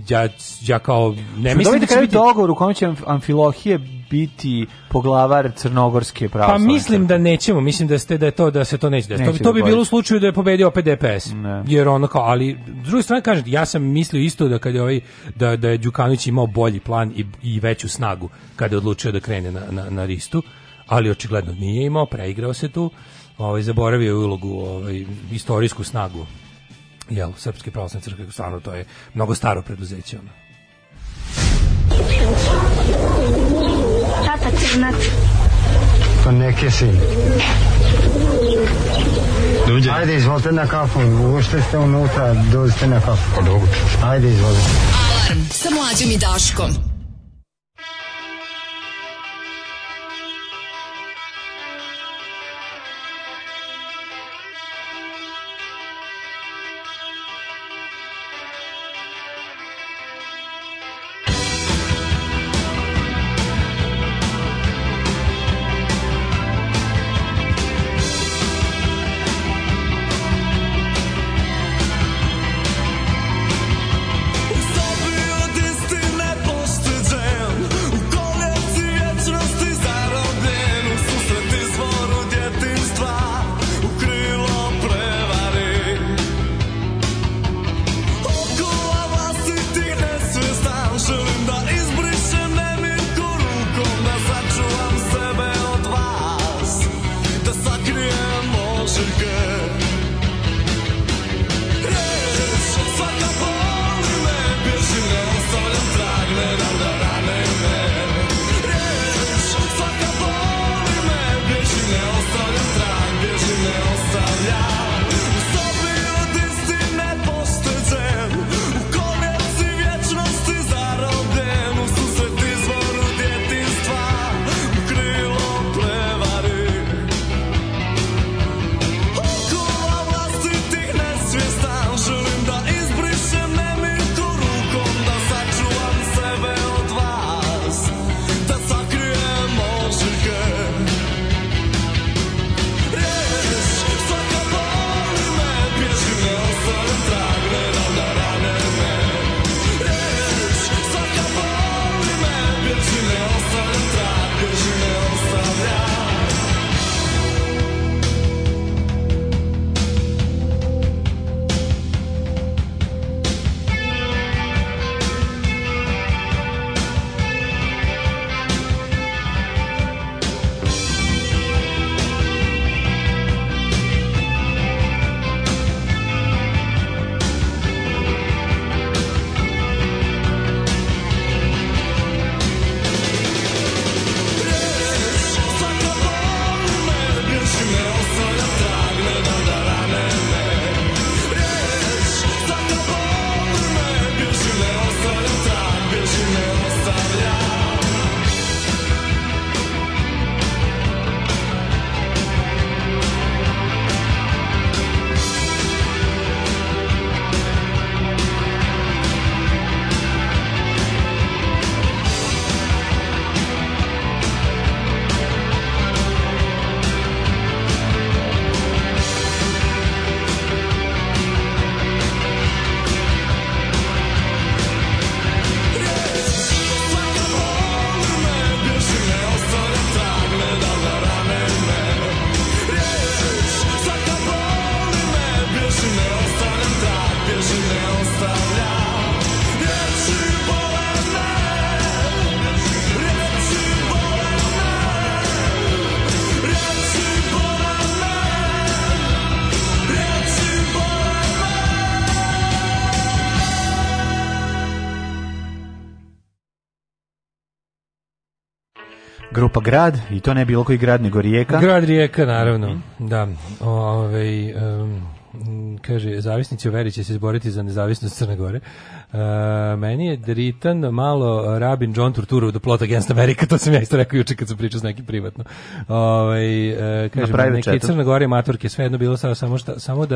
ja, ja kao, ne mislim da će biti... dogovor u kome će Amfilohije biti poglavar crnogorske pravoslavne Pa mislim da nećemo, mislim da ste da je to da se to neće desiti. Neće to, to bi bilo u slučaju da je pobedio opet DPS. Ne. Jer ono kao, ali s druge strane kažem, ja sam mislio isto da kad je ovaj da da je Đukanović imao bolji plan i, i veću snagu kad je odlučio da krene na na, na listu, ali očigledno nije imao, preigrao se tu ovaj, zaboravio ulogu, ovaj, istorijsku snagu jel, Srpske pravoslavne crkve, stvarno to je mnogo staro preduzeće. Ono. Tata Crnac. Pa neke si. Dođe. Ajde, izvolite na kafu. Ušte ste unutra, dođite na kafu. Pa dobro. Ajde, izvolite. Alarm sa mlađim i Daškom. pa grad, i to ne bilo koji grad, nego rijeka. Grad rijeka, naravno, mm da. Ovaj um, kaže, zavisnici o veri će se izboriti za nezavisnost Crne Gore. Uh, meni je dritan malo Rabin John Turturro do Plot Against America, to sam ja isto rekao juče kad sam pričao s nekim privatno. Ovaj uh, e, kaže neki Crna Gora maturke, svejedno bilo sada samo šta, samo da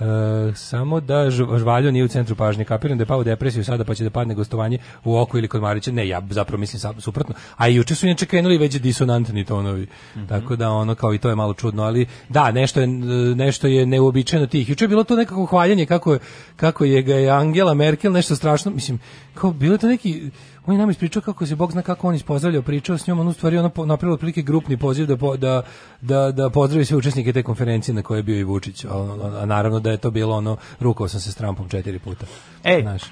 uh, samo da žvaljo nije u centru pažnje. Kapiram da je pao depresiju sada pa će da padne gostovanje u oko ili kod Marića. Ne, ja zapravo mislim suprotno. A juče su inače krenuli već disonantni tonovi. Mm -hmm. Tako da ono kao i to je malo čudno, ali da, nešto je nešto je neuobičajeno tih. Juče je bilo to nekako hvaljenje kako kako je ga je Angela Merkel nešto nešto strašno, mislim, kao bilo to neki on je nam ispričao kako se Bog zna kako on ispozdravljao, pričao s njom, on u stvari ono napravio otprilike grupni poziv da, po, da, da, da pozdravi sve učesnike te konferencije na kojoj je bio i Vučić, a, a, a naravno da je to bilo ono, rukao sam se s Trumpom četiri puta. Ej, Znaš.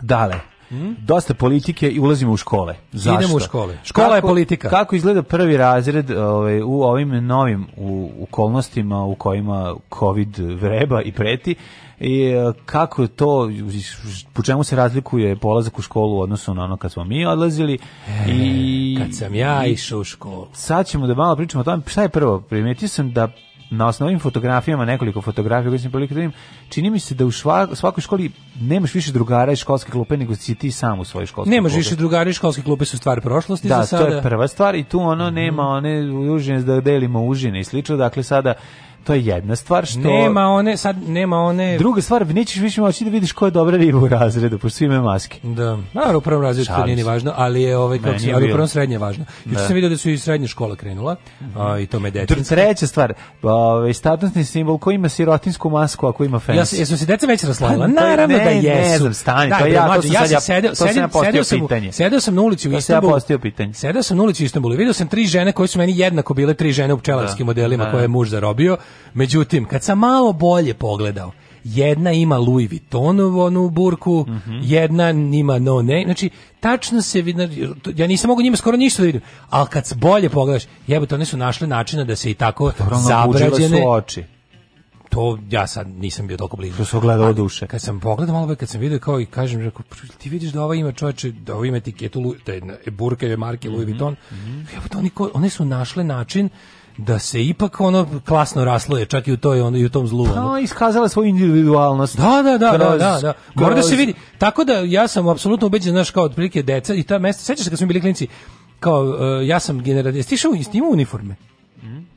dale, Hmm? Dosta politike i ulazimo u škole. Zašto? Idemo u škole. Škola kako, je politika. Kako izgleda prvi razred ovaj, u ovim novim u, u, okolnostima u kojima COVID vreba i preti? i e, kako to, po čemu se razlikuje polazak u školu u odnosu na ono kad smo mi odlazili e, i... Kad sam ja išao u školu. Sad ćemo da malo pričamo o tome, šta je prvo, primetio sam da na osnovnim fotografijama, nekoliko fotografija koje sam prilike da čini mi se da u svakoj školi nemaš više drugara iz školske klupe nego si ti sam u svojoj školskoj Nemaš klupe. više drugara iz školske klupe su stvar prošlosti da, za sada. Da, to je prva stvar i tu ono mhm. nema one užine da delimo užine i slično, dakle sada To je jedna stvar što Nema one, sad nema one. Druga stvar, nećeš više moći da vidiš ko je dobra riba u razredu, pošto svi imaju maske. Da. Naravno, u prvom razredu to nije ni važno, ali je ovaj kako se, ali u prvom srednje je važno. Juče da. sam video da su i srednje škola krenula, a, i to me detinjski. Treća stvar, ovaj statusni simbol koji ima sirotinsku masku, a koji ima fans. Ja se jesu se deca već raslavila? Pa Naravno da ne, da jesu. Ne znam, stani, da, to ja, to sam sad ja, sedeo, to sedeo, sam ja Sedeo sam na ulici u Istanbulu. Ja pitanje. Sedeo sam na ulici u Istanbulu i video sam tri žene koje su meni jednako bile tri žene u pčelarskim da. modelima koje je muž zarobio Međutim, kad sam malo bolje pogledao, jedna ima Louis Vuittonovu onu burku, mm -hmm. jedna ima no ne, znači tačno se vidi, znači, ja nisam mogu njima skoro ništa da vidim, ali kad bolje pogledaš, jebote, one su našle načina da se i tako pa Dobro, zabrađene... Su oči to ja sad nisam bio toliko blizu. Što se ogledalo duše. Kad sam pogledao malo, kad sam vidio kao i kažem, rekao, ti vidiš da ova ima čoveče, da ova ima etiketu, da je burka je marke Louis mhm, Vuitton. Mm -hmm. ja, one su našle način da se ipak ono klasno rasluje, čak i u toj ono, i u tom zlu. Pa, ono. iskazala svoju individualnost. Da, da, da, da, kroz, da, da, da. Mora da se vidi. Tako da ja sam apsolutno ubeđen, znaš, kao otprilike deca i ta mesta, sećaš se kad smo bili klinci, kao uh, ja sam generacija, stišao u uniforme.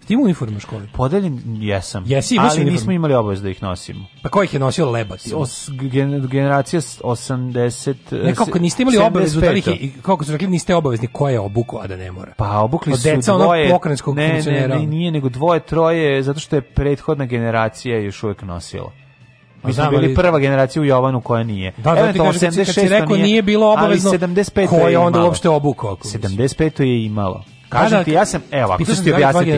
Ti imao uniformu u školi? Podeljen jesam. Jesi, ali uniformu. nismo imali obavezu da ih nosimo. Pa ko ih je nosio lebac? Os, gen, generacija 80... Ne, kako niste imali 75. obavezu da ih, kako su rekli, niste obavezni ko je obuku, a da ne mora. Pa obukli Od su deca dvoje... Onog ne, ne, ne, nije, nego dvoje, troje, zato što je prethodna generacija još uvijek nosila. Mi smo bili prva generacija u Jovanu koja nije. Da, da, ti kažem, 86, kad si rekao nije, nije bilo obavezno, ko je onda uopšte obukao? 75. je imalo. Kažem da, da, ti, ja sam, evo, ako ću ti objasniti,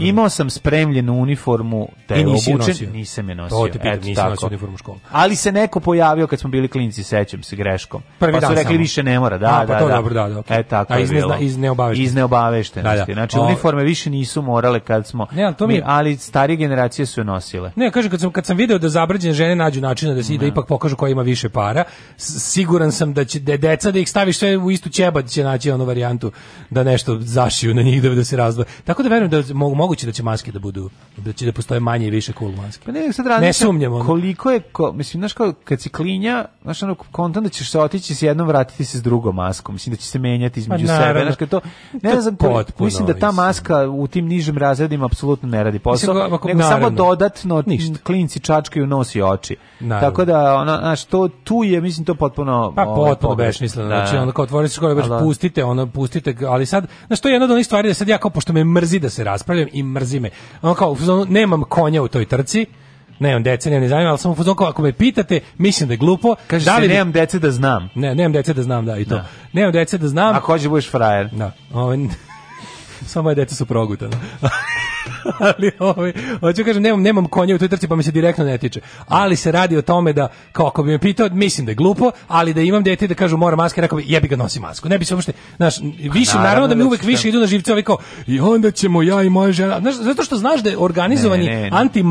imao sam spremljenu uniformu, te I nisi obučen, nosio. nisam je nosio. To te pitam, nisam nosio uniformu školu. Ali se neko pojavio kad smo bili klinci, sećam se, greškom. Prvi pa su rekli, samo. više ne mora, da, A, pa da, pa to da. Dobro, da, da, okay. E, tako A, iz, nezna, iz neobaveštenosti. Iz neobaveštenosti. Da, da. Znači, o... uniforme više nisu morale kad smo, ne, ali, to mi... ali starije generacije su nosile. Ne, kažem, kad sam, kad sam video da zabrađene žene nađu načina da se da ipak pokažu koja ima više para, siguran sam da će da deca da ih staviš sve u istu ćebad će naći onu varijantu da nešto zaš prašiju na njih da, da se razdvoje. Tako da verujem da mogu moguće da će maske da budu da će da postoje manje i više cool maske. Pa ne, sad ne sumnjamo. Koliko je ko, mislim znaš kao kad si klinja, znaš ono kontant da ćeš se otići s jednom vratiti se s drugom maskom. Mislim da će se menjati između pa, sebe, znaš to ne znam mislim da ta maska u tim nižim razredima apsolutno ne radi posao, mislim, ako, nego naravno, samo dodatno ništa. klinci čačkaju nos i oči. Naravno. Tako da ona znaš to tu je mislim to potpuno pa ovaj, potpuno ovaj, besmisleno. Da. Znači onda kao otvori se baš pustite, ona pustite, ali sad znaš to je jedna od onih stvari da sad ja kao, pošto me mrzi da se raspravljam i mrzi me, ono kao, nemam konja u toj trci, Ne, on dece, ne, ne zanima, al samo u ako me pitate, mislim da je glupo. Kaže da li nemam dece da znam. Ne, nemam dece da znam, da, i to. Da. Nemam dece da znam. Ako hoćeš da budeš frajer. Da. Ovo, ovaj, Samo moje deca su progutana. ali ovaj, hoću kažem, nemam, nemam konja u toj trci, pa me se direktno ne tiče. Ali se radi o tome da, kao ako bi me pitao, mislim da je glupo, ali da imam dete da kažu mora maske, rekao bi, jebi ga nosi masku. Ne bi se uopšte, znaš, više, naravno da mi da uvek više idu na živce, ovi kao, i onda ćemo ja i moja žena. Znaš, zato što znaš da je organizovani ne, ne, ne.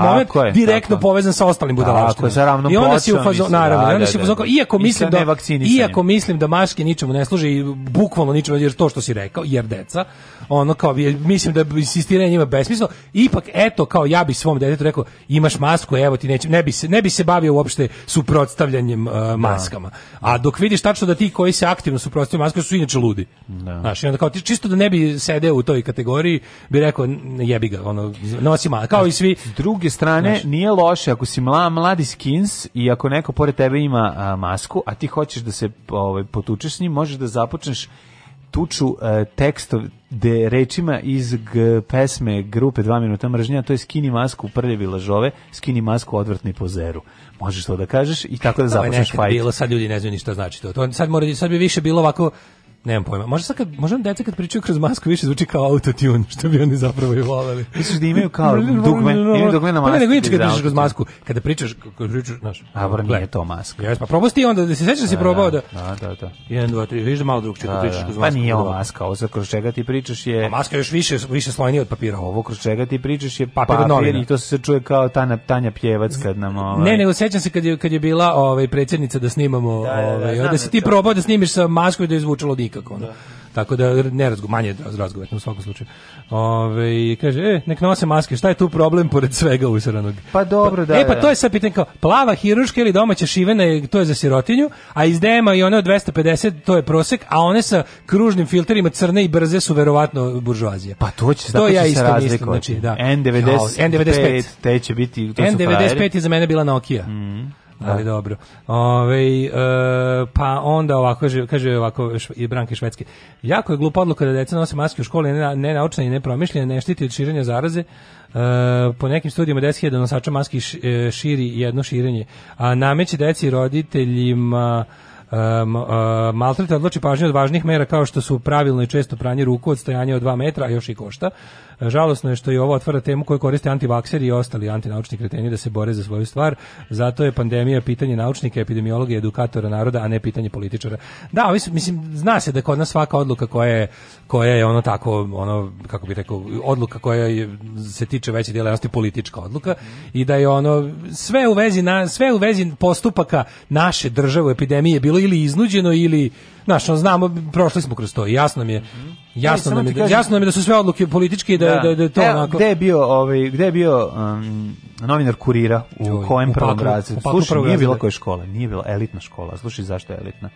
moment je, direktno tako. povezan sa ostalim budalaštinama. I onda si u fazonu, naravno, da, onda si u da, fazonu, da, iako mislim da, iako mislim da maske ničemu ne služe i bukvalno ničemu, jer to što si rekao, jer jer deca, ono kao, mislim da insistiranje njima besmislo, ipak eto, kao ja bi svom detetu rekao, imaš masku, evo ti neće, ne bi se, ne bi se bavio uopšte suprotstavljanjem uh, maskama. A dok vidiš tačno da ti koji se aktivno suprotstavljaju maskama da su inače ludi. Da. Znaš, i onda kao, ti čisto da ne bi sedeo u toj kategoriji, bi rekao, jebi ga, ono, nosi masku, kao i svi. S druge strane, znaš, nije loše ako si mla, mladi skins i ako neko pored tebe ima a, masku, a ti hoćeš da se ovaj, potučeš s njim, možeš da započneš tuču e, tekstov de rečima iz g pesme grupe 2 minuta mržnja, to je skini masku prljevi lažove, skini masku odvrtni pozeru. Možeš to da kažeš i tako da započneš fajt. Bilo sad ljudi ne znaju ni šta znači to. To sad mora sad bi više bilo ovako Nemam pojma. Možda sad kad, možda deca kad pričaju kroz masku više zvuči kao autotune, što bi oni zapravo i voleli. Misliš da imaju kao dugme, imaju dugme na masku? Pa ne, nego inače kad pričaš kroz masku, kada pričaš, kada pričaš, znaš. A bar nije to maska. Jes, pa probao si onda, da se sećaš da si da, da, probao da... Da, da, da. 1, 2, 3, vidiš da malo drugčije kad da, pričaš kroz pa masku. Pa nije ovo maska, ovo kroz čega ti pričaš je... A pa maska je još više, više slojnija od papira. Ovo kroz čega ti pričaš je papir, papir i to se čuje kao ta Tanja Pjevac kad nam... Ovaj... Ne, nego sećam se kad je, kad je bila ovaj, predsjednica da snimamo, da, ovaj, da, da, ovaj, da, si ti probao da snimiš sa maskom da je zvučalo nik nikako. Da. Tako da ne razgo, manje razgovetno u svakom slučaju. Ove, kaže, e, nek nose maske, šta je tu problem pored svega usranog? Pa dobro, pa, da. Pa, e, pa da. to je sad pitanje kao, plava hiruška ili domaća šivena, to je za sirotinju, a iz dema i one od 250, to je prosek, a one sa kružnim filterima crne i brze su verovatno buržuazija. Pa to će, to ja će isto se mislim, znači, da. N95, N95, te će biti, to N95 je za mene bila Nokia. Mhm. Da. ali dobro. Ove, e, eh, pa onda ovako, kaže ovako i Branke Švedske, jako je glupa odluka da deca nose maske u školi, ne, ne i ne nepromišljene, ne štiti od širenja zaraze, Uh, po nekim studijima 10.000 nosača maski eh, širi jedno širenje, a nameće deci i roditeljima uh, uh, maltreta odloči pažnju od važnih mera kao što su pravilno i često pranje ruku, odstojanje od 2 metra, a još i košta. Žalosno je što i ovo otvara temu koju koriste antivakseri i ostali antinaučni kreteni da se bore za svoju stvar. Zato je pandemija pitanje naučnika, epidemiologa i edukatora naroda, a ne pitanje političara. Da, ovi mislim, zna se da kod nas svaka odluka koja je, koja je ono tako, ono, kako bih rekao, odluka koja je, se tiče veće djela politička odluka i da je ono sve u vezi na sve u vezi postupaka naše države u epidemije bilo ili iznuđeno ili Znaš, on znamo, prošli smo kroz to. Jasno mi je. Jasno nam je, mhm. da- jasno nam je da su sve odluke političke i da da, da, da to e, onako. Gde je bio ovaj gde je bio um, novinar kurira u Joj, kojem prvom razredu? Slušaj, nije bila koje škole, nije bila elitna škola. Slušaj zašto je elitna.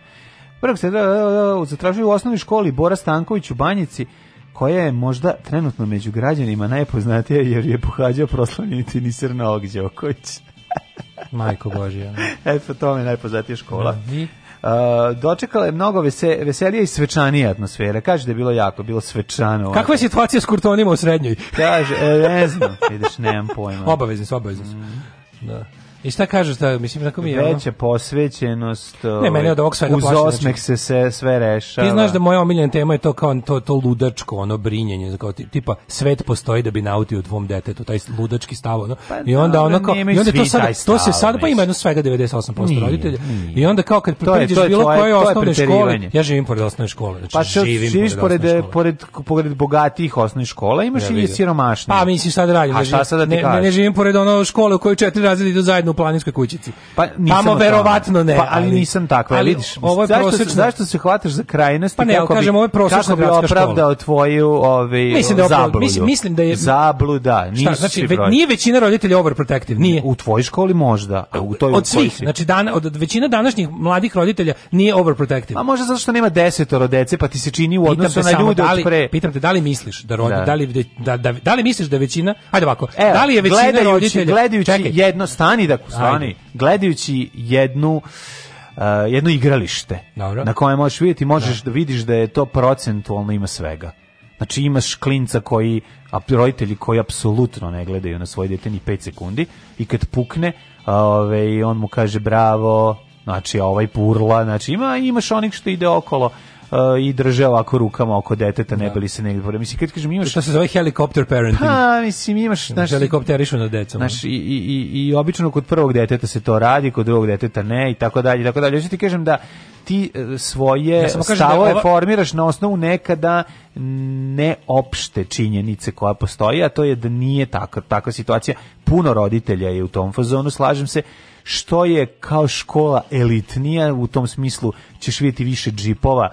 Prvo se da da, da, da, zatražuju u osnovnoj školi Bora Stanković u Banjici koja je možda trenutno među građanima najpoznatija jer je pohađao proslavljeni teniser na Ogđe Majko Božija. Eto, to mi je najpoznatija škola. Ja, I Uh, dočekala je mnogo vese, veselija i svečanija atmosfera. Kaže da je bilo jako, bilo svečano. Ovako. Kakva je situacija s kurtonima u srednjoj? Kaže, e, ne znam, vidiš, nemam pojma. Obavezni su, obavezni su. Mm. Da. I šta kažeš šta, mislim tako mi je. Veća posvećenost. Ne, mene ovaj, od ovog svega Uz osmeh se, se sve rešava. Ti znaš da moja omiljena tema je to kao to to ludačko, ono brinjenje, kao tipa svet postoji da bi nautio tvom detetu, taj ludački stav, ono. Pa, I onda da, ono kao i onda to sad to se sad pa ima jedno svega 98% nije, roditelja. Nije. I onda kao kad pređeš bilo koje osnovne škole, ja živim pored osnovne škole, znači pa živim živiš eh, pored pored pored bogatih osnovnih škola, imaš i siromašnih. Pa mislim sad radim, ne živim pored onog škole u kojoj četiri razreda idu zajedno zajedno u planinskoj kućici. Pa tamo verovatno ne. Pa, ali nisam takva, ali, vidiš. Ovo je zašto, prosječna... zašto se hvataš za krajnost? Pa ne, kako kažem, ovo je prosječna bi opravdao tvoju ovaj, mislim da je zabludu. Mislim, mislim da je... Zabluda, nisu šta, znači, ve, nije većina roditelja overprotective, nije. U tvojoj školi možda, a u toj Od svih, znači dana, od većina današnjih mladih roditelja nije overprotective. A možda zato što nema 10 rodice, pa ti se čini u odnosu na ljude da od pre. Pitam te, da li misliš da, rodi, da. da li, da-, da, da, li misliš da većina, ajde ovako, da li je većina roditelja... Gledajući Čekaj. jedno stani da takozvani, Ajde. gledajući jednu Uh, jedno igralište Dobro. na kojem možeš vidjeti, možeš da. da vidiš da je to procentualno ima svega. Znači imaš klinca koji, a roditelji koji apsolutno ne gledaju na svoje dete ni 5 sekundi i kad pukne, ove, ovaj, on mu kaže bravo, znači ovaj purla, znači ima, imaš onih što ide okolo Uh, i drže ovako rukama oko deteta, ne da. bili se negdje pored. Mislim, kad kažem imaš... Što se zove helikopter parenting? Pa, mislim, imaš... Znaš, Helikopterišu na decom. Znaš, i, i, i, i obično kod prvog deteta se to radi, kod drugog deteta ne, i tako dalje, i tako dalje. Još ti kažem da ti e, svoje ja da stavove ova... formiraš na osnovu nekada neopšte činjenice koja postoji, a to je da nije takva, takva situacija. Puno roditelja je u tom fazonu, slažem se, što je kao škola elitnija, u tom smislu ćeš vidjeti više džipova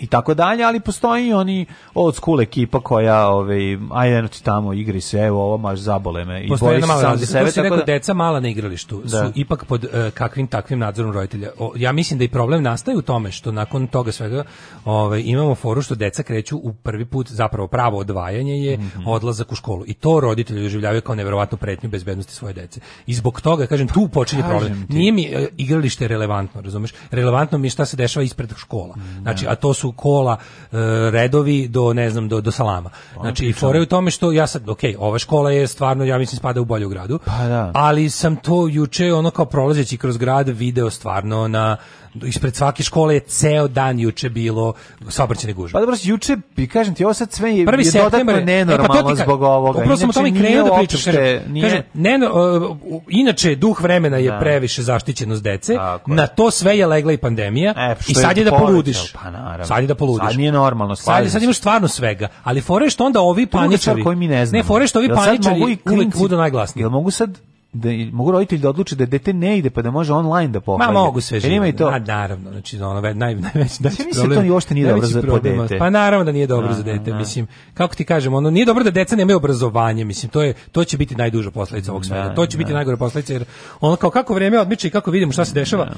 i tako dalje, ali postoji i oni od school ekipa koja ovaj ajde tamo igri se, evo ovo maš zabole me i bori se sam za sebe tako da deca mala na igralištu da. su ipak pod uh, kakvim takvim nadzorom roditelja. O, ja mislim da i problem nastaje u tome što nakon toga svega ovaj imamo foru što deca kreću u prvi put zapravo pravo odvajanje je mm -hmm. odlazak u školu i to roditelji doživljavaju kao neverovatnu pretnju bezbednosti svoje dece. I zbog toga kažem tu pa počinje problem. Nije mi uh, igralište relevantno, razumeš? Relevantno mi je šta se dešava ispred škola. Da. Znači, a to su su kola e, redovi do ne znam do do salama. Znači i fore u tome što ja sad ok, ova škola je stvarno ja mislim spada u bolju gradu. Pa da. Ali sam to juče ono kao prolazeći kroz grad video stvarno na ispred svake škole je ceo dan juče bilo saobraćajne gužve. Pa dobro, juče bi kažem ti, ovo sad sve je, Prvi je dodatno nenormalno e, pa zbog ovoga. Upravo sam o tome krenuo da pričam. Opšte, nije... Kažem, ne, uh, inače, duh vremena je da. previše zaštićenost dece, Tako na to sve je legla i pandemija e, i sad je, je da poludiš. Pa naravno. Sad je da poludiš. Sad nije normalno. Sad, sad imaš stvarno svega, ali fore što onda ovi paničari... Koji mi ne, znam. ne fore što ovi paničari uvijek budu najglasniji. Jel mogu sad da mogu roditelji da odluče da dete ne ide pa da može online da pohvalje. Ma mogu sve živo. Ima i to. A naravno, znači ono naj naj najveći da mislim da to uopšte nije dobro za problem, dete. Pa naravno da nije dobro a, da, za da, dete, a, da. a. mislim. Kako ti kažem, ono nije dobro da deca nemaju obrazovanje, mislim to je to će biti najduža posledica ovog svega. To će biti najgore posledica jer ono kao kako vreme odmiče i kako vidimo šta se dešava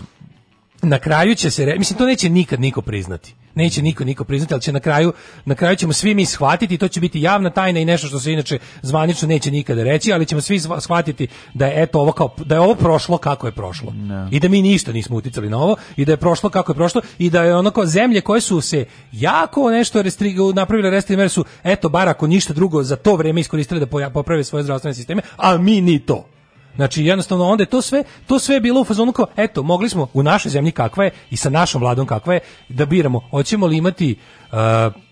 na kraju će se, mislim to neće nikad niko priznati. Neće niko niko priznati, ali će na kraju na kraju ćemo svi mi shvatiti, to će biti javna tajna i nešto što se inače zvanično neće nikada reći, ali ćemo svi shvatiti da je eto ovo kao da je ovo prošlo kako je prošlo. No. Da. I da mi ništa nismo uticali na ovo i da je prošlo kako je prošlo i da je ono kao zemlje koje su se jako nešto restrigu napravile restrikcije su eto bar ako ništa drugo za to vreme iskoristile da poprave svoje zdravstvene sisteme, a mi ni to. Znači jednostavno onda je to sve to sve je bilo u fazonu kao eto mogli smo u našoj zemlji kakva je i sa našom vladom kakva je da biramo hoćemo li imati uh,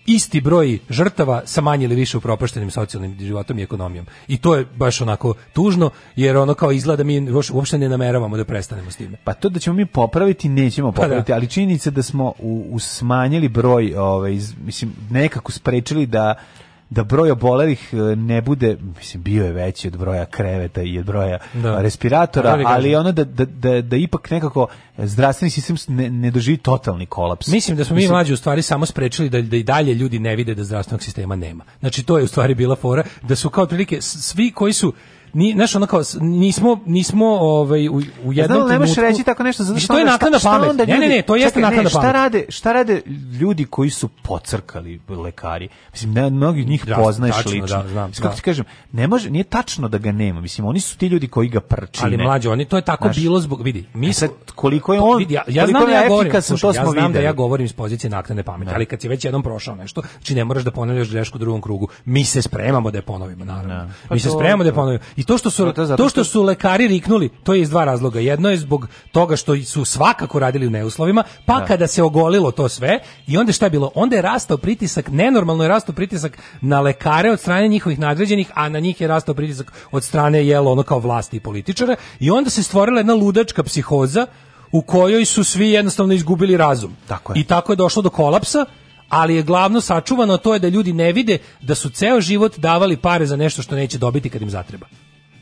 isti broj žrtava sa manje ili više upropaštenim socijalnim životom i ekonomijom. I to je baš onako tužno, jer ono kao izgleda da mi uopšte ne nameravamo da prestanemo s time. Pa to da ćemo mi popraviti, nećemo popraviti, pa da. ali činjenica da smo u, u smanjili broj, ovaj, mislim, nekako sprečili da da broj obolelih e, ne bude, mislim, bio je veći od broja kreveta i od broja da. respiratora, da, da, da, da ali ono da, da, da, da ipak nekako zdravstveni sistem ne, ne doživi totalni kolaps. Mislim da smo mislim, mi mlađi u stvari samo sprečili da, da i dalje ljudi ne vide da zdravstvenog sistema nema. Znači, to je u stvari bila fora, da su kao otprilike svi koji su ni znaš ono kao nismo nismo ovaj u, u jednom znam, da trenutku. Znam, reći tako nešto zato što je naknadna pamet. ne, ne, ne, to jeste naknada pamet. Šta rade, šta rade ljudi koji su pocrkali lekari? Mislim da mnogi od njih da, poznaješ tačno, lično. Da, znam, Mislim, kako da. ti kažem, ne može, nije tačno da ga nema. Mislim oni su ti ljudi koji ga prčine. Ali mlađi, oni to je tako znaš, bilo zbog vidi. Mi e sad koliko je on vidi, ja, ja znam da ja govorim, to smo znam da ja govorim iz pozicije naknade pameti, da. ali kad si već jednom prošao nešto, znači ne moraš da ponavljaš grešku u drugom krugu. Mi se spremamo da je ponovimo, naravno. Da. Mi pa se spremamo da je ponovimo I to što su to, to, to što su lekari riknuli, to je iz dva razloga. Jedno je zbog toga što su svakako radili u neuslovima, pa da. kada se ogolilo to sve i onda šta je bilo? Onda je rastao pritisak, nenormalno je rastao pritisak na lekare od strane njihovih nadređenih, a na njih je rastao pritisak od strane jelo ono kao vlasti i političara i onda se stvorila jedna ludačka psihoza u kojoj su svi jednostavno izgubili razum. Tako je. I tako je došlo do kolapsa ali je glavno sačuvano to je da ljudi ne vide da su ceo život davali pare za nešto što neće dobiti kad im zatreba.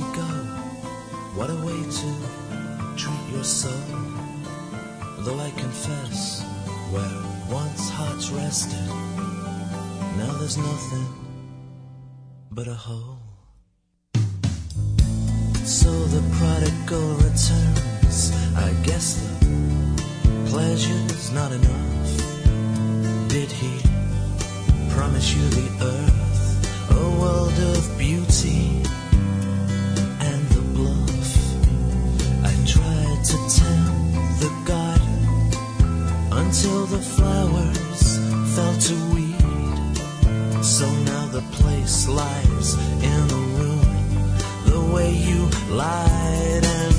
go. What a way to treat your soul. Though I confess, where once hearts rested, now there's nothing but a hole. So the prodigal returns. I guess the pleasure's not enough. Did he promise you the earth, a world of beauty? the garden until the flowers fell to weed. So now the place lies in a ruin, the way you lied and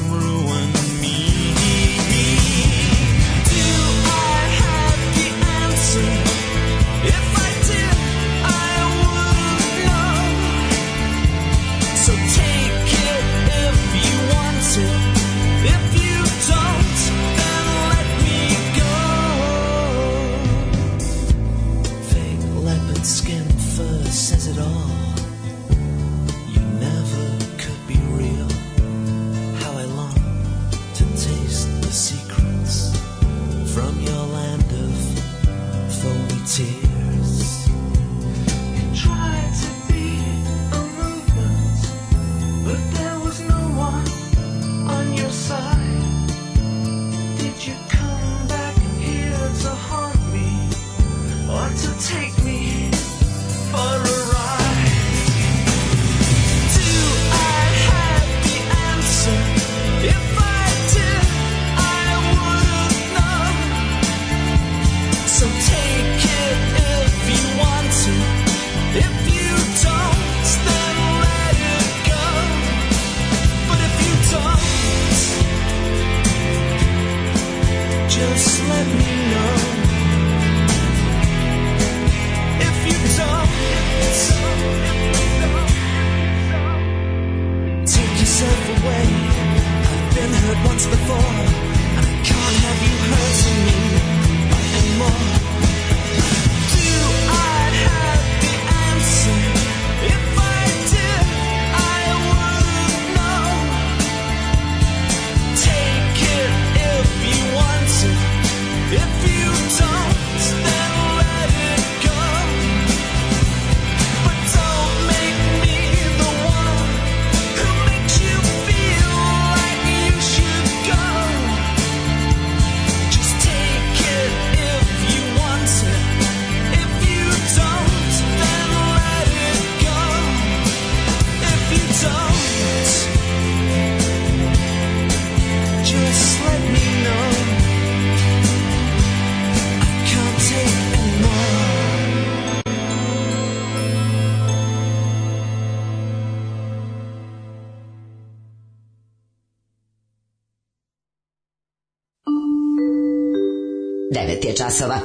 9 je časova.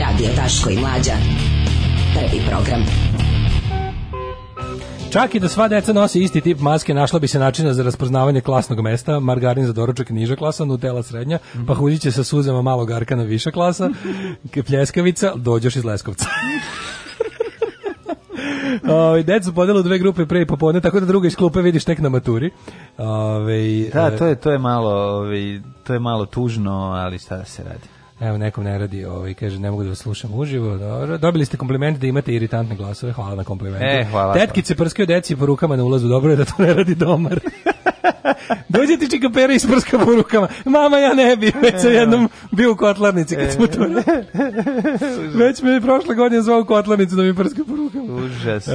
Radio Taško i Mlađa. Prvi program. Čak i da sva deca nose isti tip maske, našla bi se načina za raspoznavanje klasnog mesta, margarin za doručak niža klasa, nutela srednja, pa huljiće sa suzama malog arkana viša klasa, pljeskavica, dođeš iz Leskovca. Ovaj decu podelo u dve grupe pre i popodne, tako da druga iz klupe vidiš tek na maturi. Ove, ovaj, da, e, to je to je malo, ovaj to je malo tužno, ali šta da se radi. Evo, nekom ne radi, ovaj, kaže, ne mogu da vas slušam uživo. Dobro. Dobili ste kompliment da imate iritantne glasove, hvala na komplimentu. E, hvala. Tetkice prskaju deci po rukama na ulazu, dobro je da to ne radi domar. Dođe ti čikapera i sprska po rukama. Mama, ja ne bi. Već sam e, jednom da. bio u kotlarnici kad e. smo to... Već me je prošle godine zvao u kotlarnicu da mi prska po rukama. Užas. E,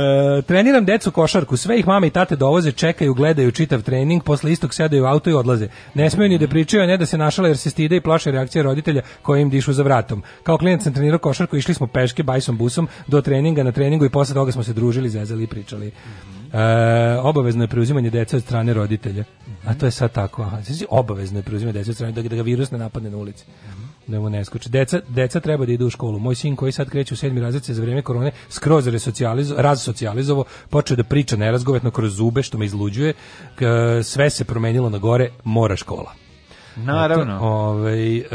treniram decu košarku. Sve ih mama i tate dovoze, čekaju, gledaju čitav trening, posle istog sedaju u auto i odlaze. Ne smeju ni da pričaju, a ne da se našala jer se stide i plaše reakcije roditelja koji im dišu za vratom. Kao klijent sam trenirao košarku, išli smo peške, bajsom, busom do treninga, na treningu i posle toga smo se družili, zezali i pričali. E, obavezno je preuzimanje dece od strane roditelja. A to je sad tako. Aha, obavezno je preuzimanje dece od strane da, da ga virus ne napadne na ulici. Mm Da mu ne skoči. Deca, deca treba da idu u školu. Moj sin koji sad kreće u sedmi razred za vreme korone skroz razsocijalizovo, počeo da priča nerazgovetno kroz zube što me izluđuje. sve se promenilo na gore, mora škola. Naravno. Ove, ovaj, e,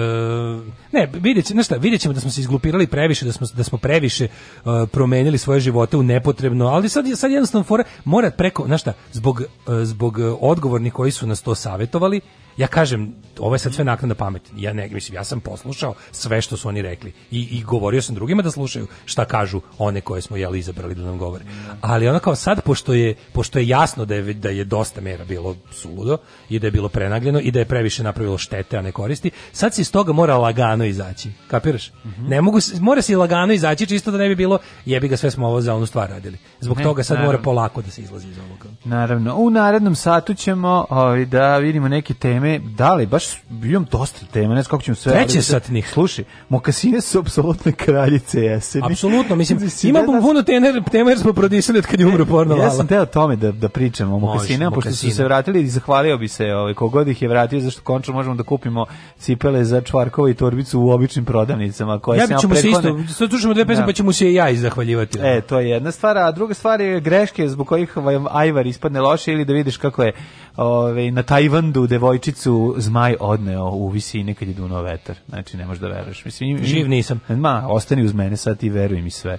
Ne, vidjet, ćemo, šta, vidjet ćemo da smo se izglupirali previše, da smo, da smo previše uh, promenili svoje živote u nepotrebno, ali sad, sad jednostavno fora mora preko, znaš šta, zbog, uh, zbog uh, odgovornih koji su nas to savetovali, ja kažem, ovo je sad sve naknadna pamet. Ja ne, mislim, ja sam poslušao sve što su oni rekli i, i govorio sam drugima da slušaju šta kažu one koje smo jeli izabrali da nam govore. Ali ona kao sad, pošto je, pošto je jasno da je, da je dosta mera bilo suludo i da je bilo prenagljeno i da je previše napravilo štete, a ne koristi, sad se iz toga mora lagano lagano izaći. Kapiraš? Mm -hmm. Ne mogu mora se lagano izaći čisto da ne bi bilo jebi ga sve smo ovo za onu stvar radili. Zbog ne, toga sad naravno. mora polako da se izlazi iz ovoga. Naravno. U narednom satu ćemo ovaj da vidimo neke teme. Da li baš imam dosta tema, ne znam kako ćemo sve. Treće satnih. Slušaj, mokasine su apsolutne kraljice jeseni. Apsolutno, mislim ima puno tema jer smo prodisali od kad je umro porno lala. Ja sam teo tome da da pričamo o mokasinama pošto su se vratili i zahvalio bi se ovaj kogod ih je vratio zašto končno možemo da kupimo cipele za čvarkova i torbicu pesmicu u običnim prodavnicama koja ja se ćemo se isto slušamo dve pesme da. pa ćemo se i ja izahvaljivati. E, to je jedna stvar, a druga stvar je greške zbog kojih ovaj, Ajvar ispadne loše ili da vidiš kako je ovaj na Tajvandu devojčicu zmaj odneo u visine kad je duno vetar. Znači ne možeš da veruješ. Mislim živ nisam. Ma, ostani uz mene sad i veruj mi sve.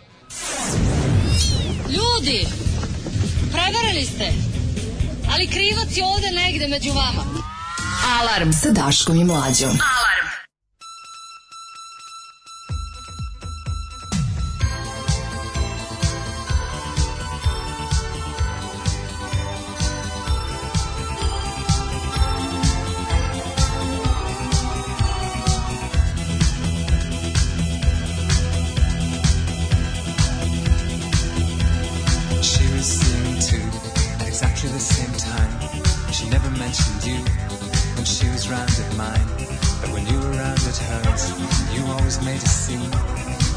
Ljudi, proverili ste. Ali krivac je ovde negde među vama. Alarm sa Daškom i Mlađom. Alarm. you when she was round at mine, but when you were round at hers, you always made a scene.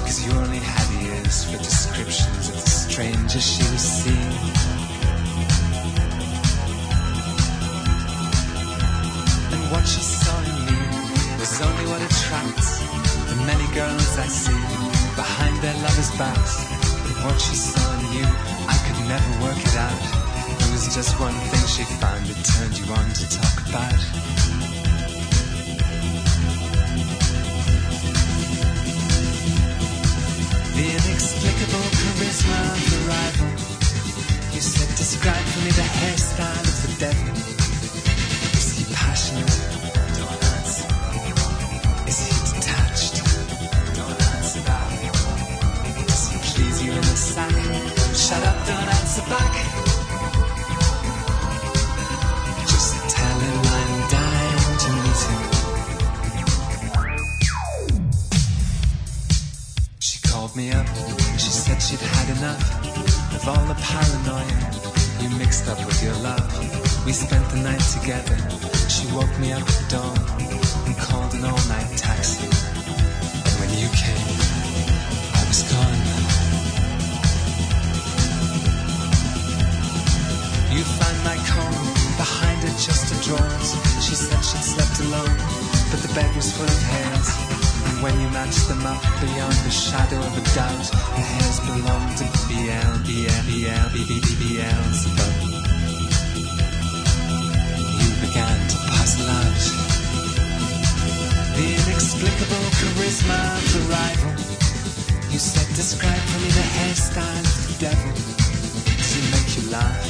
Cause you only had ears for descriptions of the strangers she was seeing. And what she saw in me was only what attracts the many girls I see behind their lovers' backs. what she saw in you, I could never work it out was just one thing she found that turned you on to talk about. The inexplicable charisma of the rival. You said, describe for me the hairstyle of the devil. Is he passionate? Don't answer. Is he detached? Don't answer that. Does he please you in the sack? Shut up, don't answer back. me up. She said she'd had enough of all the paranoia you mixed up with your love. We spent the night together. She woke me up at dawn and called an all night taxi. And when you came, I was gone. You found my comb behind a chest drawers. She said she'd slept alone, but the bed was full of hairs. And when you match them up beyond the shadow of a doubt, the hairs belong to BL, BL, BL, BBBBL's book. You began to puzzle out the inexplicable charisma of the rival. You said, describe for me the hairstyle of the devil. Does he make you laugh?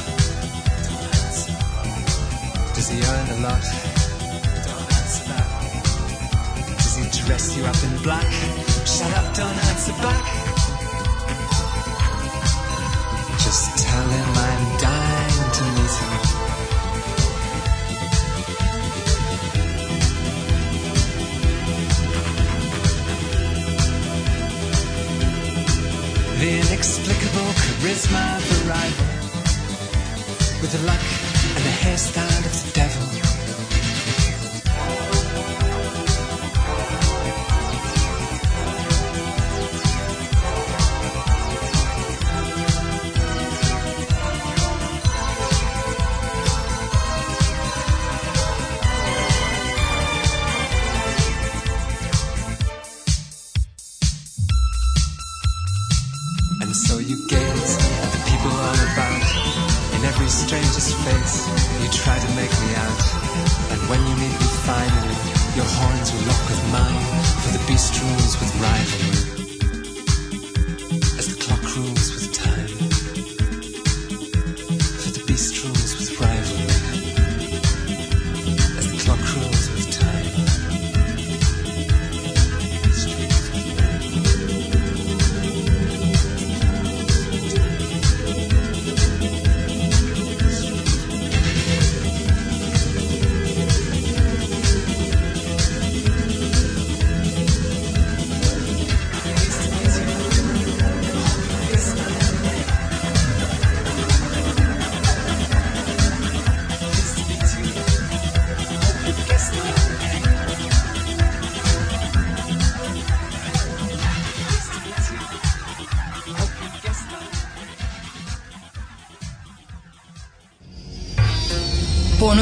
Does he earn a lot? dress you up in black. Shut up, don't answer back. Just tell him I'm dying to meet him. The inexplicable charisma of the rival, with the luck and the hairstyle of the devil.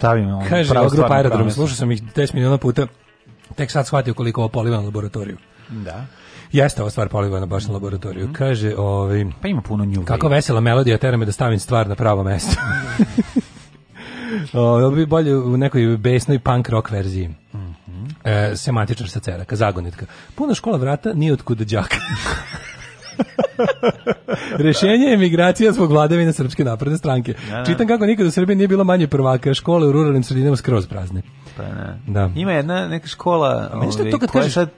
stavimo ono, Kaže, pravo grupa Aerodrom, slušao sam ih 10 miliona puta, tek sad shvatio koliko ovo poliva na laboratoriju. Da. Jeste ova stvar polivana baš na laboratoriju. Mm -hmm. Kaže, ovi, pa ima puno nju. Kako vesela melodija, tera me da stavim stvar na pravo mesto. o, bi bolje u nekoj besnoj punk rock verziji. Mm -hmm. e, semantičar sa ceraka, zagonitka. Puna škola vrata, nije otkud džaka. Rešenje je migracija zbog vladavine Srpske napredne stranke. Da, da. Čitam kako nikad u Srbiji nije bilo manje prvaka, škole u ruralnim sredinama skroz prazne. Pa ne. Da. Ima jedna neka škola, A ovaj, to kad koja kažeš? sad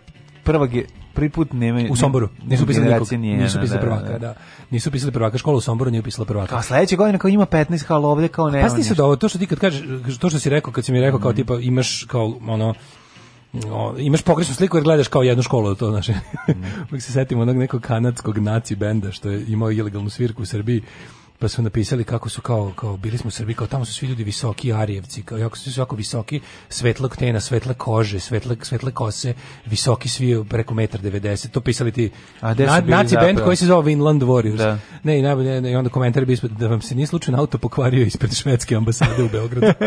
prva ge, prvi put nema u Somboru. Nisu pisali nikog, nije, nisu pisali da, da, prvaka, da. da. Nisu pisali prvaka, škola u Somboru nije pisala prvaka. A sledeće godine kao ima 15 kao ovde kao ne Pa sti se da ovo to što ti kad kažeš, to što si rekao, kad si mi rekao kao mhm. tipa imaš kao ono no, imaš pogrešnu sliku jer gledaš kao jednu školu to znači. Mm. se setim onog nekog kanadskog naci benda što je imao ilegalnu svirku u Srbiji pa su napisali kako su kao kao bili smo u Srbiji kao tamo su svi ljudi visoki arijevci kao jako su svi jako visoki svetlog tena svetla kože svetle svetle kose visoki svi preko 1,90 to pisali ti a na, naci bend koji se zove Vinland Warriors da. ne i najbolje ne, i onda komentar bi ispred da vam se ni slučajno auto pokvario ispred švedske ambasade u Beogradu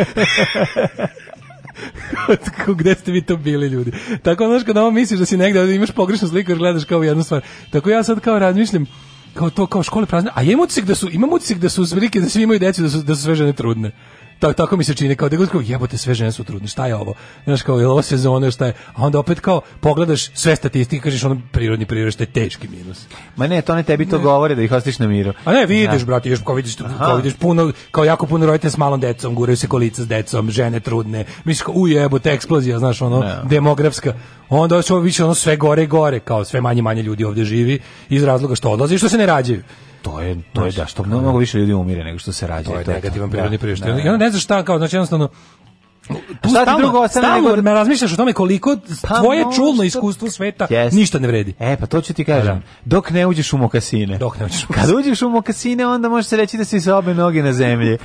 gde ste vi to bili ljudi? Tako znaš kada ovo misliš da si negde, imaš pogrešnu sliku jer gledaš kao jednu stvar. Tako ja sad kao razmišljam, kao to kao škole prazne, a imam utisak da su imam utisak da su velike da svi imaju decu da su da su sve žene trudne tak, tako mi se čini kao da je jebote sve žene su trudne šta je ovo znaš kao je ovo sezone šta je a onda opet kao pogledaš sve statistike kažeš ono prirodni priraštaj teški minus ma ne to ne tebi to ne. govore da ih ostiš na miru a ne vidiš ja. Da. brate još kao vidiš kao vidiš puno kao jako puno roditelja s malom decom guraju se kolica s decom žene trudne misliš kao u jebote eksplozija znaš ono ne. demografska onda ovo više ono sve gore gore kao sve manje manje ljudi ovde živi iz razloga što odlaze i što se ne rađaju to je to je da što mnogo, mnogo više ljudi umire nego što se rađa. To je to negativan prirodni da, priraštaj. Da, da. Ja ne znam šta kao, znači jednostavno Tu šta stalno, drugo stalno nego... Da- me razmišljaš o tome koliko pa tvoje no, čulno što... iskustvo sveta yes. ništa ne vredi. E, pa to ću ti kažem. Da, Dok ne uđeš u mokasine. Dok ne uđeš u Kad uđeš u mokasine, onda možeš se reći da si sa obe noge na zemlji.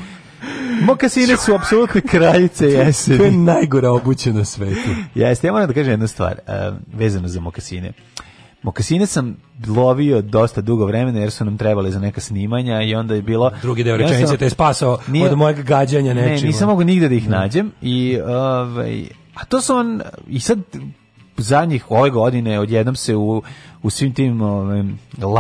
Mokasine su apsolutne kraljice jeseni. to je najgora obuća na svetu. Jeste, ja moram da kažem jednu stvar, uh, vezano za mokasine. Uh, Mokasine sam lovio dosta dugo vremena jer su nam trebali za neka snimanja i onda je bilo drugi deo rečenice te je spasao nije, od mojeg gađanja nečim. Ne, nisam mogao nigde da ih da. nađem i ovaj a to su on i sad zadnjih ove godine odjednom se u, u svim tim ove, ovaj,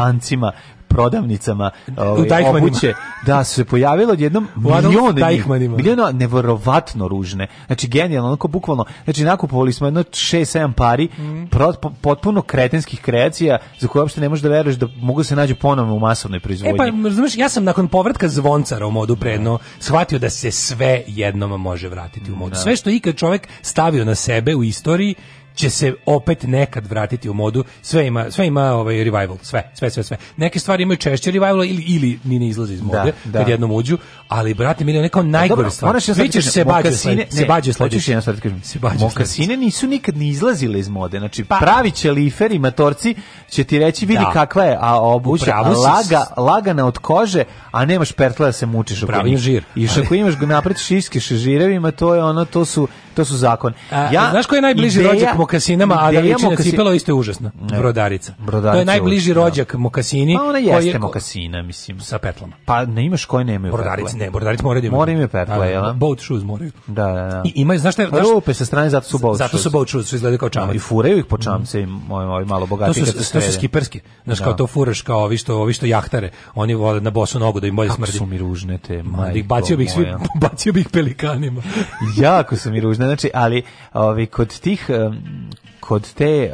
lancima prodavnicama ovaj, u obuće, da su se pojavilo jednom milijone milijona neverovatno ružne. Znači genijalno, onako bukvalno. Znači nakupovali smo jedno 6-7 pari mm. pro, potpuno kretenskih kreacija za koje uopšte ne možeš da veruješ da mogu se nađu ponovno u masovnoj proizvodnji. E pa, znaš, ja sam nakon povratka zvoncara u modu predno shvatio da se sve jednom može vratiti u modu. Da. Sve što ikad čovek stavio na sebe u istoriji će se opet nekad vratiti u modu. Sve ima, sve ima ovaj revival, sve, sve, sve, sve. Neke stvari imaju češće revival ili ili ni ne izlaze iz da, mode da, da. kad jednom uđu, ali brate mili neka pa najgore da, stvar. Ja Vićeš se bađe, se bađe sledeći. Hoćeš sad kažem, se bađe. Da mokasine nisu nikad ni izlazile iz mode. Znači pa. pravi će lifer i matorci će ti reći vidi da. kakva je, a obuća a laga, lagana od kože, a nemaš pertla da se mučiš. Pravi žir. I ako imaš napred šiske širevima, to je ono, to su to su zakon. Ja, a, znaš koji je najbliži ideja, rođak mokasinama, a da liči na cipelo, isto je užasno. Ne, brodarica. brodarica. To je najbliži užasno. Da. rođak mokasini. Pa ona jeste je, mokasina, mislim. Sa petlama. Pa ne imaš koje nemaju brodarice, petle. ne, brodarice moraju da imaju. Moraju imaju petle, da, da, jel? Boat shoes moraju. Da, da, da. I imaju, znaš šta je... Rupe sa strane, zato su boat zato shoes. Zato su boat shoes, što kao čamari. I furaju ih po čamce, mm. ovi malo bogati. To su, to su skiperski. Znaš, kao to fureš, kao ovi što, ovi što jahtare. Oni vole na bosu nogu da im bolje smrdi. Kako su mi ružne te, majko Bacio bih svi, bacio bih pelikanima. jako su mi ružne znači, ali ovi, kod tih, kod te,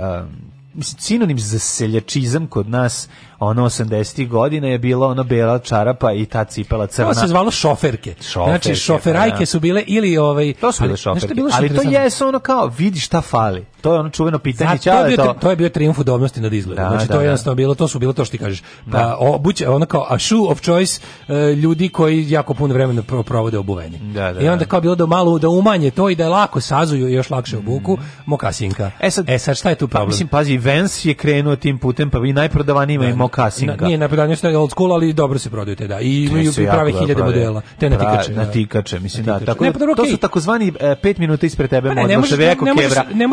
mislim, sinonim za seljačizam kod nas ono 80 godina je bila ona bela čarapa i ta cipela crna. To se zvalo šoferke. šoferke znači pa šoferajke pa, da. ja. su bile ili ovaj To su bile šoferke. Ali to je ono kao vidi šta fali. To je ono čuveno pitanje, Zato, to, je to. to je bio triumf udobnosti nad izgledom. Da, znači da, to je da. jednostavno bilo, to su bilo to što ti kažeš. Da. Pa obuća ona kao a shoe of choice e, ljudi koji jako puno vremena provode obuveni. Da, I onda kao bilo da malo da umanje to i da je lako sazuju još lakše obuku, mm. mokasinka. E sad, e sad šta je tu problem? Pa, mislim pazi, Vans je krenuo tim putem, pa i najprodavanijima da, mokasinka. Na, nije najprodavanija što je old school, ali dobro se prodaju te da. I imaju prave hiljade modela. Te na tikače. Na tikače, mislim da. Tako pa to su takozvani 5 e, minuta ispred tebe, pa ne, možda ne, veko ne,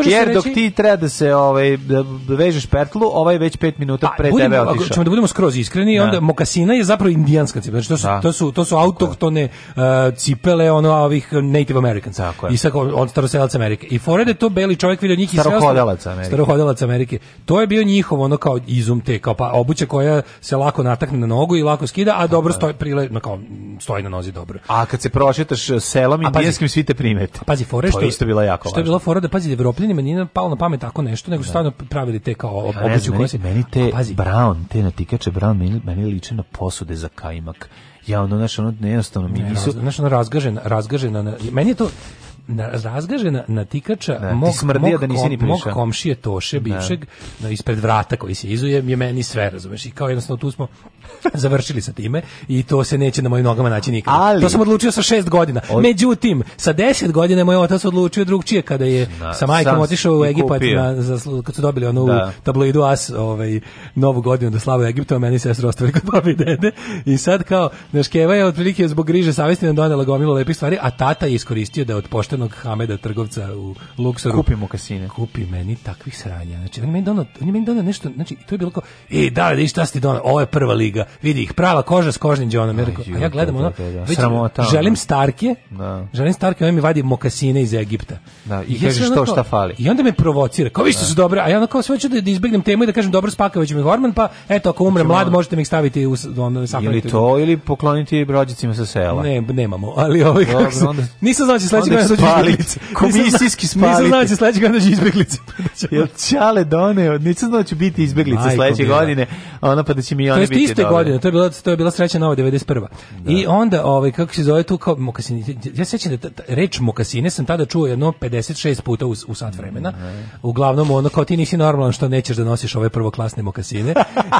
Jer dok znači- ti treba da se ovaj da, da vežeš pertlu, ovaj već 5 minuta pa, pre budemo, tebe otišao. Ako ćemo da budemo skroz iskreni, da. onda mokasina je zapravo indijanska cipela, znači to su da. to su to su autohtone uh, cipele ono ovih Native Americans. Tako je. I sa od staroselaca Amerike. I forede da to beli čovjek vidio njih i starohodelac Amerike. Starohodelac Amerike. To je bio njihov ono kao izum te kao pa obuća koja se lako natakne na nogu i lako skida, a dobro stoji prile, no kao stoji na nozi dobro. A kad se prošetaš e, selom i indijanskim svi te primete. Pazi, fore što je isto bila jako. Što je bila fora da pazi, da evropljanima nije nije palo na pamet tako nešto, nego su da. stvarno pravili te kao ja, obuću koje se... Meni te a, brown, te natikače brown, meni, meni liče na posude za kajmak ja ono naš ono jednostavno mi nisu naš ono razgažena razgažena meni je to na, razgažena natikača da, mog, mog, da nisi ni kom, mog komšije Toše, da. bivšeg, da. ispred vrata koji se izuje, je meni sve, razumeš, i kao jednostavno tu smo završili sa time i to se neće na mojim nogama naći nikada. Ali, to sam odlučio sa šest godina. Od... Međutim, sa deset godina moj otac odlučio drugčije kada je da, sa majkom otišao u Egipat na, za, kad su dobili onu da. u tabloidu As ovaj, novu godinu da slavu Egipta, a meni sestra ostavi kod babi i dede. I sad kao, znaš, Keva je otprilike zbog griže savjesti nam donela gomilu lepih stvari, a tata je iskoristio da od pošte poštenog Hameda trgovca u Luksoru. Kupimo kasine. Kupi meni takvih sranja. Znači, on je meni donao, on je meni donao nešto, znači, to je bilo kao, e, da, vidiš šta si donao, ovo je prva liga, vidi ih, prava koža s kožnim džonom. Ja, rekao, a ja gledam ono, da, da, da. već, Sramota, želim starke, da. želim starke, on mi vadi mokasine iz Egipta. Da, i, I kažeš što, šta fali. I onda me provocira, kao, vi ste su dobre, a ja ono kao, sve ću da, da izbegnem temu i da kažem, dobro, spakavaću mi hormon, pa eto, ako umre mlad, možete mi ih staviti u ono, Ili to, ili pokloniti rođicima sa sela. Ne, nemamo, ali ovaj, kako, nisam znači sledeći spalice. Komisijski spalice. Nisam znao da će sledeće godine da će izbjeglice. Pa da Jel Čale doneo, nisam znao da će biti izbjeglice sledeće godine, ona pa da će mi i one biti dobro. To je iste godine, to je bila, to je bila sreća nova 91. Da. I onda, ovaj, kako se zove tu, kao mokasine, ja sećam da reč mokasine sam tada čuo jedno 56 puta u, u sat vremena. Ne. Mhm. Uglavnom, ono, kao ti nisi normalan što nećeš da nosiš ove prvoklasne mokasine.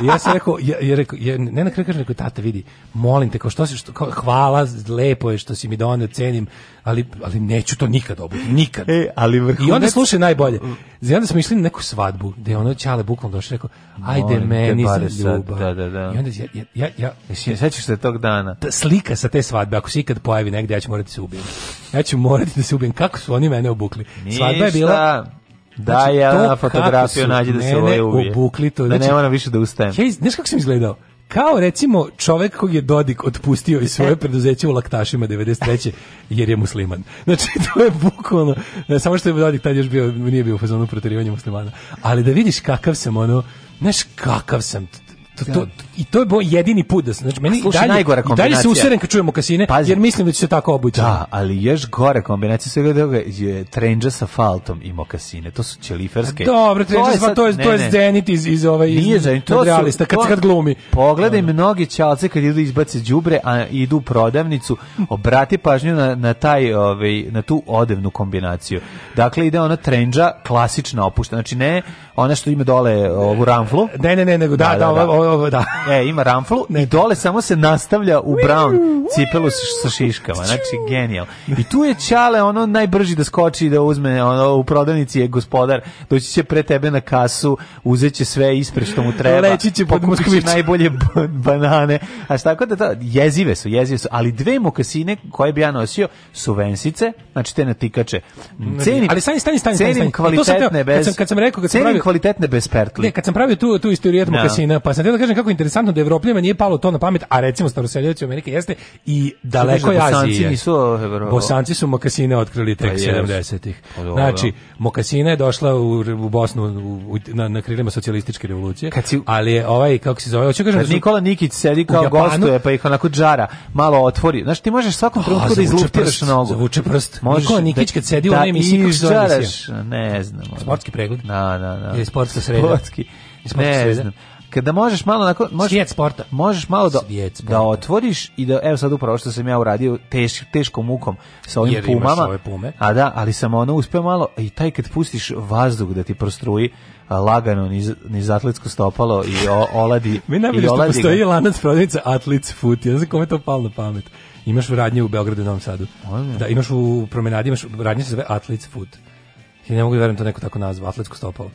I ja sam rekao, ja, ja, rekao, ja, ne na kraju kažem, rekao, tata, vidi, molim te, kao što se, što, kao, hvala, lepo je što si mi donio, cenim, ali, ali neću to nikad obuti, nikad. E, ali vrhunac... I onda slušaj najbolje. I onda smo išli na neku svadbu, gde je ono Ćale bukvalno došao i rekao, ajde Molim meni sam ljubav. Da, da, da. I onda ja... ja, ja, ja Jesi, sećaš se tog dana? Ta da, slika sa te svadbe, ako se ikad pojavi negde, ja ću morati da se ubijem. Ja ću morati da se ubijem. Kako su oni mene obukli? Ništa. Svadba je bila... Da, znači, ja na fotografiju nađe da se ovaj ubije. Obukli, to, da znači, ne moram više da ustajem. Hej, znaš kako sam izgledao? Kao recimo čovek kog je Dodik otpustio iz svoje e. preduzeće u Laktašima 93. jer je musliman. Znači to je bukvalno, e, samo što je Dodik tad još bio, nije bio u fazonu proterivanja muslimana. Ali da vidiš kakav sam ono, znaš kakav sam Da, to, to, da. I to je bo jedini put da znači meni Slušaj, dalje, najgora kombinacija. dalje se useren kad čujemo kasine, Pazi. jer mislim da će se tako obući. Da, ali ješ gore kombinacija svega toga je trendža sa faltom i mokasine. To su ćeliferske. Dobro, trendža sa faltom, to je, to je Zenit iz, iz, ovaj, Nije iz, zenit, to od realista, kad, to, kad glumi. Pogledaj um. mnogi čalce kad idu izbace đubre, a idu u prodavnicu, obrati pažnju na, na, taj, ovaj, na tu odevnu kombinaciju. Dakle, ide ona trendža klasična opuštena, znači ne ona što ima dole ovu ramflu. Ne, ne, ne, nego da, da, da, da, da. Ovo, ovo, da. E, ima ramflu ne. i dole samo se nastavlja u brown cipelu sa šiškama. Znači, genijal. I tu je Čale ono najbrži da skoči da uzme ono, u prodavnici je gospodar, doći će pre tebe na kasu, uzeće sve ispre što mu treba. Leći će pod najbolje banane. A šta tako da to, jezive su, jezive su, ali dve mokasine koje bi ja nosio su vensice, znači te natikače. Cenim, ali stani, stani, stani, stani, stani. kvalitetne bez. Kad sam, kad sam rekao, kad sam pravio, kvalitetne bez Ne, kad sam pravio tu tu istoriju no. Da. kasina, pa sam teo da kažem kako interesantno da Evropljanima nije palo to na pamet, a recimo staroseljaci Amerike jeste i daleko je Azije. Nisu Bosanci su mokasine otkrili tek 70-ih. Pa pa znači, mokasina je došla u, u Bosnu u, na, na krilima socijalističke revolucije. Kad si, ali je ovaj kako se zove, hoću kažem kad da su, Nikola Nikić sedi kao gostuje, pa ih onako džara, malo otvori. Znaš, ti možeš svakom trenutku da izluftiraš nogu. Zavuče prst. Nikola Nikić da kad sedi u da onaj emisiji, ne znam. Sportski pregled. Da, da, da. Ili sportska sreda. Sportski. Sportska ne sreda. znam. Kada možeš malo onako, možeš Svijet sporta. Možeš malo da da otvoriš i da evo sad upravo što sam ja uradio teš, teškom mukom sa ovim Jer pumama. Imaš pume. A da, ali sam ono uspeo malo i taj kad pustiš vazduh da ti prostruji lagano niz, niz atletsko stopalo i o, oladi. Mi najbolje što oladi postoji ga. lanac prodavnica Atlets Foot. Ja ne znam kome to palo na pamet. Imaš radnje u Beogradu i Novom Sadu. Ajme. Da, imaš u promenadi, imaš radnje se zove Atlets Food. Ja ne mogu da verujem da to neko tako nazva, atletsko stopalo.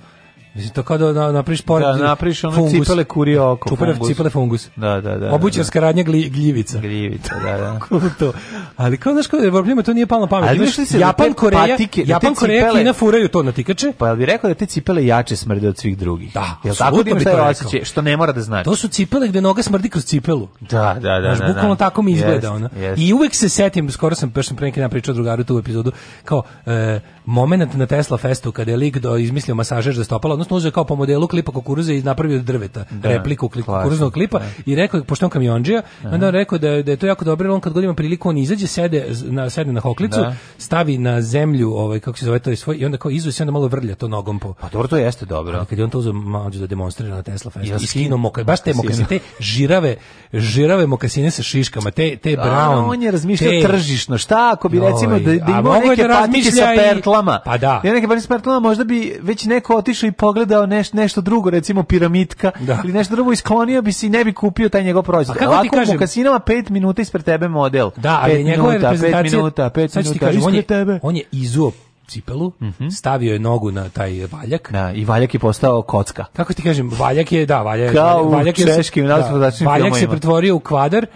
Mislim, to kao da napriš pored da, napriš ono fungus. cipele kurio oko Čupere, fungus. Cipele fungus. Da, da, da. Obućarska da, da. radnja glji, gljivica. Gljivica, da, da. to. Ali kao, znaš, kao, Evropljima to nije palo na pamet. Ali znaš, Japan, da Koreja, patike, Japan, da Koreja, Kina furaju to na tikače. Pa jel bi rekao da te cipele jače smrde od svih drugih? Da, Jel tako da bi to osjećaj, što ne mora da znači. To su cipele gde noga smrdi kroz cipelu. Da, da, da. Znaš, da, da. bukvalno tako mi izgleda. Yes, ona. Yes. I uvek se setim, skoro sam, baš sam pre neki dan pričao drugaru tu epizodu, kao, e, moment na Tesla festu kada je lik do, izmislio masažer za stopala, javnost uzeo kao po modelu klipa kukuruza i napravio drveta da, repliku klip, kukuruznog klipa da. i rekao pošto on kamionđija, da. onda on rekao da da je to jako dobro, on kad god ima priliku on izađe, sede na sedne na hoklicu, da. stavi na zemlju ovaj kako se zove to svoj i onda kao izuje onda malo vrlja to nogom po. Pa dobro to jeste dobro. Kad je on to uzeo mađu da demonstrira na Tesla Fest. I skino moka, baš te mokasine, te žirave, žirave mokasine sa šiškama, te te brown. A, on je razmišljao te... tržišno. Šta ako bi recimo da, da ima neke patike sa pertlama? Pa da. Ja neke patike sa pertlama, možda bi već neko otišao i pogledao neš, nešto drugo, recimo piramitka da. ili nešto drugo, isklonio bi se i ne bi kupio taj njegov proizvod. A kako Ovako, ti kažem? U kasinama 5 minuta ispred tebe model. Da, ali njegove minuta, reprezentacije... 5 minuta, 5 minuta, ti kažem, on je, tebe. On je izuo cipelu, mm -hmm. stavio je nogu na taj valjak. Da, i valjak je postao kocka. Kako ti kažem, valjak je, da, valjak, Kao valjak u je, češkim da, Valjak se pretvorio u kvadar,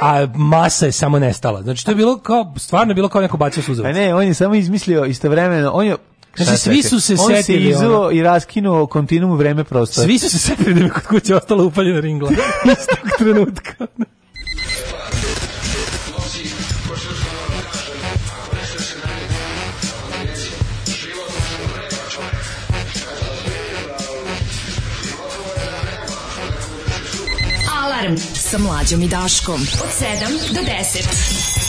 a masa je samo nestala. Znači to je bilo kao stvarno je bilo kao neko bacio suzavac. A ne, on je samo izmislio istovremeno, on je Znači, svi su se setili. On se izuo i raskinuo kontinuum vreme prostora. Svi su se setili da mi kod kuće ostala upaljena ringla. Istog trenutka. Alarm sa mlađom i Daškom od 7 do 10.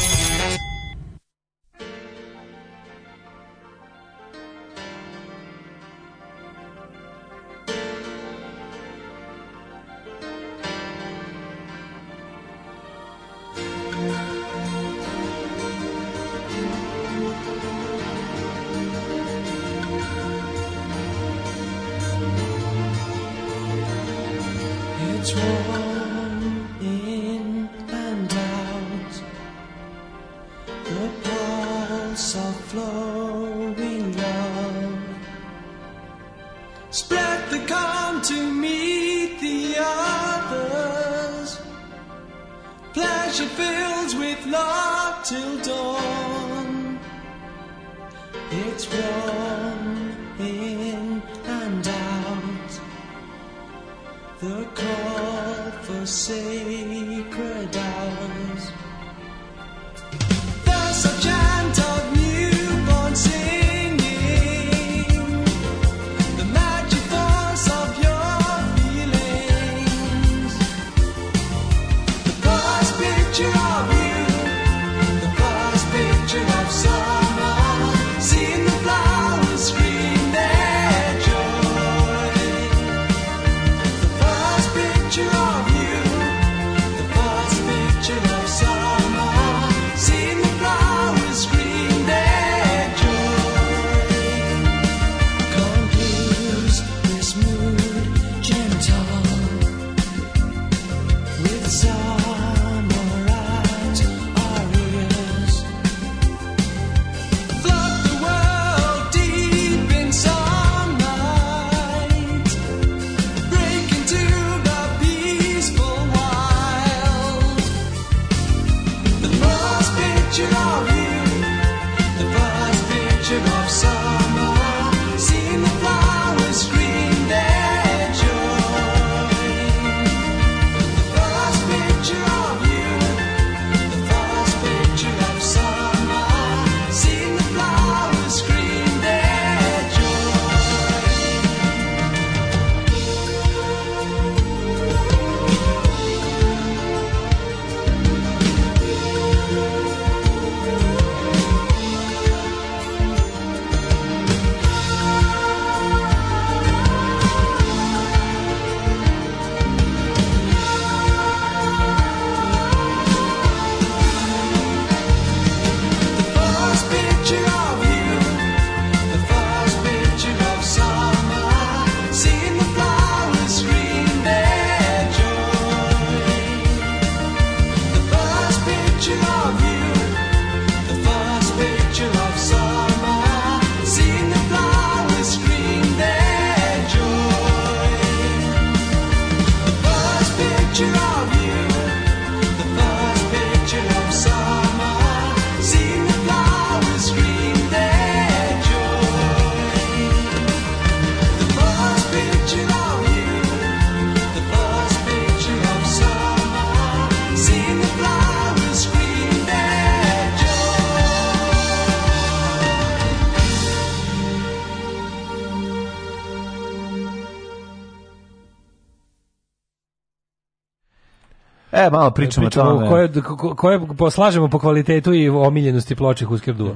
E, malo pričamo o tome. Koje, koje poslažemo po kvalitetu i omiljenosti ploče Husker Duo.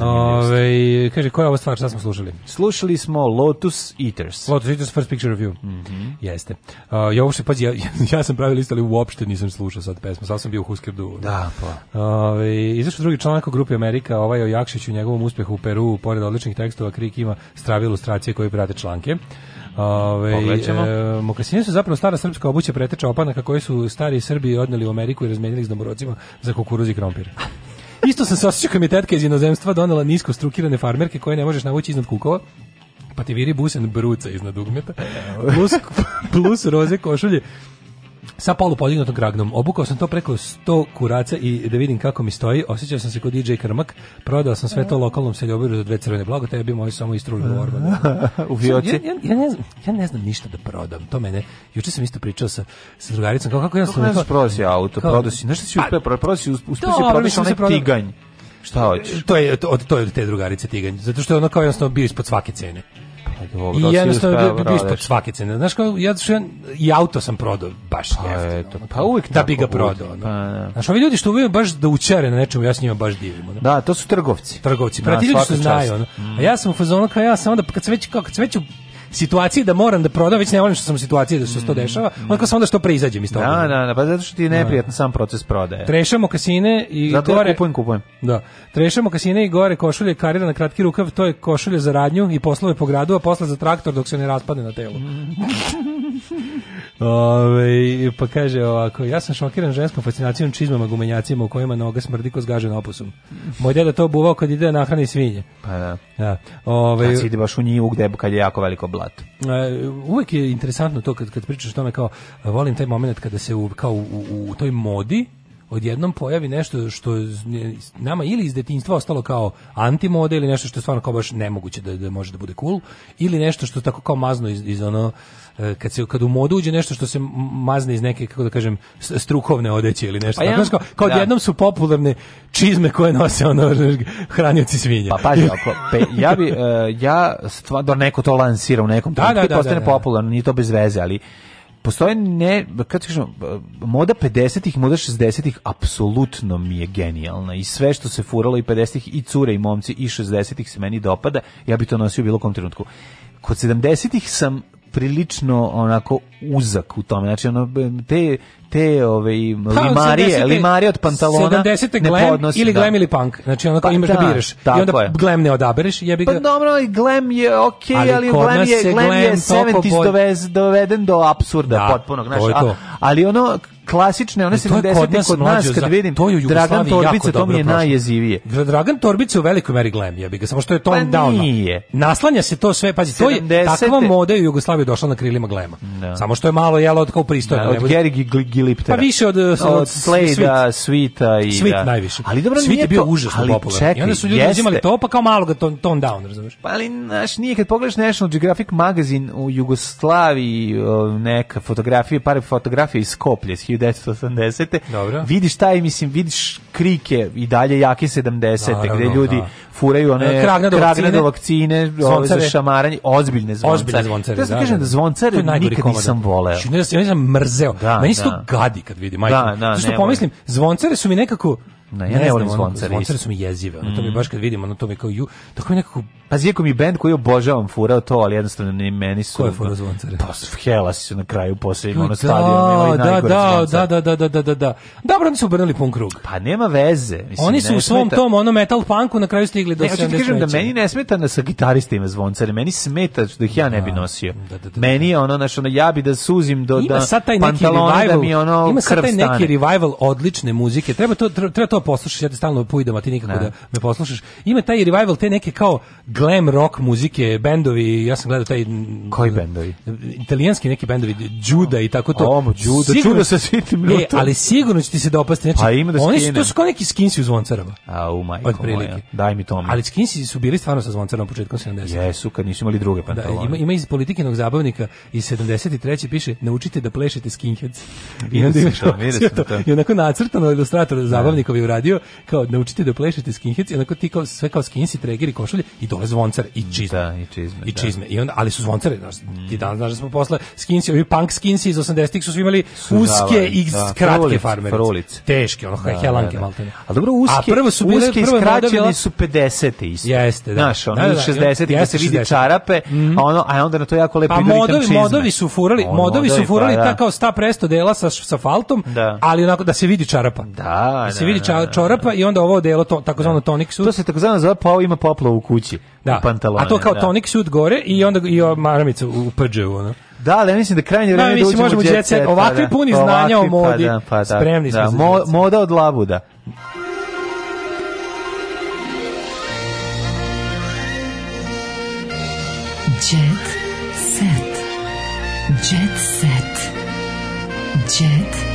Ove, kaže, koja je ova stvar, šta smo slušali? Slušali smo Lotus Eaters. Lotus Eaters, first picture of you. Mm -hmm. Jeste. Uh, ja uopšte, pazi, ja, ja sam pravio list, ali uopšte nisam slušao sad pesmu, sad sam bio u Husker Duo. Da, pa. Ove, ovaj, izašao drugi članak o grupi Amerika, ovaj o Jakšiću, njegovom uspehu u Peru, pored odličnih tekstova, Krik ima strave ilustracije koje prate članke. Ove, Poglećemo. e, mokasine su zapravo stara srpska obuća preteča opanaka koje su stari Srbi odneli u Ameriku i razmenili s domorocima za kukuruz i krompir. Isto sam se osjećao mi tetka iz inozemstva donela nisko strukirane farmerke koje ne možeš navući iznad kukova pa ti viri busen bruca iznad dugmeta plus, plus roze košulje sa polu podignutom gragnom. Obukao sam to preko 100 kuraca i da vidim kako mi stoji. Osećao sam se kod DJ Krmak. Prodao sam sve to lokalnom seljobiru za dve crvene blago, tebi moj samo istruli u orban. u fioci. Ja, ja, ja, ne znam, ja ne znam ništa da prodam. To mene, juče sam isto pričao sa, sa drugaricom. Kao, kako ja sam... Kako ne znaš auto, prodao si, nešto si pa- uspio, prodao si, uspio si prodati da onaj tiganj. Šta hoćeš? To je, to, to je od te drugarice Tiganj, zato što je ono kao jednostavno bio ispod svake cene. I da jednostavno je bio ispod svake cene. Znaš kao, ja, i auto sam prodao baš pa, jeftino. Eto, pa uvijek da bi ga prodao. Pa, da. Znaš, ovi ljudi što uvijek baš da učare na nečemu, ja s njima baš divim. Ono. Da, to su trgovci. Trgovci, pa ti ljudi što znaju. Ono. A mm. ja sam u fazonu, kao ja sam onda, kad sam već, kao, kad sam već u situaciji da moram da prodam, već ne volim što sam u situaciji da se to dešava, mm. onda sam onda što pre izađem iz toga. Da, da, da, pa zato što ti je da. neprijatno sam proces prodaje. Trešamo kasine i zato da gore... Zato kupujem, kupujem. Da, trešamo kasine i gore košulje, karira na kratki rukav, to je košulje za radnju i poslove po gradu, a posle za traktor dok se ne raspadne na telu. Ove, pa kaže ovako, ja sam šokiran ženskom fascinacijom čizmama gumenjacima u kojima noga smrdi ko zgažen oposom. Moj deda to buvao kad ide da na hrani svinje. Pa da. Ja. Da. Ove, kad si ide baš u njivu gde kad je jako veliko blato. E, uvek je interesantno to kad, kad pričaš o tome kao, volim taj moment kada se u, kao u, u, u toj modi odjednom pojavi nešto što nama ili iz detinjstva ostalo kao antimode ili nešto što je stvarno kao baš nemoguće da, da može da bude cool ili nešto što tako kao mazno iz, iz ono e, kad se kad u modu uđe nešto što se mazne iz neke kako da kažem strukovne odeće ili nešto pa tako kao, kao da. jednom su popularne čizme koje nose ono hranioci svinja pa paži ako pe, ja bi uh, ja stvarno da neko to lansira u nekom da, trenutku da, da, postane da, da. popularno nije to bez veze ali postoje ne, kako kažem, moda 50-ih, moda 60-ih apsolutno mi je genijalna i sve što se furalo i 50-ih i cure i momci i 60-ih se meni dopada, ja bi to nosio u bilo kom trenutku. Kod 70-ih sam prilično onako uzak u tome. Znači ono te te ove pa, limarije, limarije od pantalona 70 ne glam podnosi, ili da. glam da. ili punk. Znači ono kao pa, imaš da, da biraš i onda je. glam ne odabereš, jebi ga. Pa dobro, i glam je okej, okay, ali, ali glam je glam je 70 dovez, doveden do apsurda da, potpunog, znači. Ali ono klasične, one se 70 kod kod nas mlađo, kad vidim to je Dragan Torbica, to mi je najjezivije. Dragan Torbica u velikoj meri glem, ja bih ga, samo što je to pa down. Nije. Naslanja se to sve, pazi, to je takva moda u Jugoslaviji došla na krilima glema. No. Da. Samo što je malo jelo od kao pristojno. Da, no, od Gary Giliptera. Pa više od, od, od slade Svita i... Svit da. najviše. Ali dobro, nije je bio užasno popularan. I onda su ljudi uzimali to, pa kao malo ga ton, ton down, razumeš Pa ali, znaš, nije, kad pogledaš National Geographic magazine u Jugoslaviji, neka fotografije par fotografija iz Skoplje, 1980. Dobro. Vidiš taj, mislim, vidiš krike i dalje jake 70. Naravno, gde ljudi da. furaju one e, kragne do vakcine, do vakcine ove za šamaranje, ozbiljne zvoncare. Ozbiljne zvoncare, da. Da kažem da, da, da. zvoncare nikad nisam voleo. Znači, ja nisam mrzeo. Da, Meni se to da. gadi kad vidim, majke. Da, da, Zašto pomislim, zvoncare su mi nekako Ne, ja ne, ne volim zvoncare. Zvoncare su mi jezive, ono, to mi mm. baš kad vidimo, ono, to mi kao ju, tako mi nekako... Pa zvijekom mi bend koji obožavam furao to, ali jednostavno ne meni su... Koje je furao zvoncare? Pa Helasi su na kraju posljednjim, ono, stadion, da, da, da, da, da, da, da, da, da. Dobro, oni su obrnuli pun krug. Pa nema veze. Mislim, oni su u svom tom, ono, metal punku na kraju stigli do ne, 70 ti kažem da meni ne smeta da sa gitaristima zvoncare, meni smeta da ih ja ne bi da. nosio. Da, da, da, da meni da. je ono, znaš, ono, ja bi da suzim do, da, pantalone, da mi ono, ima sad taj neki revival odlične muzike, treba to, treba to kao poslušaš, ja te stalno pujdam, a ti nikako ne. da me poslušaš. Ima taj revival te neke kao glam rock muzike, bendovi, ja sam gledao taj... Mm, Koji bendovi? Italijanski neki bendovi, Juda i tako to. Omo, Juda, sigurno, Juda sa svitim e, ali sigurno će ti se dopasti. Znači, pa ima da oni su, to su kao neki skinsi u zvoncarama. A, u majko moja, daj mi tome. Ali skinsi su bili stvarno sa zvoncarom početkom 70. Jesu, kad nisu imali druge pantalone. Da, ima, ima iz politikinog zabavnika iz 73. piše, naučite da plešete skinheads. I onda imaš to, to. I onako nacrtano ilustrator da. zabavnikovi uradio, kao naučite da plešete skinheads, i onako ti kao, sve kao skinsi, tregeri, košulje, i dole zvoncar, i da, čizme. Da, i čizme. I da. čizme. Da. I onda, ali su zvoncare, znaš, ti mm. danas znaš da smo posle skinsi, ovi punk skinsi iz 80-ih su svi imali uske i da, kratke frulic, farmerice. Frulic. Teške, ono, da, da helanke da, da. A dobro, uske, A prvo su bile, uske prvo skraćene su 50 isto. Jeste, da. Znaš, ono, da, da, 60 da, se vidi čarape, mhm. a, ono, a onda na to jako lepo ide pa ritam čizme. modovi su furali, modovi su pa furali tako sta presto dela sa, sa faltom, ali onako da se vidi čarapa. Da, da se vidi čarapa Da, čorapa da. i onda ovo delo to takozvano da. tonik sud. To se takozvano zove pa ima poplavu u kući, da. u pantalone. A to kao da. tonik sud gore i onda i maramica u PDŽ-u, no? Da, ali mislim da krajnje vreme da, uđemo možemo u jet pa Ovakvi da, puni znanja ovakvi, o modi. Pa, da, pa, da, Spremni da, smo mo, Moda od labuda. Jet set. Jet set. Jet set.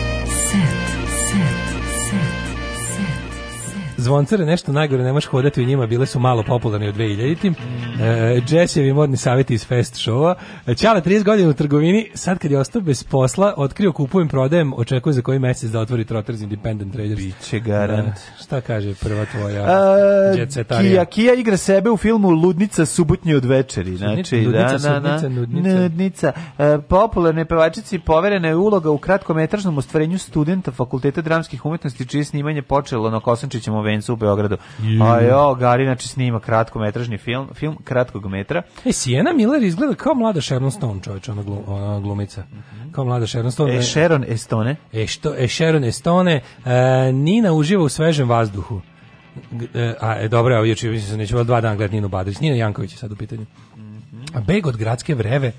Zvoncare nešto najgore, nemaš hodati u njima, bile su malo popularne u 2000-tim. E, Džesjevi modni savjeti iz Fest showa. Ćala 30 godina u trgovini, sad kad je ostao bez posla, otkrio kupujem, prodajem, očekuje za koji mesec da otvori Trotters Independent Traders. Biće garant. E, šta kaže prva tvoja A, Kija, Kija igra sebe u filmu Ludnica subotnje od večeri. Znači, da, ludnica, da, na, da. na, nudnica. nudnica. E, popularne pevačici poverena je uloga u kratkometražnom ostvarenju studenta Fakulteta dramskih umetnosti, čije snimanje počelo na Kosančićem vencu u Beogradu. A jo, Gari znači snima kratkometražni film, film kratkog metra. E, Sienna Miller izgleda kao mlada Sharon Stone, čovječ, ona, glum, ona glumica. Kao mlada Sharon Stone. E, e Sharon Stone. E, što, e Sharon Stone E, Nina uživa u svežem vazduhu. E, a, e, dobro, evo, juče, mislim, neću dva dana gledati Ninu Badrić. Nina Janković je sad u pitanju. Mhm. A beg od gradske vreve.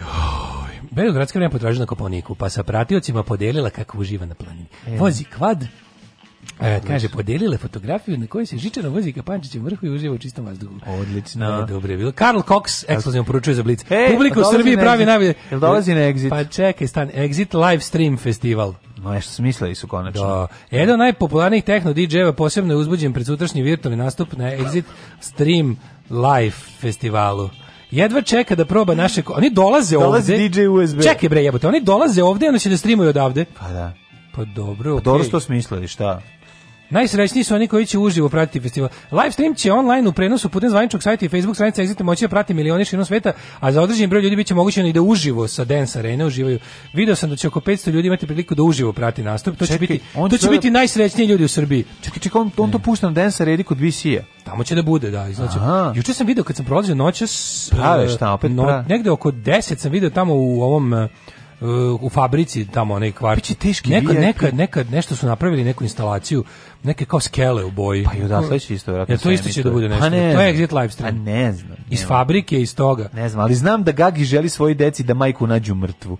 Joj, beg od gradske vreve potražila na Koponiku, pa sa pratiocima podelila kako uživa na planini. E. Vozi kvad, E, kaže, podelile fotografiju na kojoj se žičano vozi ka Pančićem vrhu i uživa u čistom vazduhu. Odlično. No. E, dobro je bilo. Karl Cox, ekskluzivno poručuje za Blitz. Hey, Publika u pa Srbiji na pravi najbolje. Jel dolazi na Exit? Pa čekaj, stan, Exit live stream festival. No, nešto smislili su konačno. Da. Jedan od najpopularnijih techno DJ-eva posebno je uzbuđen pred sutrašnji virtualni nastup na Exit Stream Live festivalu. Jedva čeka da proba naše... Oni dolaze, dolaze ovde. Dolaze DJ USB. Čekaj bre, jebote, oni dolaze ovde, i oni će da streamuju odavde. Pa da. Pa dobro, okay. Pa dobro što smislili, šta? Najsrećniji su oni koji će uživo pratiti festival. Livestream će online u prenosu putem zvaničnog sajta i Facebook stranice Exit moći da prati milioni širom sveta, a za određen broj ljudi biće moguće i da uživo sa Dance Arena uživaju. Video sam da će oko 500 ljudi imati priliku da uživo prati nastup. To čekaj, će biti on to će sada... biti najsrećniji ljudi u Srbiji. Čekaj, čekaj, on, on to pušta na Dance Arena kod BC-a. Tamo će da bude, da, znači. Juče sam video kad sam prolazio noćas, prave šta, opet no, negde oko 10 sam video tamo u ovom e, u fabrici tamo onaj kvar. Biće teški neka, neka, neka, nešto su napravili neku instalaciju, neke kao skele u boji. Pa i odatle će isto vratno. Ja, to isto će da bude pa nešto. ne to je Exit live pa stream. A ne znam. Ne iz fabrike, iz toga. Ne znam, ali znam da Gagi želi svoji deci da majku nađu mrtvu.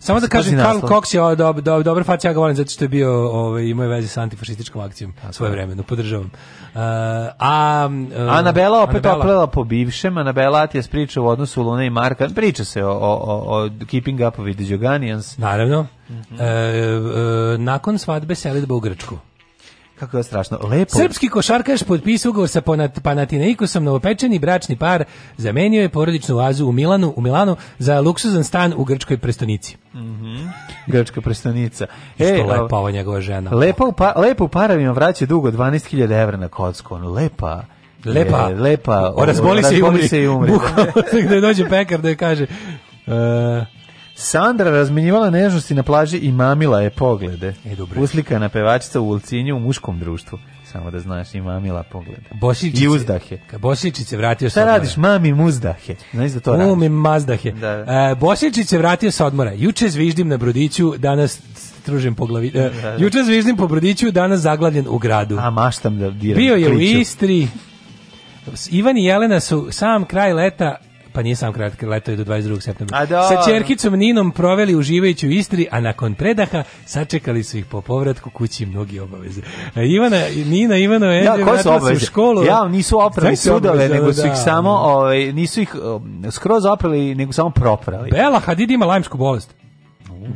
Samo da kažem, Karl Cox je dob, dob, dobar fac, ja ga volim zato što je bio ovaj, imao veze sa antifašističkom akcijom svoje vremeno, podržavam. Uh, a, uh, Anabela opet Anabela. oplela po bivšem, Anabela ti je spričao u odnosu Lune i Marka, priča se o, o, o, o Keeping Up with the Joganians. Naravno. Mm -hmm. e, e, nakon svadbe selitba u Grčku kako je strašno, lepo. Srpski košarkaš potpisao ugovor sa Panathinaikosom, novopečeni bračni par, zamenio je porodičnu vazu u Milanu, u Milanu za luksuzan stan u grčkoj prestonici. Mhm. Mm Grčka prestonica. E, Što lepa ova njegova žena. Lepa u, pa, lepa paravima vraća dugo 12.000 evra na kocku. On lepa. Lepa. Je, lepa. O, razboli, o, razboli se i umri. Se i dođe pekar da kaže... Uh, Sandra razmenjivala nežnosti na plaži i mamila je poglede. E, dobro. Uslikana pevačica u Ulcinju u muškom društvu samo da znaš, i mamila poglede. Bosiljčice, I uzdahe. Ka Bosiljčice vratio sa odmora. Šta radiš, mami uzdahe. Znaš da to radiš? Mami mazdahe. Da, da. E, vratio sa odmora. Juče zviždim na brodiću, danas stružim po glavi. E, da, da. Juče zviždim po brodiću, danas zaglavljen u gradu. A maštam da diram. Bio je kliču. u Istri. Ivan i Jelena su sam kraj leta pa nije sam kratki, leto je do 22. septembra. A da. Sa čerkicom Ninom proveli uživajući u Istri, a nakon predaha sačekali su ih po povratku kući mnogi obaveze. Ivana, Nina, Ivano, Andrej, ja, koje su obaveze? školu. Ja, nisu oprali sudove, nego da, su ih da. samo, ovaj, nisu ih um, skroz oprali, nego samo proprali. Bela Hadid ima lajmsku bolest.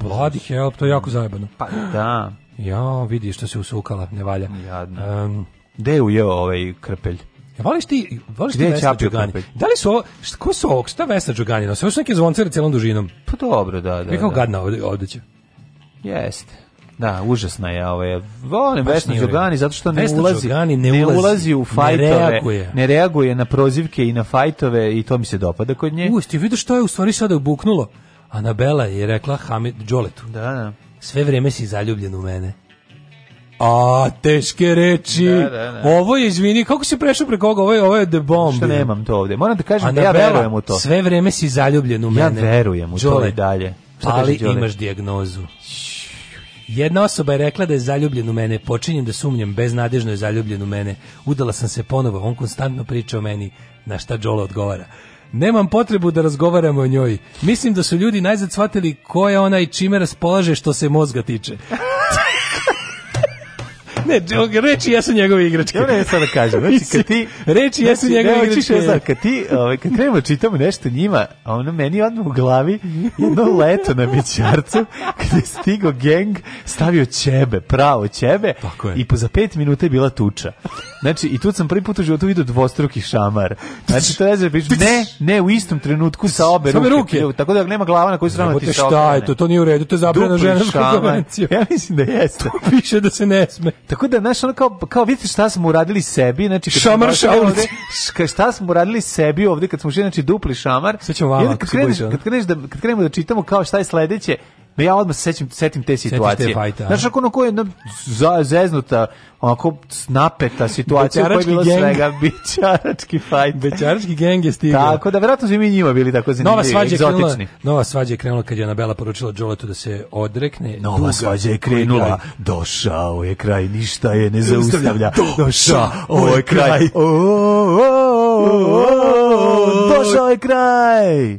Bloody help, to je jako zajebano. Pa da. Ja, vidi što se usukala, ne valja. Jadno. Um, Gde je ujeo ovaj krpelj? Ja voliš ti, voliš ti Vesna Đogani? Da li su ovo, šta, ko su ovog, šta Vesna Đoganina? Sve su neke zvoncere celom dužinom. Pa dobro, da, da. Nekao da. gadna ovde, ovde će. Jeste. Da, užasna je ovaj. Volim Vesnu Đogani zato što ne ulazi, ne, ne ulazi, ulazi u fajtove, ne reaguje. ne reaguje na prozivke i na fajtove i to mi se dopada kod nje. Uš, ti vidiš što je u stvari sada buknulo? Anabela je rekla Hamid Đoletu. Da, da. Sve vreme si zaljubljen u mene. A, teške reči. Da, da, da. Ovo je, izvini, kako si prešao preko ovoga? Ovo je, ovo je The Bomb. Što nemam to ovde. Moram da kažem Ana da ja Bela, verujem u to. Sve vreme si zaljubljen u mene. Ja verujem u Đole, to i dalje. Šta ali imaš dijagnozu. Jedna osoba je rekla da je zaljubljen u mene, počinjem da sumnjam, beznadežno je zaljubljen u mene. Udala sam se ponovo, on konstantno priča o meni, na šta Đole odgovara. Nemam potrebu da razgovaramo o njoj. Mislim da su ljudi najzad shvatili ko je ona i čime raspolaže što se mozga tiče. ne, reči jesu njegove igračke. Ja ne sad da kažem, znači kad ti reči znači, jesu znači, njegove ne, igračke. Sad, kad ti, ovaj kad trebamo čitamo nešto njima, a ono meni odmah u glavi jedno leto na bićarcu kad je stigo geng, stavio ćebe, pravo ćebe i po za 5 minuta je bila tuča. Znači, i tu sam prvi put u životu vidio dvostruki šamar. Znači, to je znači, ne, ne, u istom trenutku sa obe ruke. ruke. Tako da nema glava na koju stranu da ti sa obe. Šta je to? To nije u redu, to je zabranjeno ženama konvenciju. Ja mislim da jeste. Tu piše da se ne sme. Tako da, znaš, ono kao, kao vidite šta smo uradili sebi, znači... Šamar šaulici. Šta smo uradili sebi ovde kad smo ušli, znači dupli šamar. Sve ćemo vama. Da- kad krenemo da čitamo kao šta je sledeće, ja odmah sećam, setim te situacije. Te fajta, Znaš, ako ono koja je za, zeznuta, onako napeta situacija u je bilo gang. svega bičarački fajt. Bičarački geng je stigao. Tako da, verovatno smo mi njima bili tako zanimljivi, nova svađa egzotični. Krenula, nova svađa je krenula kad je Anabela poručila Joletu da se odrekne. Nova duga, svađa je krenula, došao je kraj, ništa je ne zaustavlja. Došao je kraj. došao je kraj.